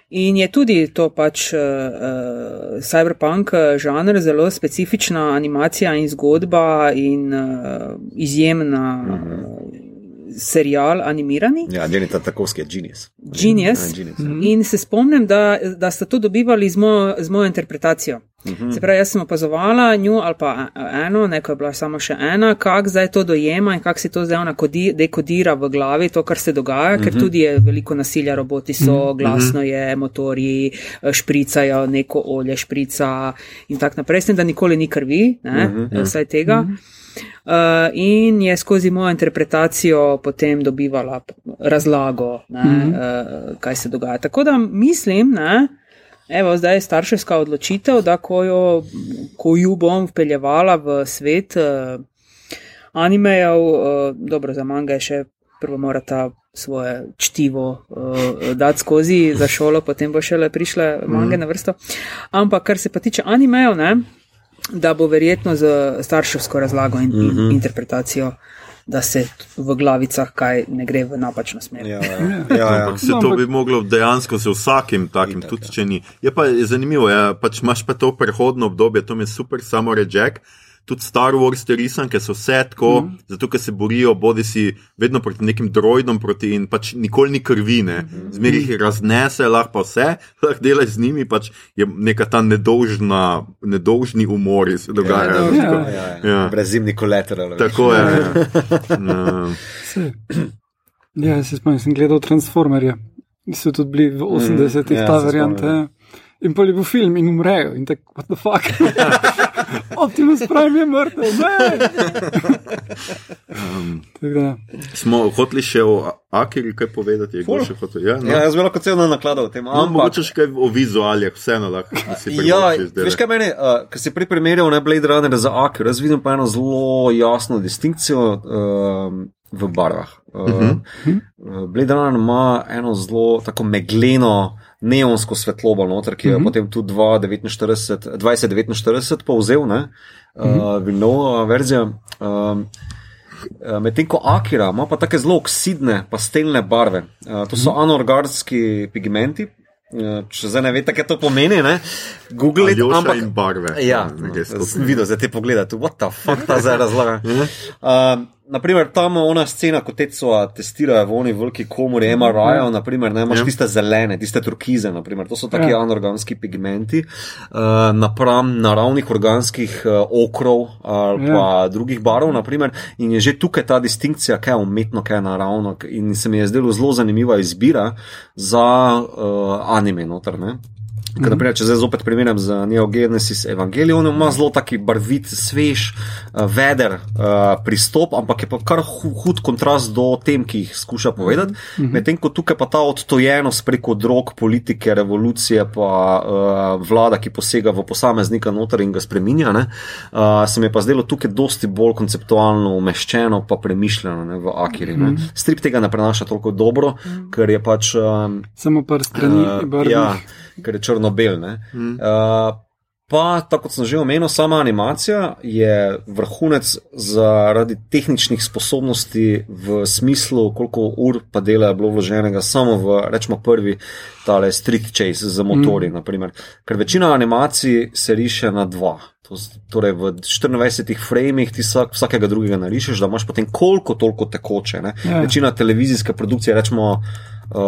Speaker 3: In je tudi to pač uh, uh, cyberpunk žanr, zelo specifična animacija in zgodba in uh, izjemna. Uh -huh. uh, serial animirani.
Speaker 2: Ja, Jenny Tatakovski je genius.
Speaker 3: Genius. Ja, genius. Mm -hmm. In se spomnim, da, da ste to dobivali z mojo, z mojo interpretacijo. Mm -hmm. Se pravi, jaz sem opazovala njo ali pa eno, neko je bila samo še ena, kak zdaj to dojema in kak si to zdaj ona dekodira v glavi, to, kar se dogaja, mm -hmm. ker mhm. tudi je veliko nasilja, roboti so, glasno je, motori špricajo, neko olje šprica in tako naprej. S tem, da nikoli ni krvi, ne, mm -hmm. vsaj tega. Uh, in je skozi mojo interpretacijo potem dobivala razlago, ne, mm -hmm. kaj se dogaja. Tako da mislim, da je starševska odločitev, da ko jo, ko jo bom vpeljevala v svet uh, animejev, uh, dobro, za manga je še prvo morata svoje čtivo uh, dati skozi za šolo, potem bo šele prišle mange mm na vrsto. Ampak kar se pa tiče animejev, ne da bo verjetno z starševsko razlago in mm -hmm. interpretacijo, da se v glavicah kaj ne gre v napačno smer. Ja, ja.
Speaker 1: ja, ja. Ampak se to bi moglo dejansko z vsakim takim, Itak, tudi če ni. Je pa je zanimivo, ja, pač imaš pa to prehodno obdobje, to mi je super, samo reček tudi Star Wars te risanke so vse tako, mm -hmm. zato ker se borijo, bodi si vedno proti nekim droidom, proti in pač nikoli ni krvine, mm -hmm. zmeri jih raznese, lahko pa vse, lahko delaš z njimi, pač je neka ta nedolžna, nedolžni umor, ki se dogaja. Ja,
Speaker 2: ja, ja, ja. ja. Brezimni kolateral.
Speaker 1: Tako je. Ja.
Speaker 4: Ja. ja, se spomnim, sem gledal Transformerje, ki so tudi bili v 80-ih, mm, ja, ta. Ja. In pa je bil film in umrejo, in tako, what the fuck. Optimus Prime je mrtev, ne.
Speaker 1: um, smo hoteli še o Akiri kaj povedati, je še hotel.
Speaker 2: Ja, no. ja, jaz bi lahko celo nakladal o tem.
Speaker 1: No, mogoče še kaj o vizualijah, vseeno lahko.
Speaker 2: Ja, veš kaj meni, uh, ker si prej primerjal ne Blade Runner za Akir, jaz vidim pa eno zelo jasno distinkcijo. Uh, V barvah. Uh, uh -huh. Blade Runner ima eno zelo tako megleno, neonsko svetlobo, noter, ki je mhm. -huh. potem tudi 2049 povzel, ne, uh -huh. uh, Vilnova verzija. Um, Medtem ko Akira ima pa tako zelo oksidne, pastelne barve. Uh, to so mhm. -huh. anorganski pigmenti, Če zdaj ne veste, kaj to pomeni, ne? Google
Speaker 1: it. Ampak in barve.
Speaker 2: Ja, sem videl, zdaj te pogledate, what the fuck ta zdaj razlaga. uh, naprimer, tam ona scena, ko te so testirajo v oni veliki komori MRI-jev, naprimer, ne imaš ja. tiste zelene, tiste turkize, naprimer, to so taki ja. anorganski pigmenti, uh, napram naravnih organskih uh, okrov ali ja. pa drugih barov, naprimer, in je že tukaj ta distinkcija, kaj je umetno, kaj je naravno, in se mi je zdelo zelo zanimiva izbira za uh, anime noter. Ne? Ker, naprimer, če zdaj zopet primerjam z Neo Genesis Evangelion, ima zelo taki barvit, svež, uh, veder uh, pristop, ampak je pa kar hud kontrast do tem, ki jih skuša povedati. Mm -hmm. Medtem ko tukaj pa ta odtojenost preko drog, politike, revolucije, pa uh, vlada, ki posega v posameznika noter in ga spreminja, ne, uh, se mi je pa zdelo tukaj dosti bolj konceptualno umeščeno, pa premišljeno ne, v Akiri. Mm -hmm. Strip tega ne prenaša toliko dobro, mm -hmm. ker je pač. Um,
Speaker 4: Samo par strani, uh, barvih. Ja,
Speaker 2: ker je črno-bel. Mm. Uh, pa, tako kot sem že omenil, sama animacija je vrhunec zaradi tehničnih sposobnosti, v smislu, koliko ur pa dela je bilo vloženega samo v, rečemo, prvi tale street chase z motori. Mm. Ker večina animacij se riše na dva. To, torej, v 24 frameh ti vsak, vsakega drugega narišeš, da imaš potem koliko toliko tekoče. Ja. Večina televizijske produkcije, rečemo, uh,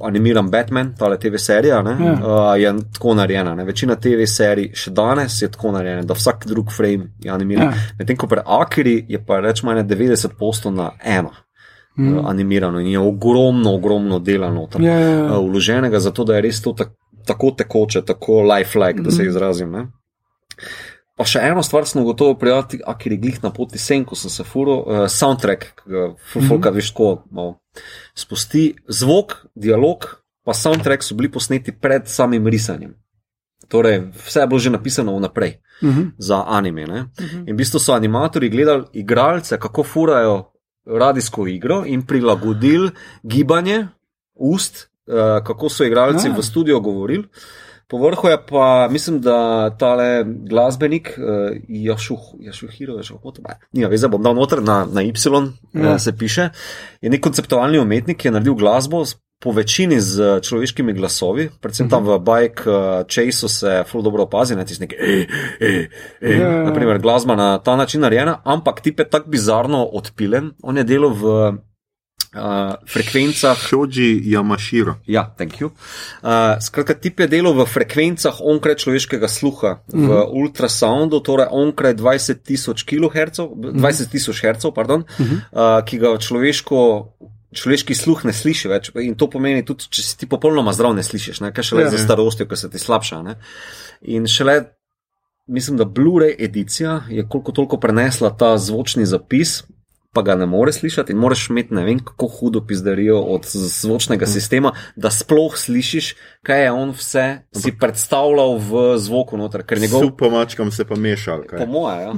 Speaker 2: animiran Batman, ta TV serija, ne,
Speaker 4: Ja.
Speaker 2: uh, je tako narejena. Ne. Večina TV serij še danes je tako narejena, da vsak drug frame je animiran.
Speaker 4: Ja.
Speaker 2: Medtem ko pri Akiri je pa rečemo 90 postov na eno.
Speaker 4: Mhm.
Speaker 2: Uh, animirano in je ogromno, ogromno dela noter
Speaker 4: Ja, ja, ja.
Speaker 2: uh, vloženega, zato da je res to tak, tako tekoče, tako lifelike, da se
Speaker 4: Mhm.
Speaker 2: izrazim. Ne? Pa še eno stvar sem gotovo prijatelj, a ker je glih na poti sen, ko sem se furo, uh, soundtrack, ki ga fulfoka
Speaker 4: Mhm.
Speaker 2: veš tako malo spusti, zvok, dialog, pa soundtrack so bili posneti pred samim risanjem. Torej, vse je bilo že napisano vnaprej
Speaker 4: Mhm.
Speaker 2: za anime. Ne?
Speaker 3: Mhm.
Speaker 2: In v bistvu so animatori gledali igralce, kako furajo radijsko igro in prilagodili gibanje ust, eh, kako so igralci
Speaker 4: Ah.
Speaker 2: v studiu govorili. Povrhu je pa, mislim, da tale glasbenik, uh, Jašuhiro, nima veze, bom dal noter na, na Y,
Speaker 4: Ja.
Speaker 2: uh, se piše, je nek konceptualni umetnik, ki je naredil glasbo s- po večini z eh, človeškimi glasovi, predvsem tam v Bike uh, Chaseu se ful dobro opazi, ne tisti neki, ej, ej, ej,
Speaker 4: Ja, ja, ja.
Speaker 2: naprimer glasba na ta način narejena, ampak tip je tako bizarno odpilen, on je delal v uh, frekvencah
Speaker 1: Shoji Yamashiro.
Speaker 2: Ja, thank you. Uh, skratka, tip je delal v frekvencah onkraj človeškega sluha, v
Speaker 4: Mhm.
Speaker 2: uh -huh. ultrasoundu, torej onkraj 20 tisoč kHz, 20 tisoč Hz, pardon,
Speaker 4: Mhm.
Speaker 2: -huh. uh, ki ga človeško. Človeški sluh ne sliši več, in to pomeni tudi, če si ti popolnoma zdrav, ne slišiš, ne? kaj šele
Speaker 4: Ja.
Speaker 2: za starostjo, ko se ti slabša. Ne? In šele, mislim, da Blu-ray edicija je koliko toliko prenesla ta zvočni zapis, pa ga ne moreš slišati in moraš imeti ne vem kako hudo pizdarijo od zvočnega sistema, da sploh slišiš, kaj je on vse si predstavljal v zvoku noter, njegov.
Speaker 1: Super mačkam se pa mešal. kaj?
Speaker 2: Po moje, ja.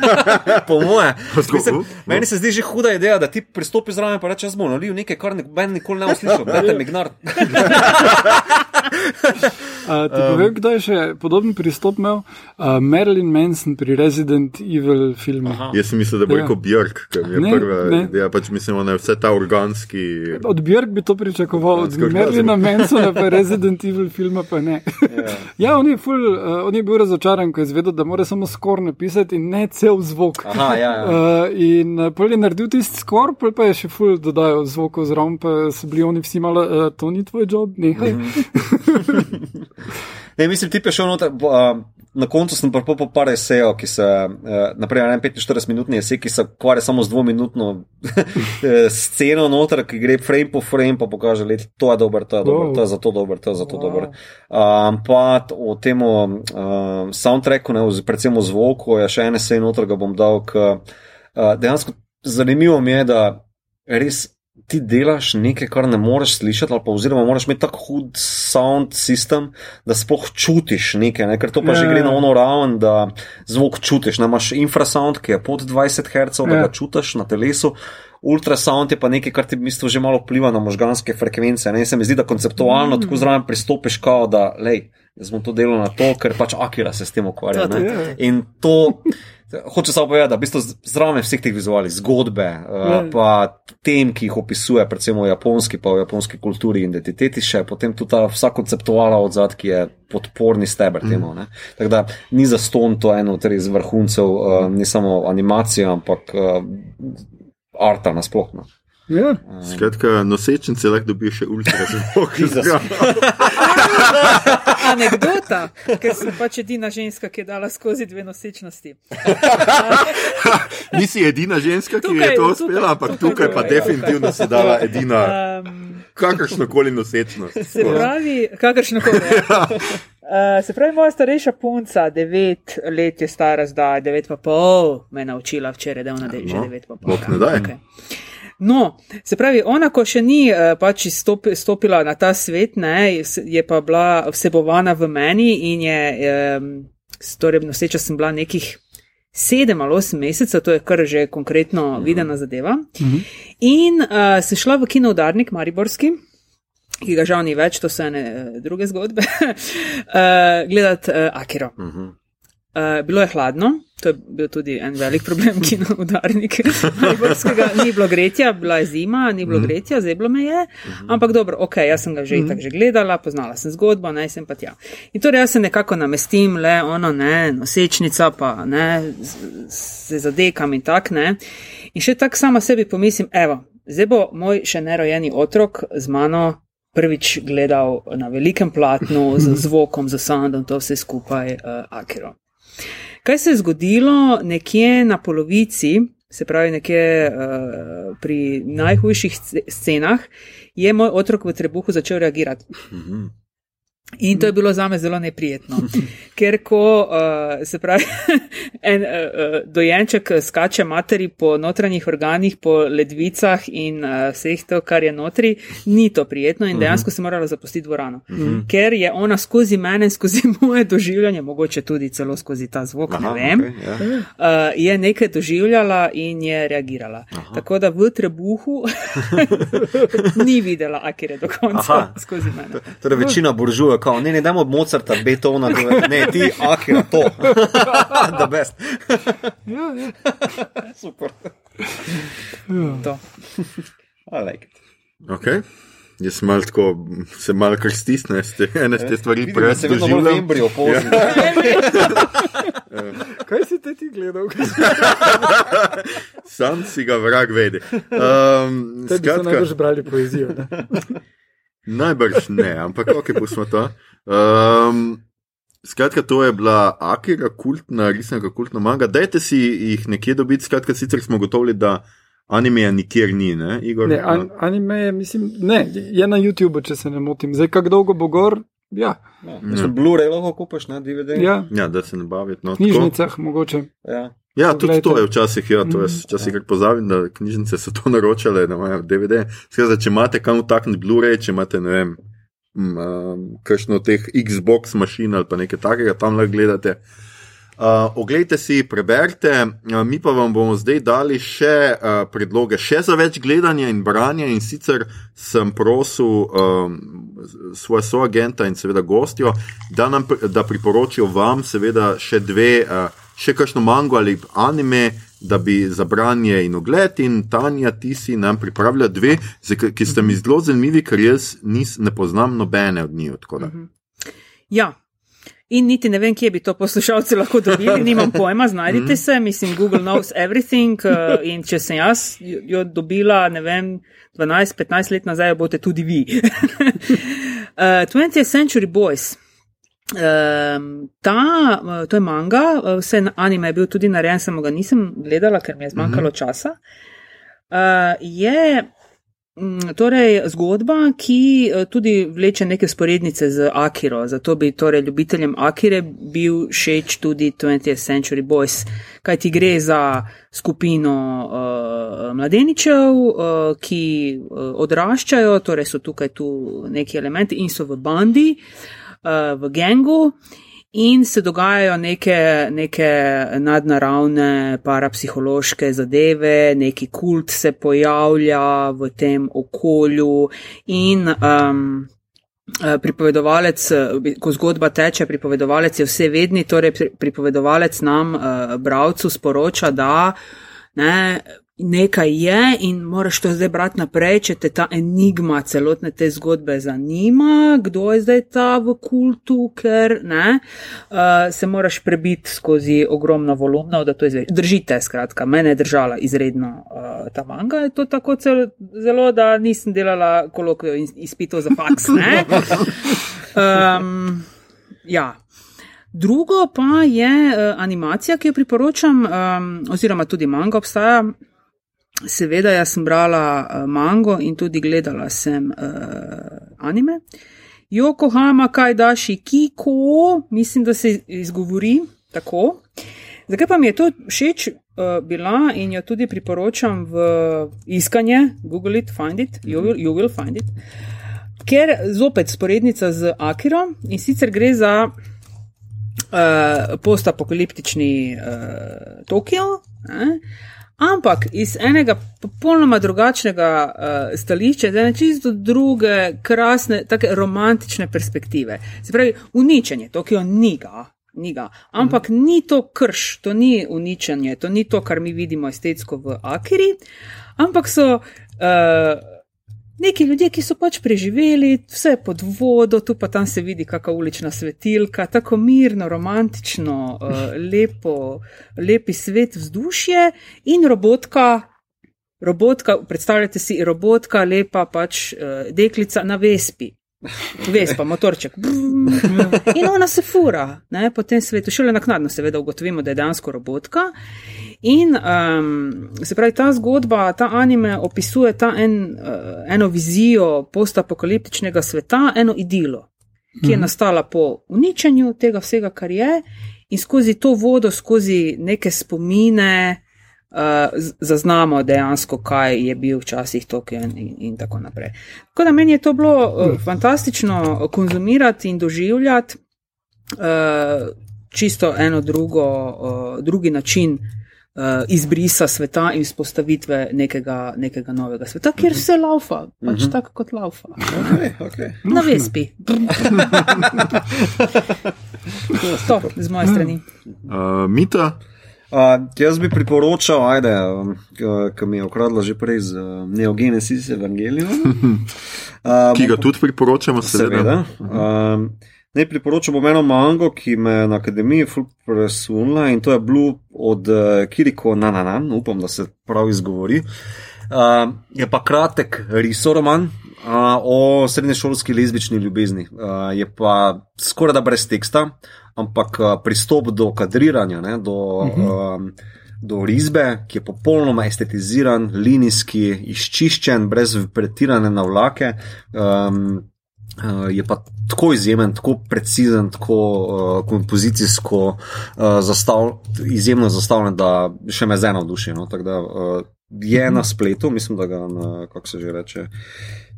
Speaker 2: po moje. Mislim, meni se zdi že huda ideja, da ti pristopi zraven in reče: Jaz bom nalil nekaj, kar ben nikoli ne bo slišal, dajte mi gnar.
Speaker 4: A, ti povem, kdo je še podoben pristop imel? Uh, Marilyn Manson pri Resident Evil filmu.
Speaker 2: Aha.
Speaker 1: Jaz sem mislil, da bo
Speaker 4: Ja.
Speaker 1: rekel Björk, ker je
Speaker 4: Ne,
Speaker 1: prva
Speaker 4: ne.
Speaker 1: ideja. Pač mislim, da je vse ta organski.
Speaker 4: Od Björk bi to pričakoval, od Marilyna Mansona pa Resident Evil filma pa ne.
Speaker 2: Ja.
Speaker 4: ja, on je, ful, uh, on je bil razočaran, ko je izvedel, da mora samo skor napisati in ne cel zvok.
Speaker 2: Aha, ja, ja.
Speaker 4: Uh, in uh, pol je naredil tisti skor, pol pa je še ful dodajal zvokov zraven, pa so bili oni vsi malo, uh, to ni tvoj job, nehaj.
Speaker 2: Ne, mislim, ti je šel noter. a, Na koncu sem pa po par esejev, ki se, eh, naprimer, 45-minutni esej, ki se ukvarja samo z dvominutno eh, sceno noter, ki gre frame po frame, pa pokaže, da to je dobro, to je dobro,
Speaker 4: Wow.
Speaker 2: to je zato dobro, to je zato
Speaker 4: Wow.
Speaker 2: dobro. Um, pa o tem um, soundtracku, ne, predvsem o zvoku, je še en esej noter, ga bom dal. K, uh, dejansko zanimivo mi je, da res ti delaš nekaj, kar ne moreš slišati, ali pa oziroma moraš imeti tako hud sound system, da sploh čutiš nekaj, ne? ker to pa že
Speaker 4: Ja.
Speaker 2: gre na ono raven, da zvok čutiš. Ne? Imaš infrasound, ki je pod 20 Hz, da
Speaker 4: Ja.
Speaker 2: ga čutiš na telesu. Ultrasound je pa nekaj, kar ti v bistvu že malo vpliva na možganske frekvence. Ne? In se mi zdi, da konceptualno mm. tako zraven pristopiš, kao da, lej, jaz bom to delal na to, ker pač Akira se s tem ukvarja.
Speaker 3: To, to,
Speaker 4: to.
Speaker 2: In to, hoče samo povedati, da v bistvu zraven vseh teh vizualih, zgodbe, uh,
Speaker 4: Ja.
Speaker 2: pa tem, ki jih opisuje, predvsem v japonski, pa v japonski kulturi in identiteti, še potem tudi ta vsa konceptuala od zadaj, ki je podporni steber temu. ne. Tako da ni za ston to eno od res vrhuncev, uh, ni samo animacija, ampak uh, arta nasplošno.
Speaker 4: Ja.
Speaker 1: Skratka, nosečnice lahko dobijo še ultrazvok.
Speaker 3: Anekdota, ker sem pač edina ženska, ki je dala skozi dve nosečnosti.
Speaker 1: Nisi edina ženska, ki
Speaker 3: Tukaj,
Speaker 1: je to uspela, ampak
Speaker 3: tukaj
Speaker 1: tukaj pa
Speaker 3: tukaj.
Speaker 1: definitivno si dala edina
Speaker 3: Um,
Speaker 1: kakršno koli nosečnost.
Speaker 3: se pravi, kakršno koli. Uh, se pravi, moja starejša punca, devet let je stara zdaj, devet pa pol, me je naučila včeraj, da je ona že
Speaker 1: No,
Speaker 3: devet pa pol.
Speaker 1: bog ne daj.
Speaker 3: Okay. No, se pravi, ona, ko še ni uh, pač stopi, stopila na ta svet, ne, je pa bila vsebovana v meni in je, torej, noseča sem bila nekih sedem ali osem mesecev, to je kar že konkretno videna zadeva. In uh, se šla v kinoudarnik Mariborski. Ki ga žal ni več, to so ene uh, druge zgodbe, uh, gledati uh, Akiro.
Speaker 2: Uh -huh.
Speaker 3: Uh, bilo je hladno, to je bil tudi en velik problem, ki na udarnik Mariborskega ni bilo gretja, bila je zima, ni bilo gretja, zeblo me je, ampak dobro, ok, jaz sem ga že itak že gledala, poznala sem zgodbo, naj sem pa tja. In torej jaz se nekako namestim, le ono, ne, nosečnica pa, ne, z- se zadekam in tak, ne. In še tako sama sebi pomislim, evo, zdaj bo moj še nerojeni otrok z mano prvič gledal na velikem platnu z zvokom, z soundom, to vse skupaj uh, Akiro. Kaj se je zgodilo nekje na polovici, se pravi nekje uh, pri najhujših scenah, je moj otrok v trebuhu začel reagirati. In to je bilo za me zelo neprijetno, ker ko uh, se pravi, en uh, dojenček skače materi po notranjih organih, po ledvicah in uh, vseh to, kar je notri, ni to prijetno in dejansko se morala zapustiti dvorano. Ker je ona skozi mene, skozi moje doživljanje, mogoče tudi celo skozi ta zvok, ne vem,
Speaker 2: okay, ja.
Speaker 3: uh, je nekaj doživljala in je reagirala. Aha. Tako da v trebuhu ni videla, akire do konca
Speaker 2: Aha.
Speaker 3: skozi mene.
Speaker 2: Torej, večina buržuje, kao, ne, ne, dajmo od Mozarta, Beethovna, to- ne, ti, Akira, to. Da best.
Speaker 4: Ja, ja.
Speaker 2: Super.
Speaker 3: To.
Speaker 2: I like it.
Speaker 1: Okay. Jaz mal tako, se malo kar stisne, ste ene te stvari
Speaker 2: Vidim, da se vedno bolj
Speaker 1: predoživljam.
Speaker 2: embrijo pozna.
Speaker 4: Kaj si te ti gledal?
Speaker 1: Sam si ga vrag vedi. Um,
Speaker 4: Tebi so najbrž brali poezijo. Ne?
Speaker 1: Najbrž ne, ampak ok, pustimo to. Um, skratka, to je bila Akira kultna, resnega kultna manga. Dajte si jih nekje dobiti, skratka, sicer smo gotovili, da animeja nikjer ni, ne, Igor?
Speaker 4: Ne, an, anime je, mislim, ne, je na YouTubu, če se ne motim. Zdaj, kako dolgo bo gor, ja,
Speaker 2: Ja, Blu-ray lahko kupiš na DVD.
Speaker 4: ja
Speaker 1: Ja, da se ne bavite. No,
Speaker 4: v
Speaker 1: tako.
Speaker 4: knjižnicah mogoče.
Speaker 2: Ja.
Speaker 1: Ja, tudi
Speaker 4: Poglejte.
Speaker 1: to je včasih, ja, to jaz
Speaker 4: Mm.
Speaker 1: včasih kar pozabim, da knjižnice so to naročale, da imajo DVD. Skratka, če imate kam vtakniti Blu-ray, če imate, ne vem, um, kakšno teh Xbox mašin ali pa nekaj takega, tam lahko gledate. Uh, oglejte si, preberite, uh, mi pa vam bomo zdaj dali še uh, predloge, še za več gledanja in branja. In sicer sem prosil um, svoje soagenta in seveda gostjo, da nam da priporočijo vam, seveda, še dve, uh, še kakšno mango ali anime, da bi za branje in ogled. In Tanja, ti si nam pripravlja dve, ki ste mi zelo zanimivi, ker jaz nis, ne poznam nobene od njih. da.
Speaker 3: Ja. In niti ne vem, kje bi to poslušalci lahko dobili, nimam pojma, znajdite se, mislim, Google knows everything. uh, In če sem jaz jo dobila, ne vem, 12-15 let nazaj, boste tudi vi. uh, 20th Century Boys. Um, ta, uh, to je manga, uh, vse anime je bil tudi narejen, samo ga nisem gledala, ker mi je zmanjkalo časa. Uh, je mm, torej zgodba, ki eh, tudi vleče neke sporednice z Akiro, zato bi torej ljubiteljem Akire bil všeč tudi 20th Century Boys, kaj ti gre za skupino uh, mladeničev, uh, ki uh, odraščajo, torej so tukaj tu neki elementi in so v bandi, uh, v gengu. In se dogajajo neke, neke nadnaravne, parapsihološke zadeve, neki kult se pojavlja v tem okolju, in um, eh, pripovedovalec, eh, ko zgodba teče, pripovedovalec je vse vedni, torej pri- pripovedovalec nam, uh, bravcu, sporoča, da ne, nekaj je in moraš to zdaj brati naprej, če te ta enigma celotne te zgodbe zanima, kdo je zdaj ta v kultu, ker ne, uh, se moraš prebiti skozi ogromno volumnov, da to izveš. Držite, skratka, mene je držala izredno uh, ta manga, je to tako cel, zelo, da nisem delala kolokvijo in izpitov za faks, ne. Um, ja. Drugo pa je uh, animacija, ki jo priporočam, um, oziroma tudi manga obstaja. Seveda, jaz sem brala uh, mango in tudi gledala sem uh, anime. Yokohama Kajdaši Kiko, mislim, da se izgovori tako. Zakaj pa mi je to všeč uh, bila in jo tudi priporočam v iskanje, Google it, find it, you will, you will find it. Ker zopet sporednica z Akiro in sicer gre za uh, postapokaliptični uh, Tokio, ne? Ampak iz enega popolnoma drugačnega uh, stališča, iz ene čisto druge, krasne, tako romantične perspektive. Se pravi, uničenje Tokio ni ga. Ni ga. Ampak mm. ni to krš, to ni uničenje, to ni to, kar mi vidimo estetsko v Akiri, ampak so uh, neki ljudje, ki so pač preživeli, vse je pod vodo, tu pa tam se vidi kakšna ulična svetilka, tako mirno, romantično, uh, lepo, lepi svet, vzdušje in robotka. robotka, predstavljate si robotka, lepa pač uh, deklica na vespi. Vespa, motorček. In ona se fura ne, po tem svetu. Šele naknadno seveda ugotovimo, da je dejansko robotka. In um, se pravi, ta zgodba, ta anime opisuje ta en, uh, eno vizijo postapokaliptičnega sveta, eno idilo, ki je nastala po uničenju tega vsega, kar je, in skozi to vodo, skozi neke spomine, uh, zaznamo dejansko, kaj je bil včasih Tokio in, in, in tako naprej. Tako da meni je to bilo uh, fantastično konzumirati in doživljati uh, čisto eno drugo, uh, drugi način. Uh, izbrisa sveta in vzpostavitve nekega, nekega novega sveta, kjer
Speaker 1: Mhm.
Speaker 3: se laufa, pač uh -huh. tako kot laufa.
Speaker 2: Okay, okay.
Speaker 3: Na vespi. to z moje strani.
Speaker 1: Uh, Mita,
Speaker 2: Uh, jaz bi priporočal, ajde, um, ki mi je ukradla že prej z uh, Neogenesis Evangelium. Uh,
Speaker 1: ki ga tudi priporočamo, seveda.
Speaker 2: seveda. Um, ne priporočam bom eno mango, ki me je na akademiji presunila in to je Blue od uh, Kiriko Nananan, upam, da se prav izgovori. Uh, je pa kratek risoroman uh, o srednješolski lezbični ljubezni. Uh, je pa skoraj da brez teksta, ampak uh, pristop do kadriranja, ne, do, uh -huh. um, do risbe, ki je popolnoma estetiziran, linijski, izčiščen, brez pretirane navlake. Um, Uh, je pa tako izjemen, tako precizen, tako uh, kompozicijsko uh, zastav, izjemno zastavljen, da še me zelo navduši. No? Tako da uh, je na spletu, mislim, da ga na, kako se že reče,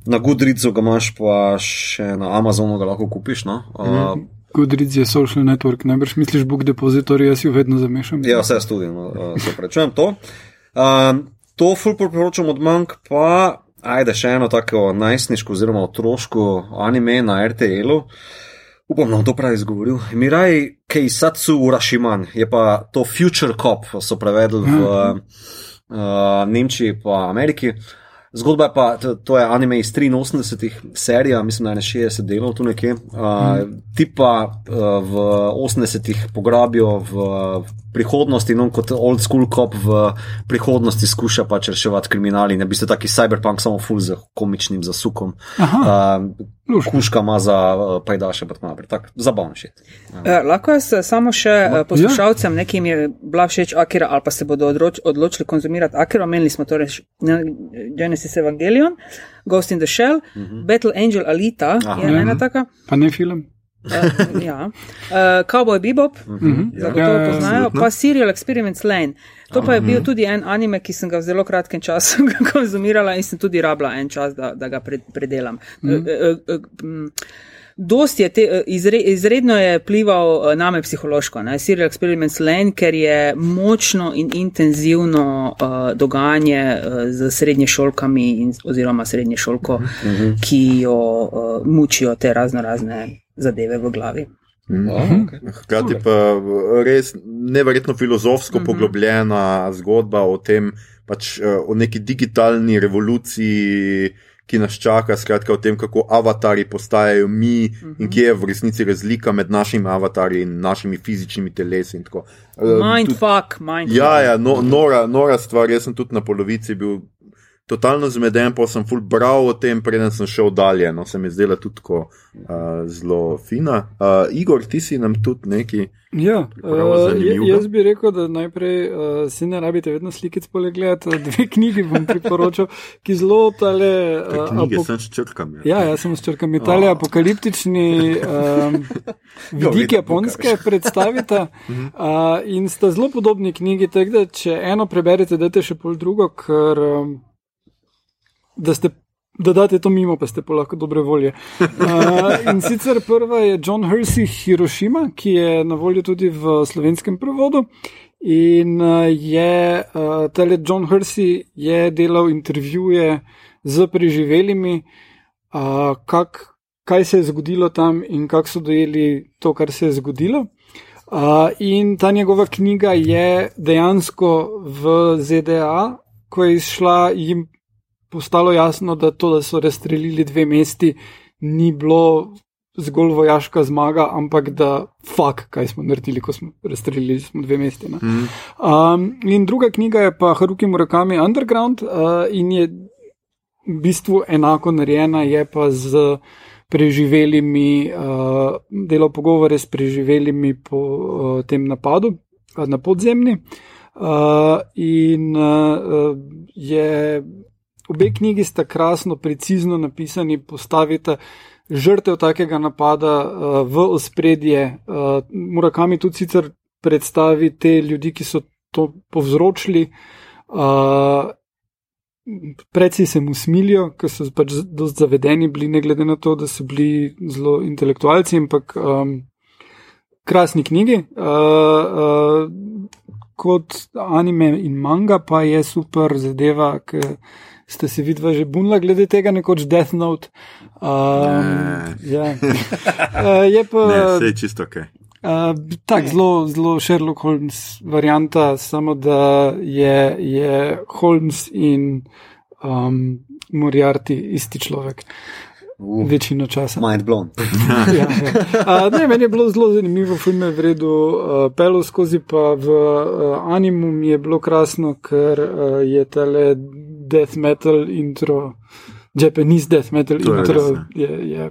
Speaker 2: na Goodreadsu ga imaš, pa še na Amazonu ga lahko kupiš. No? Uh,
Speaker 4: Goodreads je social network, najbrž misliš Book Depository, jaz jo vedno zamešam.
Speaker 2: Ja, vse tudi, no, uh, se prečujem to. Um, to ful priporočam od manjk, pa ajde še eno tako najstniško oziroma otroško anime na RTL-u. Upam, da bom to prav izgovoril. Miraj Keisatsu Urashiman je pa to Future Cop, so prevedli v uh, Nemčiji pa Ameriki. Zgodba je pa, to, to je anime iz 83 serija, mislim, da je 60 delov tu nekje. Uh, ti pa uh, v 80-ih pograbijo v prihodnosti, no kot old school cop v prihodnosti skuša pač reševati kriminali, ne bi ste taki cyberpunk samo full z komičnim zasukom. Uh, kuška ima za uh, pajdaše, pa tako naprej. Tak, zabavno še.
Speaker 3: Uh, lahko jaz samo še uh, poslušalcem, ja. nekim je bila všeč Akira ali pa se bodo odroč, odločili konzumirati Akira, omenili smo torej Genesis Evangelion, Ghost in the Shell, uh -huh. Battle Angel Alita Aha, je ja. ena taka.
Speaker 4: Pa ne film.
Speaker 3: Uh, ja. uh, Cowboy Bebop, uh -huh. zagotovo ja, poznajo, pa Serial Experiments Lane. To pa je bil tudi en anime, ki sem ga v zelo kratkem času konzumirala in sem tudi rabila en čas, da, da ga predelam. Mm. Uh, uh, uh, Dost je te, izre, izredno je plival name psihološko, ne, Serial Experiments Lane, ker je močno in intenzivno uh, dogajanje uh, z srednje šolkami in, oziroma srednje šolko, mm -hmm. ki jo uh, mučijo te razno razne zadeve v glavi.
Speaker 1: Hkrati mm -hmm. pa res neverjetno filozofsko mm -hmm. poglobljena zgodba o tem, pač o neki digitalni revoluciji, ki nas čaka, skratka o tem, kako avatari postajajo mi mm -hmm. in kje je v resnici razlika med našimi avatarji in našimi fizičnimi telesi.
Speaker 3: Mindfuck, mindfuck.
Speaker 1: Ja, ja no, nora, nora stvar, jaz sem tudi na polovici bil. Totalno zmeden, pa sem full bral o tem, preden sem šel dalje. No, se mi zdela tudi tako uh, zelo fina. Uh, Igor, ti si nam tudi neki.
Speaker 4: Ja, uh, jaz bi rekel, da najprej uh, si ne rabite vedno slikic polegledati. Dve knjigi bom priporočil, ki zelo tale.
Speaker 1: Uh, knjige sem s črkami.
Speaker 4: Ja, jaz sem s črkami. Tale oh. apokaliptični um, vidik japonske predstavita uh, in sta zelo podobni knjigi, tako da če eno preberete, dajte še pol drugo, ker. Um, da ste. Da date to mimo, pa ste pa lahko dobre volje. Uh, in sicer prva je John Hersey Hiroshima, ki je na voljo tudi v slovenskem prevodu. In uh, je uh, tale John Hersey je delal intervjuje z preživelimi, uh, kak, kaj se je zgodilo tam in kako so dojeli to, kar se je zgodilo. Uh, in ta njegova knjiga je dejansko v ZDA, ko je izšla jim postalo jasno, da to, da so razstrelili dve mesti, ni bilo zgolj vojaška zmaga, ampak da fuk, kaj smo naredili, ko smo razstrelili smo dve mesti. Mm. Um, in druga knjiga je pa Haruki Murakami Underground uh, in je v bistvu enako narejena, je pa z preživelimi, uh, delo pogovore s preživelimi po uh, tem napadu uh, na podzemni. Uh, in obe knjigi sta krasno, precizno napisani, postavite žrtev takega napada uh, v ospredje. Uh, Murakami tudi sicer predstavi te ljudi, ki so to povzročili. Uh, Predvsej se mu smilijo, ker so pač zelo zavedeni bili, ne glede na to, da so bili zelo intelektualci, ampak um, krasni knjigi. Uh, uh, kot anime in manga pa je super zadeva, ker ste se vidva že bunila glede tega, nekoč Death Note. Um,
Speaker 1: ne.
Speaker 4: ja. uh, je pa.
Speaker 1: Ne, vse je čisto ok.
Speaker 4: Uh, Tako zelo, zelo Sherlock Holmes varianta, samo da je, je Holmes in um, Moriarty isti človek.
Speaker 2: Uh,
Speaker 4: Večino časa.
Speaker 2: Mind blown.
Speaker 4: ja, ja. Uh, ne, meni je bilo zelo zanimivo, film je vredno uh, pelo skozi, pa v uh, animu mi je bilo krasno, ker uh, je tale death metal intro, Japanese death metal
Speaker 1: To je
Speaker 4: intro.
Speaker 1: res, ne.
Speaker 4: Je, je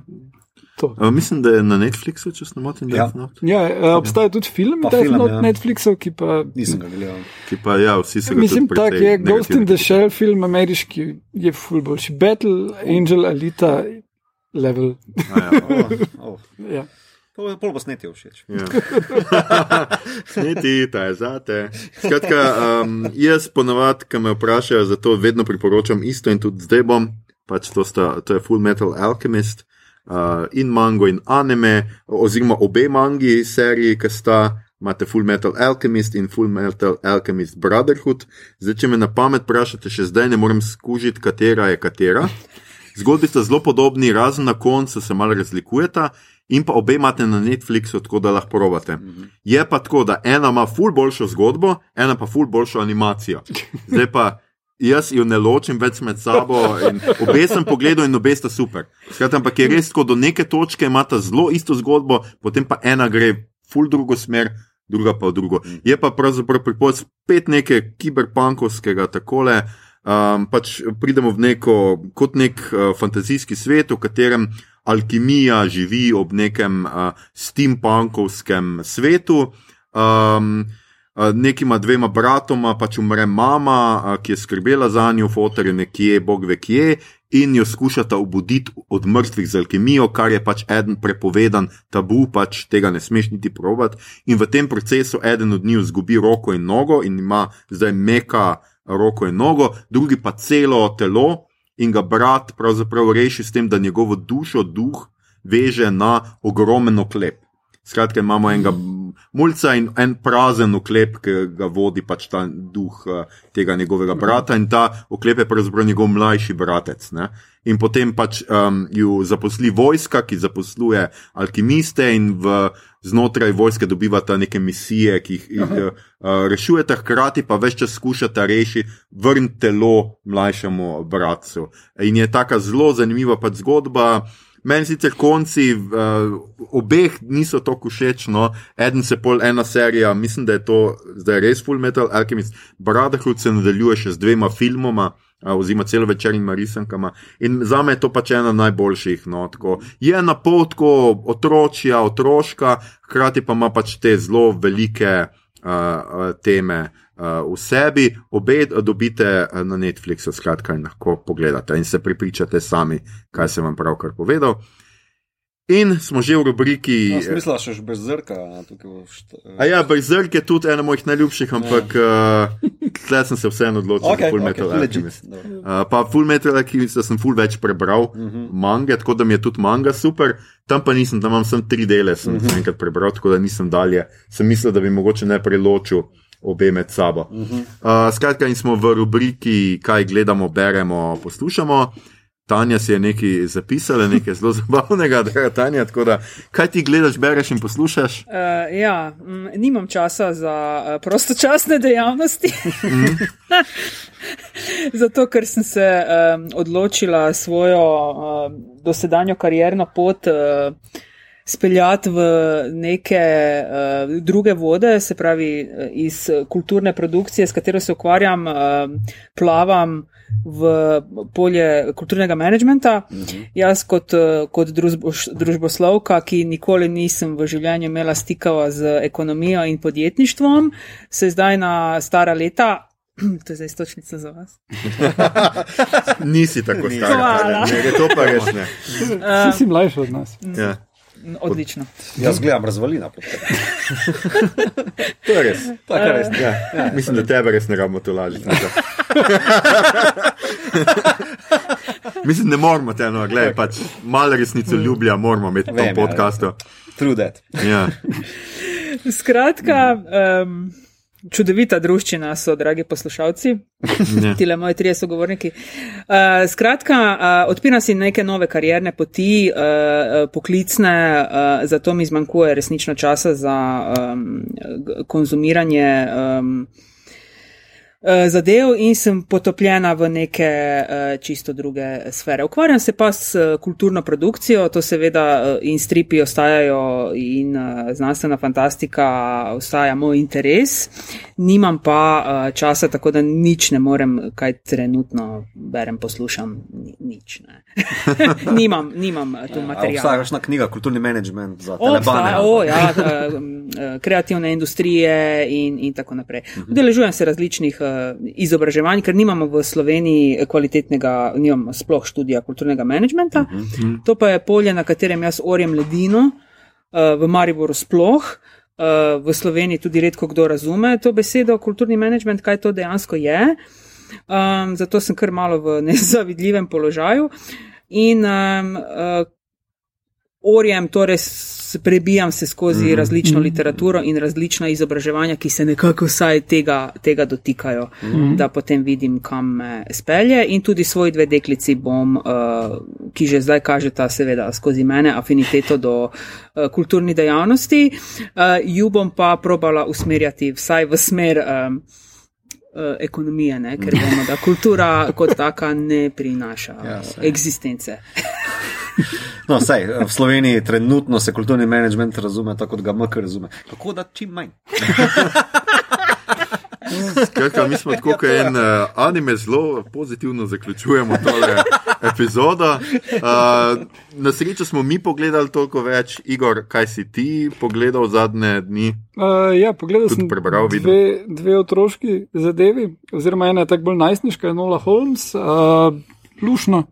Speaker 4: to.
Speaker 1: Uh, mislim, da je na Netflixu, če se ne motim,
Speaker 2: Ja.
Speaker 1: Death Note.
Speaker 4: Ja, uh, obstaja tudi film,
Speaker 2: Pa
Speaker 4: Death
Speaker 2: film,
Speaker 4: Note
Speaker 2: ja.
Speaker 4: Netflixov, ki pa.
Speaker 2: Nisem ga gledal.
Speaker 1: Ki pa, ja, vsi se ga
Speaker 4: Mislim,
Speaker 1: tudi
Speaker 4: tak je Ghost in the Shell film ameriški, je ful boljši. Battle, Angel, Alita, level.
Speaker 1: A ja,
Speaker 2: Oh, oh.
Speaker 4: Ja.
Speaker 2: To je pol posnetje všeč.
Speaker 1: Ja. Sneti, ta je zate. Skratka, um, jaz ponovadi, ko me vprašajo za to, vedno priporočam isto in tudi zdaj bom. Pač to, sta, to je Full Metal Alchemist uh, in mango in anime, oziroma obe mangi seriji, ki sta. Imate Full Metal Alchemist in Full Metal Alchemist Brotherhood. Zdaj, če me na pamet vprašate, še zdaj ne morem skužiti, katera je katera. Zgodbi sta zelo podobni, razen na koncu se malo razlikujeta, in pa obe imate na Netflixu, tako da lahko probate. Je pa tako, da ena ima ful boljšo zgodbo, ena pa ful boljšo animacijo. Zdaj pa jaz jo ne ločim več med sabo in obe sem pogledal in obe sta super. Skratka, ampak je res tako, do neke točke imata zelo isto zgodbo, potem pa ena gre ful drugo smer. Druga pa v drugo. Je pa pravzaprav pripovedz spet nekaj kiberpunkovskega, takole. Um, pač pridemo v neko, kot nek uh, fantazijski svet, v katerem alkimija živi ob nekem uh, steampunkovskem svetu. Um, uh, nekima dvema bratoma pač umre mama, uh, ki je skrbela za njo, fotor je nekje, bog ve kje, in jo skušata obuditi od mrtvih z alkimijo, kar je pač eden prepovedan tabu, pač tega ne smeš niti probati. In v tem procesu eden od njiju izgubi roko in nogo in ima zdaj meka roko in nogo, drugi pa celo telo in ga brat pravzaprav reši s tem, da njegovo dušo, duh veže na ogromen oklep. Skratka, imamo enega mulca in en prazen oklep, ki ga vodi pač ta duh eh, tega njegovega brata, in ta oklep je pravzaprav njegov mlajši bratec. Ne? In potem pač um, ju zaposli vojska, ki zaposluje alkimiste, in v, znotraj vojske dobivata neke misije, ki jih uh, rešujete, hkrati pa več čas skušate rešiti, vrniti telo mlajšemu bratcu. In je taka zelo zanimiva pač zgodba. Meni sicer konci uh, obeh niso tako všeč, no, eden se pol ena serija, mislim, da je to zdaj res Full Metal Alchemist, Brotherhood se nadaljuje še z dvema filmoma. Uh, Oziroma, celo večernjima risankama. In za me je to pač ena najboljših. No, tako. je na pol tako otročja, otroška, hkrati pa ima pač te zelo velike uh, uh, teme uh, v sebi. Obe dobite uh, na Netflixu, skratka, in lahko pogledate in se pripričate sami, kaj sem vam pravkar povedal. In smo že v rubriki.
Speaker 2: No, smisla še brez zrka. Št-
Speaker 1: A ja, Berserk je tudi ena mojih najljubših, ampak uh, tleh sem se vseeno odločil
Speaker 2: Okay,
Speaker 1: za Full
Speaker 2: okay,
Speaker 1: Metal Alchemist. Uh, pa Full Metal Alchemist sem full več prebral, uh
Speaker 2: Mhm.
Speaker 1: -huh. mange, tako da mi je tudi manga super. Tam pa nisem, tam imam samo tri dele, sem uh
Speaker 2: Mhm.
Speaker 1: -huh. enkrat prebral, tako da nisem dalje. Sem mislil, da bi mogoče ne preločil obe med sabo. Uh. -huh. uh, skratka, in smo v rubriki, kaj gledamo, beremo, poslušamo. Tanja si je nekaj zapisala, nekaj zelo zabavnega, draga Tanja. Tako da, kaj ti gledaš, bereš in poslušaš?
Speaker 3: Uh, ja, mm, nimam časa za uh, prostočasne dejavnosti. Zato, ker sem se um, odločila svojo um, dosedanjo karierno pot uh, speljati v neke uh, druge vode, se pravi iz kulturne produkcije, s katero se ukvarjam, uh, plavam v polje kulturnega menedžmenta. Uh -huh. Jaz kot, kot družboslovka, ki nikoli nisem v življenju imela stikava z ekonomijo in podjetništvom, se zdaj na stara leta To je zdaj stočnica za vas.
Speaker 1: Nisi tako star. Hvala. Ne, to pa res ne.
Speaker 4: Uh, si mlajši od nas.
Speaker 1: Ja.
Speaker 3: Odlično.
Speaker 2: Jaz gledam razvalina.
Speaker 1: to je res. To je res. Ja. Ja, Mislim, da tebe res ne rabimo to lažiti. Mislim, ne moramo te eno, gledaj, pač malo resnico ljublja, moramo imeti v tem podkastu.
Speaker 2: True that.
Speaker 1: Ja.
Speaker 3: Skratka. Um, čudovita družščina so, dragi poslušalci, ti le moji trije sogovorniki. Uh, skratka, uh, odpira si neke nove karierne poti, uh, poklicne, uh, zato mi zmanjkuje resnično časa za um, konzumiranje. Um, Eh, zadev in sem potopljena v neke uh, čisto druge sfere. Ukvarjam se pa s uh, kulturno produkcijo, to seveda uh, in stripi ostajajo in uh, znanstvena fantastika ostaja moj interes. Nimam pa uh, časa, tako da nič ne morem, kaj trenutno berem, poslušam, ni, nič. nimam, nimam tu ja, materijala.
Speaker 2: Obstaja kakšna knjiga, kulturni management za telebane?
Speaker 3: O, ja, uh, kreativne industrije in, in tako naprej. Mhm. Udeležujem se različnih uh, izobraževanj, ker nimamo v Sloveniji kvalitetnega, nimamo sploh študija kulturnega menedžmenta. Uh mhm. -huh. To pa je polje, na katerem jaz orjem ledino, uh, v Mariboru sploh. Uh, v Sloveniji tudi redko kdo razume to besedo, kulturni menedžment, kaj to dejansko je. Um, zato sem kar malo v nezavidljivem položaju. In um, uh, orjem, torej prebijam se skozi mm. različno literaturo in različna izobraževanja, ki se nekako vsaj tega, tega dotikajo, mm. da potem vidim, kam me spelje. In tudi svoji dve deklici bom, uh, ki že zdaj kažeta, seveda, skozi mene afiniteto do uh, kulturni dejavnosti, uh, ju bom pa probala usmerjati vsaj v smer. Um, Ekonomije, ne? ker vemo, da kultura kot taka ne prinaša ja, eksistence.
Speaker 2: No, sej, v Sloveniji trenutno se kulturni menedžment razume tako, kot ga MK razume. Kako da čim manj?
Speaker 1: Skratka, mi smo tako, kot en uh, anime, zelo pozitivno zaključujemo tole epizodo. Uh, na srečo smo mi pogledali toliko več, Igor, kaj si ti pogledal zadnje dni?
Speaker 4: Uh, ja, pogledal Tudi sem prebral, dve, dve otroški zadevi, oziroma ena je tako bolj najstniška, Nola Holmes, uh, lušno,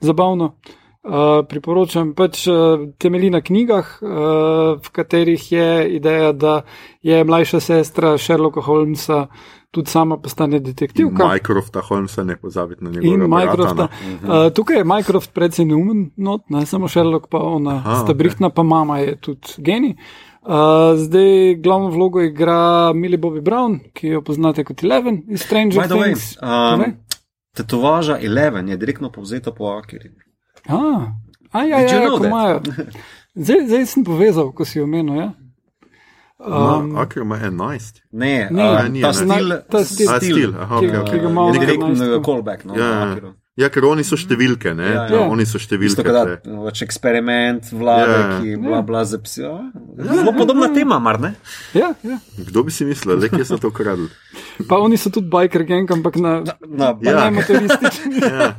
Speaker 4: zabavno. Uh, priporočam pač uh, temelji na knjigah, uh, v katerih je ideja, da je mlajša sestra Sherlocka Holmesa tudi sama postane detektivka.
Speaker 1: Mycrofta Holmesa ne pozabite na njegov
Speaker 4: In Mycrofta. Uh, tukaj je Mycroft predvsem neumen, no, ne samo Sherlock, pa ona, Aha, sta brihtna, okay. pa mama je tudi geni. Uh, zdaj glavno vlogo igra Millie Bobby Brown, ki jo poznate kot Eleven iz Stranger Things. Um,
Speaker 2: tetovaža Eleven je direktno povzeta po Akiri.
Speaker 4: A, a ja, ja, ja imajo. Zdaj, zdaj sem povezal, ko si omenil. Ja?
Speaker 1: Um, no, Aker ima 11.
Speaker 2: Ne, ne, uh,
Speaker 1: ni,
Speaker 2: ta stil,
Speaker 1: ta stil,
Speaker 2: ta
Speaker 1: stil, aha,
Speaker 4: ki, okay, ki ga imamo.
Speaker 2: Direktno callback. No,
Speaker 1: ja. Ja, ker oni so številke, ne? Ja, ja. Oni so številke.
Speaker 2: Isto, kada, več eksperiment vlade, ja. ki bla bla za psi. Ja. Zelo podobna tema, mar ne?
Speaker 4: Ja, ja.
Speaker 1: Kdo bi si mislil, da so to ukradli?
Speaker 4: Pa oni so tudi biker gang, ampak na, na, na ja. motoristični. ja.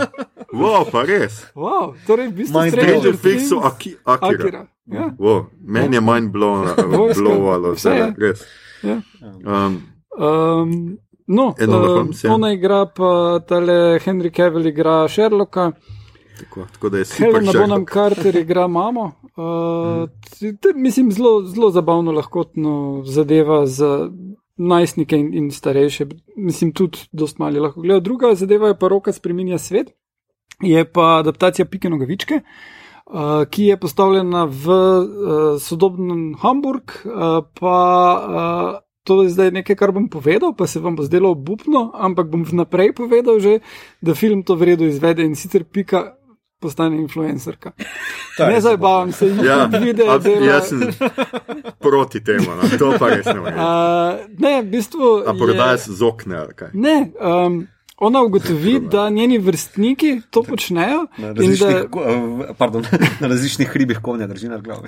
Speaker 1: Wow, pa res.
Speaker 4: Wow, torej v bistvu
Speaker 1: Stranger Things so Aki, Akira. Akira. Ja. Wow, meni je mind blowalo, vse je. Res. Ja. Um,
Speaker 4: um, No, uh, ona igra pa tale Henry Cavill igra Sherlocka.
Speaker 1: Tako, tako da je
Speaker 4: super. Helena Bonham Carter igra mamo. Uh, te, mislim, zelo, zelo zabavno lahko zadeva za najstnike in, in starejše. Mislim, tudi dosti mali lahko gledajo. Druga zadeva je pa roka spreminja svet. Je pa adaptacija Pike Nogavičke. Uh, ki je postavljena v uh, sodobnem Hamburg, uh, pa uh, to je zdaj nekaj, kar bom povedal, pa se vam bo zdelo obupno, ampak bom vnaprej povedal že, da film to vredno izvede in sicer pika. Postane influencerka. Ne zabavam se, ja, video, da je.
Speaker 1: Jaz sem proti temu, no. to pa res ne vem.
Speaker 4: Uh, ne, v bistvu.
Speaker 1: A prodajaš z okne ali kaj?
Speaker 4: Ne, um, ona ugotovi, da njeni vrstniki to počnejo.
Speaker 2: Na
Speaker 4: in
Speaker 2: različnih,
Speaker 4: da-
Speaker 2: ko- pardon, na različnih hribih konja drži na glavi.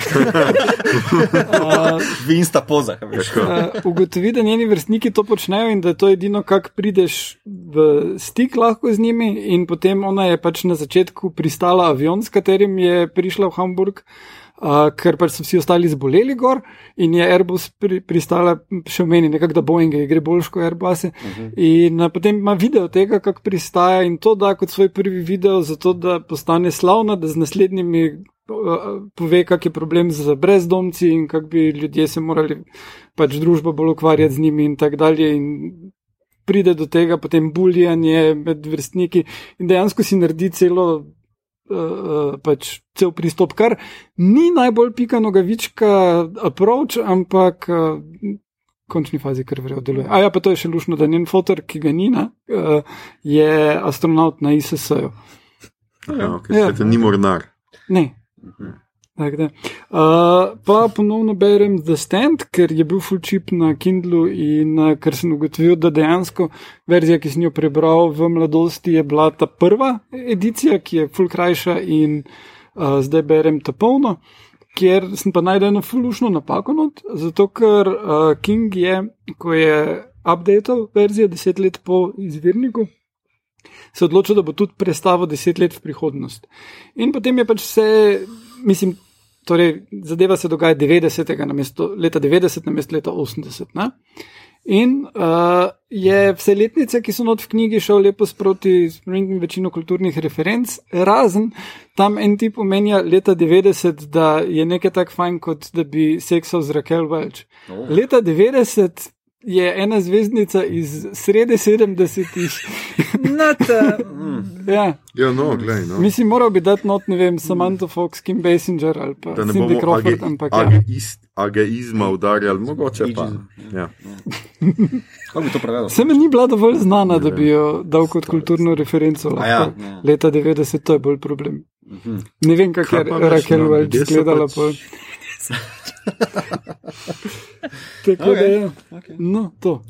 Speaker 2: Vinsta poza, a veš.
Speaker 4: Uh, ugotovi, da njeni vrstniki to počnejo in da je to edino, kak prideš v stik lahko z njimi. In potem ona je pač na začetku pristala avion, s katerim je prišla v Hamburg, uh, ker pač so vsi ostali zboleli gor in je Airbus pri, pristala, še meni nekako, da Boeing gre boljš kot Airbus. Uh -huh. In uh, potem ima video tega, kako pristaja in to da kot svoj prvi video, zato da postane slavna, da z naslednjimi uh, pove, kak je problem z brezdomci in kako bi ljudje se morali pač družba bolj ukvarjati z njimi in tako dalje. In pride do tega, potem buljanje med vrstniki in dejansko si naredi celo. Uh, pač cel pristop, kar ni najbolj pika nogavička approach, ampak uh, končni fazi kar verjetno deluje. A ja, pa to je še lušno, da njen fotor, ki ga ni, uh, je astronaut na ISS-u.
Speaker 1: Ja, okay,
Speaker 4: Ja.
Speaker 1: Ni mornar.
Speaker 4: Ne. Tak, da. uh, pa ponovno berem The Stand, ker je bil full chip na Kindlu in uh, ker sem ugotovil, da dejansko verzija, ki sem jo prebral v mladosti, je bila ta prva edicija, ki je full krajša in uh, zdaj berem ta polno, kjer sem pa najdel eno fullušno napako not, zato ker uh, King je, ko je updated verzijo deset let po izvirniku, se odločil, da bo tudi predstavil deset let v prihodnost. In potem je pač vse, mislim, torej zadeva se dogaja 90. namesto leta 90, namesto leta 80. Ne? In uh, je vse letnice, ki so not v knjigi, šel lepo sproti, spremem večino kulturnih referenc, razen tam en tip omenja leta 90, da je nekaj tako fajn, kot da bi seksal z Raquel Welch.
Speaker 2: Oh.
Speaker 4: Leta 90 je ena zvezdnica iz srede 70-ih.
Speaker 3: Not, uh,
Speaker 4: ja.
Speaker 1: Ja, no, glej, no.
Speaker 4: Mislim, moral bi dati not, ne vem, Samantha Fox, Kim Basinger ali pa
Speaker 1: Da ne
Speaker 4: Cindy Crawford,
Speaker 1: age,
Speaker 4: ampak ja.
Speaker 1: ageist, ageizma udarjali, mogoče pa. Ja.
Speaker 2: Kako bi to prevedel?
Speaker 4: Se mi ni bila dovolj znana, da bi jo dal kot kulturno referenco.
Speaker 2: A ja,
Speaker 4: lahko.
Speaker 2: ja.
Speaker 4: Leta 90, to je bolj problem.
Speaker 2: Mhm.
Speaker 4: Ne vem, kako je Raquel Welch izgledala.
Speaker 1: pač-
Speaker 4: Tako da,
Speaker 2: Okej,
Speaker 4: ja.
Speaker 2: okej.
Speaker 4: no, to.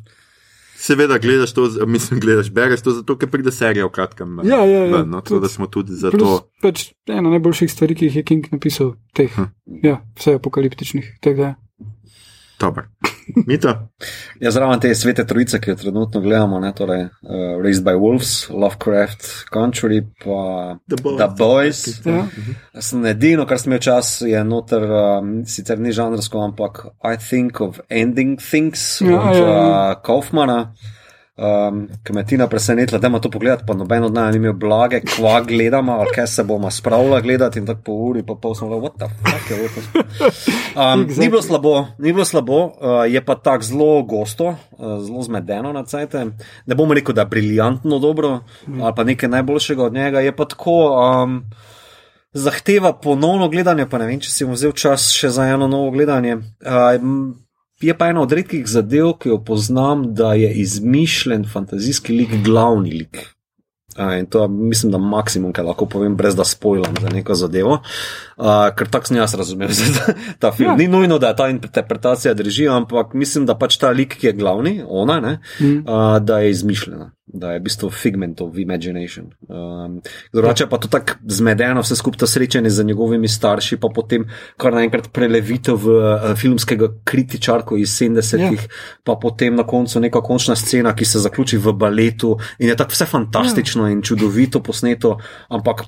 Speaker 1: Seveda, gledaš to, mislim, gledaš, bereš to zato, ker pride serija v kratkem.
Speaker 4: Ja, ja, ja,
Speaker 1: ven, no,
Speaker 4: tudi-
Speaker 1: da smo tudi za
Speaker 4: Plus,
Speaker 1: to.
Speaker 4: pač ena najboljših stvari, ki jih je King napisal, teh,
Speaker 1: Hm.
Speaker 4: ja, vse apokaliptičnih. Tega.
Speaker 1: Dobar. Mita?
Speaker 2: Ja, zraven te svete trojice, ki jo trenutno gledamo, ne, torej uh, Raised by Wolves, Lovecraft Country, pa
Speaker 1: The Boys.
Speaker 2: The Boys.
Speaker 4: Ja.
Speaker 2: Sem edino, kar sem imel čas, je noter, um, sicer ni žanrsko, ampak I think of ending things
Speaker 4: Ja,
Speaker 2: od
Speaker 4: ja, ja.
Speaker 2: uh, Kaufmana. Um, ki me je Tina presenetila, da ima to pogled, pa noben od nas ni imel blage, kva gledamo, ali kaj se bomo spravila gledati in tako po uri, pa pol smo rekli, what the fuck je to. Um,
Speaker 4: Exactly.
Speaker 2: ni bilo slabo, ni bilo slabo, uh, je pa tako zelo gosto, uh, zelo zmedeno na cajte. Ne bom rekel, da je briljantno dobro ali pa nekaj najboljšega od njega, je pa tako. Um, Zahteva ponovno gledanje, pa ne vem, če si bom vzel čas še za eno novo gledanje. Uh, je pa ena od redkih zadev, ki jo poznam, da je izmišljen fantazijski lik glavni lik. In to je, mislim, da maksimum, kar lahko povem, brez da spojlam za neko zadevo. Uh, ker tako sem jaz razumel ta, film.
Speaker 4: Ja.
Speaker 2: Ja. Ni nujno, da ta interpretacija drži, ampak mislim, da pač ta lik, ki je glavni, ona, ne,
Speaker 4: Mm.
Speaker 2: uh, da je izmišljena, da je v bistvu figment of imagination. Um, drugače pa to tako zmedeno, vse skupaj to srečanje z njegovimi starši, pa potem kar naenkrat prelevitev v uh, filmskega kritičarko iz 70-ih,
Speaker 4: Ja.
Speaker 2: pa potem na koncu neka končna scena, ki se zaključi v baletu in je tako vse fantastično in čudovito posneto, ampak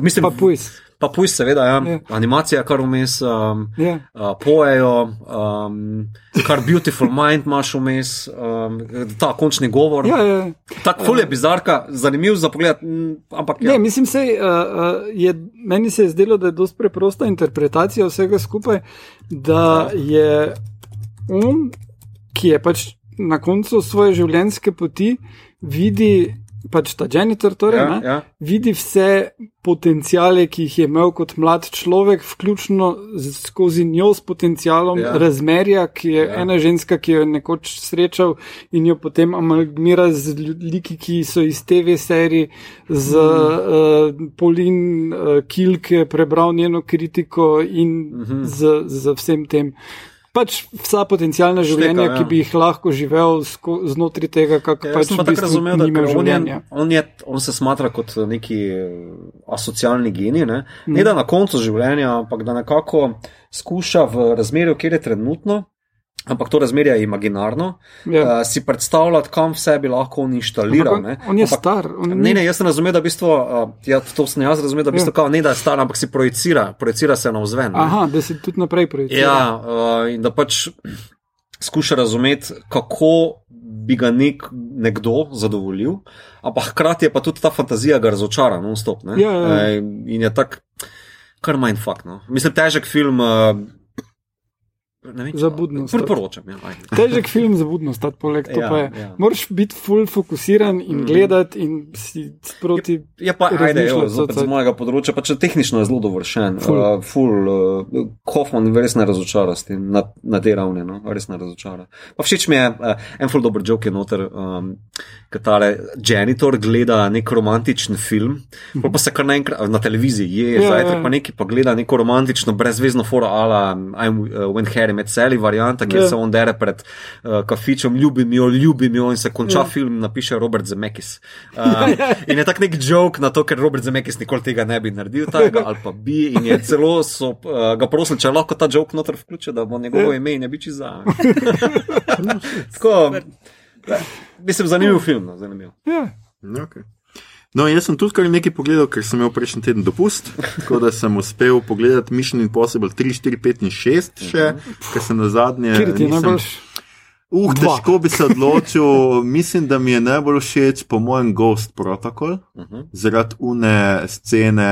Speaker 2: mislim,
Speaker 4: Pa pujs.
Speaker 2: Pa pujs, seveda, ja.
Speaker 4: Ja.
Speaker 2: animacija kar vmes. Um,
Speaker 4: Ja.
Speaker 2: Uh, pojejo, um, kar Beautiful Mind imaš vmes, um, ta končni govor.
Speaker 4: Ja, ja.
Speaker 2: Tako ful je bizarka, zanimiv za pogled, ampak ja.
Speaker 4: Ne, mislim, sej, uh, uh, je, meni se je zdelo, da je dosti preprosta interpretacija vsega skupaj, da je on, ki je pač na koncu svoje življenjske poti, vidi pač ta genitor, torej,
Speaker 2: ja,
Speaker 4: ne,
Speaker 2: ja.
Speaker 4: vidi vse potencijale, ki jih je imel kot mlad človek, vključno z, skozi njo s potencialom
Speaker 2: Ja.
Speaker 4: ja. razmerja, ki je
Speaker 2: Ja.
Speaker 4: ena ženska, ki jo je nekoč srečal in jo potem amalgamira z ljudmi, ki so iz TV serij, z mm. uh, Polin uh, Kil, ki je prebral njeno kritiko in mm -hmm. z, z vsem tem. Pač vsa potencijalna življenja,
Speaker 2: ja.
Speaker 4: ki bi jih lahko živel znotraj tega, kako
Speaker 2: Ja,
Speaker 4: pač v
Speaker 2: tako razumel, da ker on, je, on, je, on se smatra kot neki eh, asocialni genij. Ne?
Speaker 4: Mm.
Speaker 2: ne da na koncu življenja, ampak da nekako skuša v razmerju, kjer je trenutno, ampak to razmerje je imaginarno,
Speaker 4: Ja.
Speaker 2: uh, si predstavljati, kam vse bi lahko on inštaliral.
Speaker 4: Ampak
Speaker 2: ne.
Speaker 4: on, on je
Speaker 2: Ampak-
Speaker 4: star. On
Speaker 2: Ne, ne, jaz sem razumel, da v bistvu, uh, ja, to sem jaz razumel, da v bistvu,
Speaker 4: Ja.
Speaker 2: kao, ne da je star, ampak si projicira, projicira se na vzven.
Speaker 4: Aha, da si tudi naprej projicira.
Speaker 2: Ja, uh, in da pač skuša razumeti, kako bi ga nek, nekdo zadovoljil, ampak hkrati je pa tudi ta fantazija ga razočara, non-stop.
Speaker 4: Ja, ja, ja.
Speaker 2: Eh, In je tak, kar mindfuck. No. Mislim, težek film. Uh, vem,
Speaker 4: Za budnost.
Speaker 2: Priporočam. Ja, ajde.
Speaker 4: Težek film za budnost, ta poleg to
Speaker 2: Ja,
Speaker 4: pa je.
Speaker 2: ja.
Speaker 4: Moraš biti full fokusiran in
Speaker 2: Mhm.
Speaker 4: gledati in si sproti.
Speaker 2: Je pa, ajde, zopet z mojega področja, pa če tehnično je zelo dovršen.
Speaker 4: Ful.
Speaker 2: Uh, ful, uh, Hoffman res ne razočara s tem na, na tej ravni, no? res ne razočara. Pa všeč mi je, uh, en ful dober joke je noter, um, katare janitor gleda nek romantičen film, pol pa se kar naenkrat na televiziji je,
Speaker 4: Ja,
Speaker 2: ja, zajtrk
Speaker 4: ja.
Speaker 2: pa neki pa gleda neko romantično, brezvezno foro ala I'm uh, when Harry met Sally varianta, kjer
Speaker 4: Ja.
Speaker 2: se on dere pred uh, kafičem, ljubim jo, ljubim jo in se konča
Speaker 4: Ja.
Speaker 2: film, napiše Robert Zemeckis. Um, in je tak nek joke na to, ker Robert Zemeckis nikoli tega ne bi naredil, tega, ali pa bi. In je celo so uh, ga prosili, če lahko ta joke noter vključi, da bo njegovo ime in ne bi čiza. Tako, mislim, zanimiv film. No, zanimiv.
Speaker 4: Ja.
Speaker 1: Okay. No, jaz sem tudi kar nekaj pogledal, ker sem imel prejšnji teden dopust, tako da sem uspel pogledati Mission Impossible 3, 4, 5 in 6 še, ker sem na zadnje.
Speaker 4: Kjer ti je
Speaker 1: nisem-
Speaker 4: najbolj?
Speaker 1: Uh,
Speaker 4: Dva.
Speaker 1: težko bi se odločil. Mislim, da mi je najbolj všeč, po mojem, Ghost Protocol,
Speaker 2: Uh -huh.
Speaker 1: zaradi une scene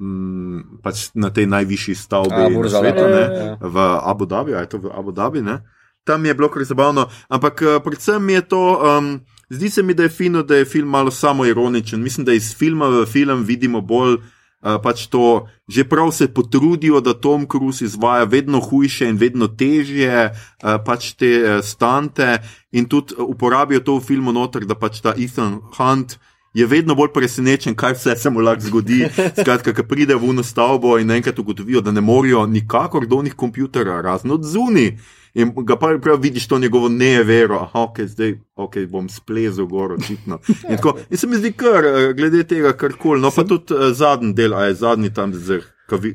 Speaker 1: m, pač na tej najvišji stavbi
Speaker 2: A,
Speaker 1: na svetu, ne,
Speaker 2: Arab, ja.
Speaker 1: v Abu Dhabi, ali je to v Abu Dhabi. Ne? Tam je bilo kar zabavno, ampak eh, predvsem mi je to. Um, Zdi se mi, da je fino, da je film malo samo ironičen. Mislim, da iz filma v film vidimo bolj uh, pač to, že prav se potrudijo, da Tom Cruise izvaja vedno hujše in vedno težje uh, pač te uh, stante in tudi uporabijo to v filmu noter, da pač ta Ethan Hunt. Je vedno bolj presenečen, kaj vse se mu lahko zgodi. Skratka, ko pride v uno stavbo in enkrat ugotovijo, da ne morejo nikakor do njih kompjuterja, razen od zunaj. In ga pa prav vidiš to njegovo nevero, aha, ok, zdaj okay, bom splezel gor, očitno. In, tako, in se mi zdi kar, eh, glede tega, kar koli. No, pa tudi uh, zadnji del, a je zadnji tam z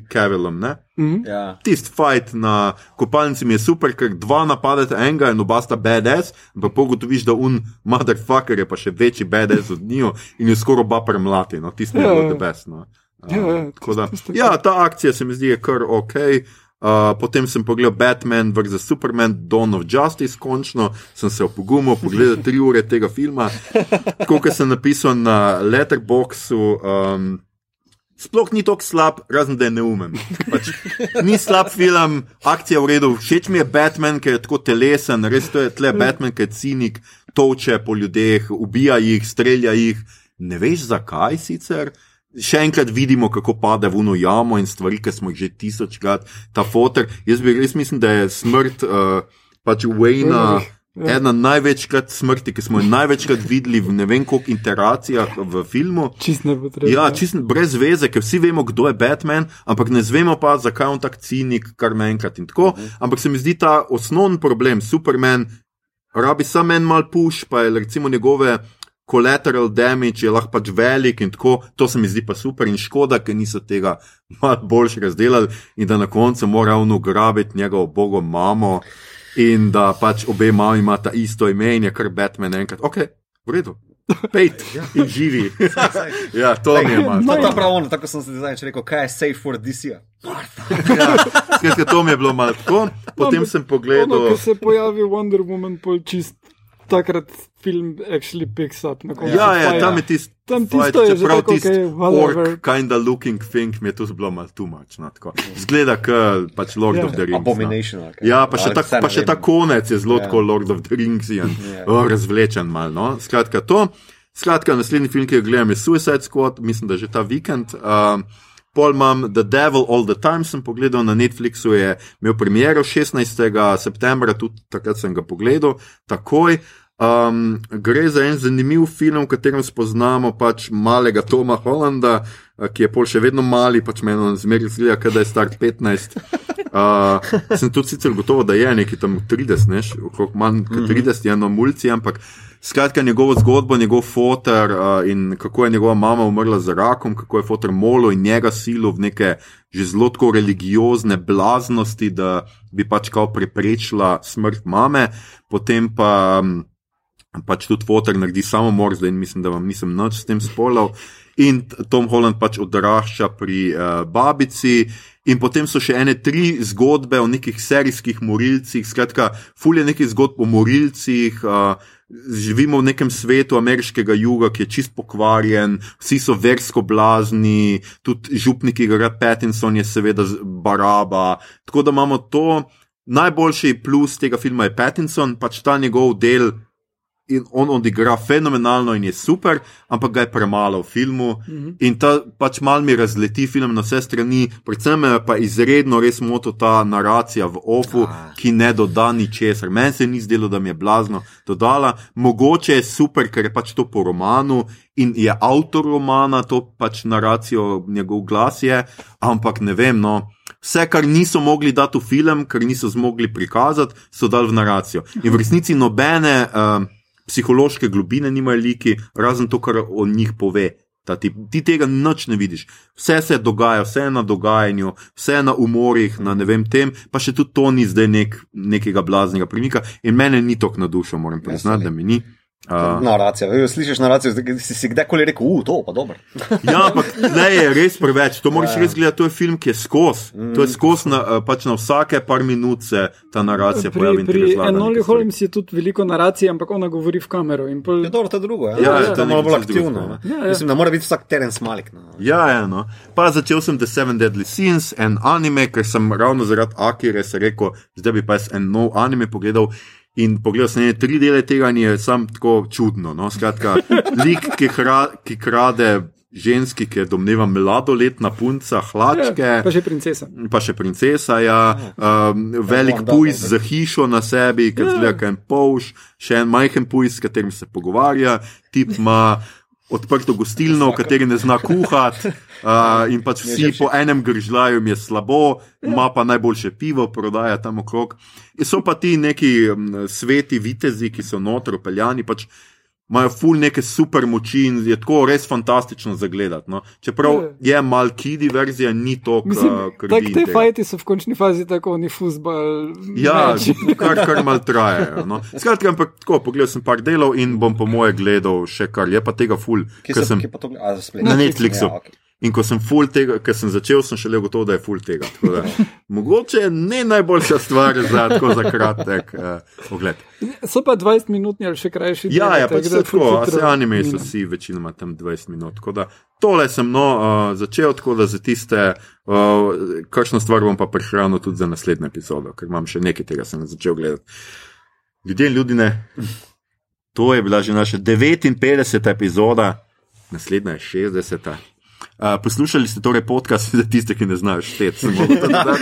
Speaker 1: Kevilom, ne?
Speaker 4: Mhm.
Speaker 2: Ja.
Speaker 1: Tisti fight na kopalnici mi je super, ker dva napadete enega in oba sta BDS, ampak pogotoviš, da un motherfucker je pa še večji BDS od njiju in jo skoraj oba premlati. No, tisti je bilo
Speaker 4: ja.
Speaker 1: the best. No.
Speaker 4: Ja, ja,
Speaker 1: tako da, ja, ta akcija se mi zdi je kar ok. Uh, potem sem pogledal Batman vs. Superman, Dawn of Justice, končno sem se opogumil, pogledal tri ure tega filma. Tako kot sem napisal na Letterboxu, um, sploh ni tako slab, razen da je neumen. Pač, ni slab film, akcija v redu. Všeč mi je Batman, ker je tako telesen, res to je tle Batman, ki je cinik, toče po ljudeh, ubija jih, strelja jih. Ne veš zakaj sicer. Še enkrat vidimo, kako pade v uno jamo in stvari, ki smo jih že tisočkrat, ta fotor. Jaz bi res mislim, da je smrt uh, pač Wayna.
Speaker 4: Ja.
Speaker 1: Ena največkrat smrti, ki smo jo največkrat videli v ne vem koliko interacijah v filmu.
Speaker 4: Čist ne potrebno.
Speaker 1: Ja, čist brez veze, ker vsi vemo, kdo je Batman, ampak ne zvemo pa, zakaj je on tak cinik, kar naenkrat in tako. Ampak se mi zdi ta osnovni problem, Superman, rabi samo en mal push, pa je recimo njegove. Collateral damage je lahko pač velik in tako, to se mi zdi pa super in škoda, ker niso tega malo boljše razdelali in da na koncu mora on ugrabiti njegovo bogo mamo in da pač obe mami imata isto ime in je kar Batman enkrat. Ok, v redu. Pejt in živi. ja, to mi je malo.
Speaker 2: To je ta pravno, tako sem se zdaj rekel, kaj je safe for this year.
Speaker 1: Ja, skratka, to mi je bilo malo tako. Potem
Speaker 4: ampak
Speaker 1: sem
Speaker 4: Ono,
Speaker 1: pogledal.
Speaker 4: ko se pojavi Wonder Woman, pol čist takrat film actually picks up. Na koncu
Speaker 1: Ja, ja, tam je tisti.
Speaker 4: Tam tisto je
Speaker 1: čeprav
Speaker 4: okej, whatever.
Speaker 1: ork, kinda looking thing, mi je to bilo malo too much. No, tako. Zgleda, kot pač Lord
Speaker 4: Ja.
Speaker 1: of the Rings. No.
Speaker 2: Abomination. ali kaj.
Speaker 1: Ja, pa še,
Speaker 2: Ali
Speaker 1: ta, pa še ta konec je zelo
Speaker 2: Ja.
Speaker 1: tako Lord of the Rings in
Speaker 2: Ja.
Speaker 1: oh, razvlečen mal. No? Skratka, to. Skratka, naslednji film, ki ga gledam, je Suicide Squad, mislim, da že ta vikend. Um, Pol imam The Devil All the Time, sem pogledal na Netflixu, je imel premiero 16. septembra, tudi takrat sem ga pogledal, takoj. Um, gre za en zanimiv film, v katerem spoznamo pač malega Toma Hollanda, uh, ki je pol še vedno mali, pač meni zmeraj zgleda, da je star 15. Uh, sem tudi sicer gotovo, da je neki tam 30, ne, okrog manj kot 30, je eno mulci, ampak skratka njegovo zgodbo, njegov fotor uh, in kako je njegova mama umrla za rakom, kako je fotor molo in njega silo v neke že zelo tako religiozne blaznosti, da bi pač kao preprečila smrt mame, potem pa. Um, pač tudi fotor naredi samomor, zdaj mislim, da vam nisem nič s tem spolal. In Tom Holland pač odrašča pri uh, babici, in potem so še ene tri zgodbe o nekih serijskih morilcih, skratka, fulje nekih zgodb o morilcih. Uh, živimo v nekem svetu ameriškega juga, ki je čist pokvarjen, vsi so versko blazni, tudi župniki, Greg Pattinson je seveda baraba. Tako da imamo to. Najboljši plus tega filma je Pattinson, pač ta njegov del in on odigra fenomenalno in je super, ampak ga je premalo v filmu. Mm -hmm. In ta pač mal mi razleti film na vse strani, predvsem me pa izredno res moto ta naracija v ofu, ah. ki ne doda ničesar. Meni se ni zdelo, da mi je blazno dodala. Mogoče je super, ker je pač to po romanu. In je avtor romana, to pač naracijo, njegov glas je, ampak ne vem, no, vse, kar niso mogli dati v film, kar niso zmogli prikazati, so dali v naracijo. In v resnici nobene, uh, psihološke globine nimajo liki, razen to, kar o njih pove. Ti, ti tega noč ne vidiš. Vse se dogaja, vse je na dogajanju, vse je na umorih, na ne vem tem, pa še tudi to ni zdaj nek, nekega blaznega premika. In mene ni to na dušo, moram priznati, da mi ni.
Speaker 2: Uh, naracija, slišiš naracijo, si, si kdajkoli rekel, uf, to pa dobro.
Speaker 1: ja, ampak ne je res preveč. To moraš ja. res gledati. To je film, ki je skos. Mm. To je skos na, pač na vsake par minut se ta naracija
Speaker 4: pri,
Speaker 1: pojavi.
Speaker 4: Pri Enoli Holmes je tudi veliko naracije, ampak ona govori v kamero. Pol...
Speaker 2: Je dobro, to je drugo. Ja,
Speaker 1: ja,
Speaker 2: ja, to je malo bolj aktivno. Ja, ja. Mislim, da mora biti vsak teren smalik. No.
Speaker 1: Ja, ja, no. Pa začel sem The Seven Deadly Sins, en anime, ker sem ravno zaradi Akire se rekel, zdaj bi pa jaz en nov anime pogledal. In pogledal sem tri dele tega, in je sam tako čudno. No? Skratka, lik, ki, hra, ki krade ženski, ki je domneva mladoletna punca, hlačke. Ja,
Speaker 4: pa še princesa.
Speaker 1: Pa še princesa, ja. Um, velik pujs za hišo na sebi, ki ja. zgleda, en polž, še en majhen pujs, s katerim se pogovarja, tip ima odprto gostilno, v kateri ne zna kuhati, uh, in pač vsi po enem gržljaju je slabo, ima pa najboljše pivo, prodaja tam okrog. In so pa ti neki sveti vitezi, ki so notro peljani. Pač, Imajo ful neke super moči in je tako res fantastično za gledati. No. Čeprav je mal kidi verzija, ni to, kar
Speaker 4: je. Te fajti so v končni fazi tako, ni fuzbal.
Speaker 1: Ja, kar, kar mal trajajo. No. Skratka, ampak tako, pogledal sem par delov in bom po moje gledal še kar je pa tega ful.
Speaker 2: Kje sem,
Speaker 1: kje na Netflixu. Ja, okay. In ko sem full tega, ker sem začel, sem šele gotov, da je full tega. Da, mogoče ne najboljša stvar za tako za kratek uh, ogled.
Speaker 4: So pa 20 minut ali še krajši.
Speaker 1: Ja, ja, pač tako, se anime so vsi večinoma tam 20 minut. Da, tole sem no uh, začel, tako da za tiste, uh, kakšno stvar bom pa prehranil tudi za naslednjo epizodo, ker imam še nekaj tega, sem začel gledati. Ljudje in ljudi ne. To je bila že naša 59. epizoda, naslednja je 60. Uh, poslušali ste torej podcast za tiste, ki ne znajo šteti.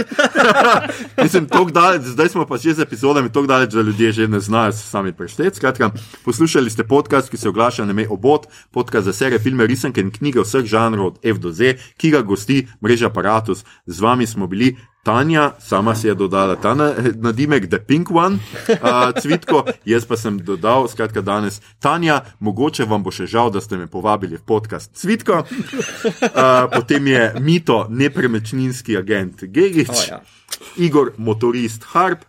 Speaker 1: Mislim, daleč, zdaj smo pa že z epizodami tako daleč, da ljudje že ne znajo sami prešteti. Skratka, poslušali ste podcast, ki se oglaša na ime Obot, podcast za serije, filme, risanke in knjige vseh žanrov od F do Z, ki ga gosti mreža Apparatus. Z vami smo bili Tanja, sama si je dodala ta nadimek, The Pink One, uh, cvitko, jaz pa sem dodal, skratka, danes Tanja, mogoče vam bo še žal, da ste me povabili v podcast Cvitko. Uh, potem je Mito, nepremečninski agent Gegič, oh, ja. Igor, motorist Harp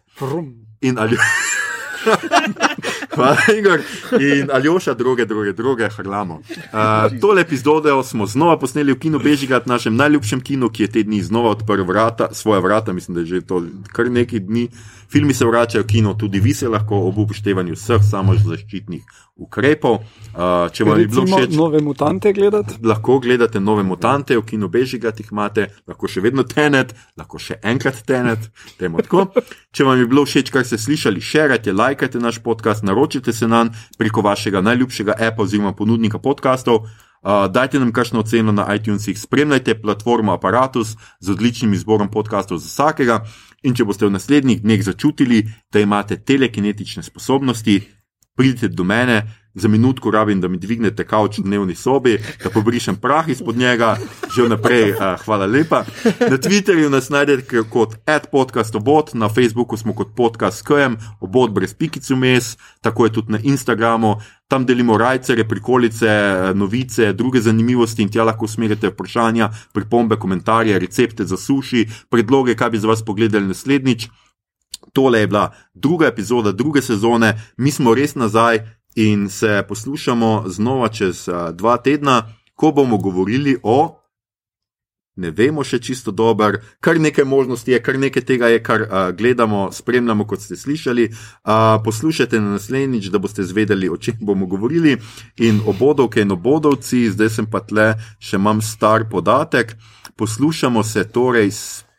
Speaker 1: in ali. Hvala, Igor. In Aljoša, druge, druge, druge, hrlamo. Uh, tole epizodo smo znova posneli v kinu Bežigat, našem najljubšem kinu, ki je te dni znova odprl vrata, svoje vrata, mislim, da je že to kar nekaj dni. Filmi se vračajo v kino, tudi vi se lahko ob upoštevanju vseh samozaščitnih ukrepov. Uh, če vam je bilo všeč,
Speaker 4: nove mutante gledate?
Speaker 1: Lahko gledate nove mutante, v kinu Bežigat jih imate, lahko še vedno tenet, lahko še enkrat tenet, temu tako. Če vam je bilo všeč, kar ste slišali, širite, lajkajte naš podcast, naročite se nam preko vašega najljubšega appa oziroma ponudnika podkastov. Uh, dajte nam kakšno oceno na iTunesih, spremljajte platformo Apparatus z odličnim izborom podkastov za vsakega. In če boste v naslednjih dneh začutili, da imate telekinetične sposobnosti, pridite do mene, za minutko rabim, da mi dvignete kavč v dnevni sobi, da pobrišem prah izpod njega, že vnaprej, uh, hvala lepa. Na Twitterju nas najdete kot adpodcastobot, na Facebooku smo kot podcast KM, obot brez pikicu mes, tako je tudi na Instagramu. Tam delimo rajce, prikolice, novice, druge zanimivosti in tja lahko usmerite vprašanja, pripombe, komentarje, recepte za suši, predloge, kaj bi za vas pogledali naslednjič. Tole je bila druga epizoda druge sezone, mi smo res nazaj, in se poslušamo znova čez dva tedna, ko bomo govorili o. Ne vemo še čisto dobro, kar nekaj možnosti je, kar nekaj tega je, kar uh, gledamo, spremljamo, kot ste slišali. Uh, poslušajte na naslednjič, da boste zvedeli, o čem bomo govorili. In obodovke in obodovci, zdaj sem pa tle, še imam star podatek. Poslušamo se torej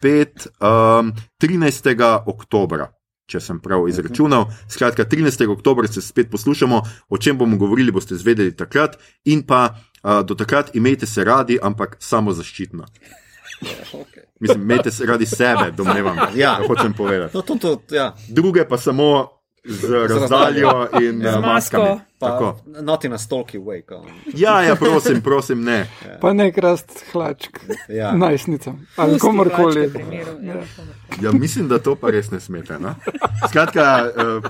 Speaker 1: spet um, 13. oktobra če sem prav izračunal. Skratka, 13. oktober se spet poslušamo, o čem bomo govorili, boste zvedeli takrat, in pa uh, do takrat imejte se radi, ampak samo zaščitno. Mislim, imejte se radi sebe, domnevam. Ja, hočem povedati.
Speaker 2: No, to, to, ja.
Speaker 1: Druge pa samo z razdaljo in z maskami.
Speaker 2: Noti na stolki, wake.
Speaker 1: Ja, ja, prosim, prosim, ne.
Speaker 4: Ja. Pa ne krast hlačk, ja. najstnica ali komorkoli.
Speaker 1: Ja. ja, mislim, da to pa res ne smete. No? Skratka, uh,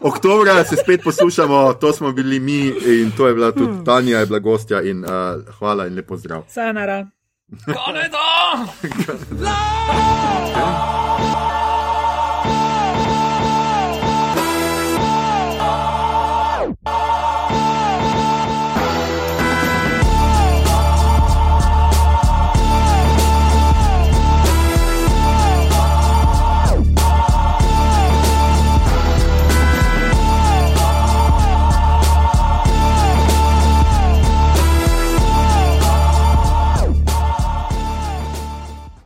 Speaker 1: oktobra se spet poslušamo, to smo bili mi in to je bila tudi hmm. Tanja, je bila gostja in uh, hvala in lepo zdrav.
Speaker 3: Sanara.
Speaker 4: Konec!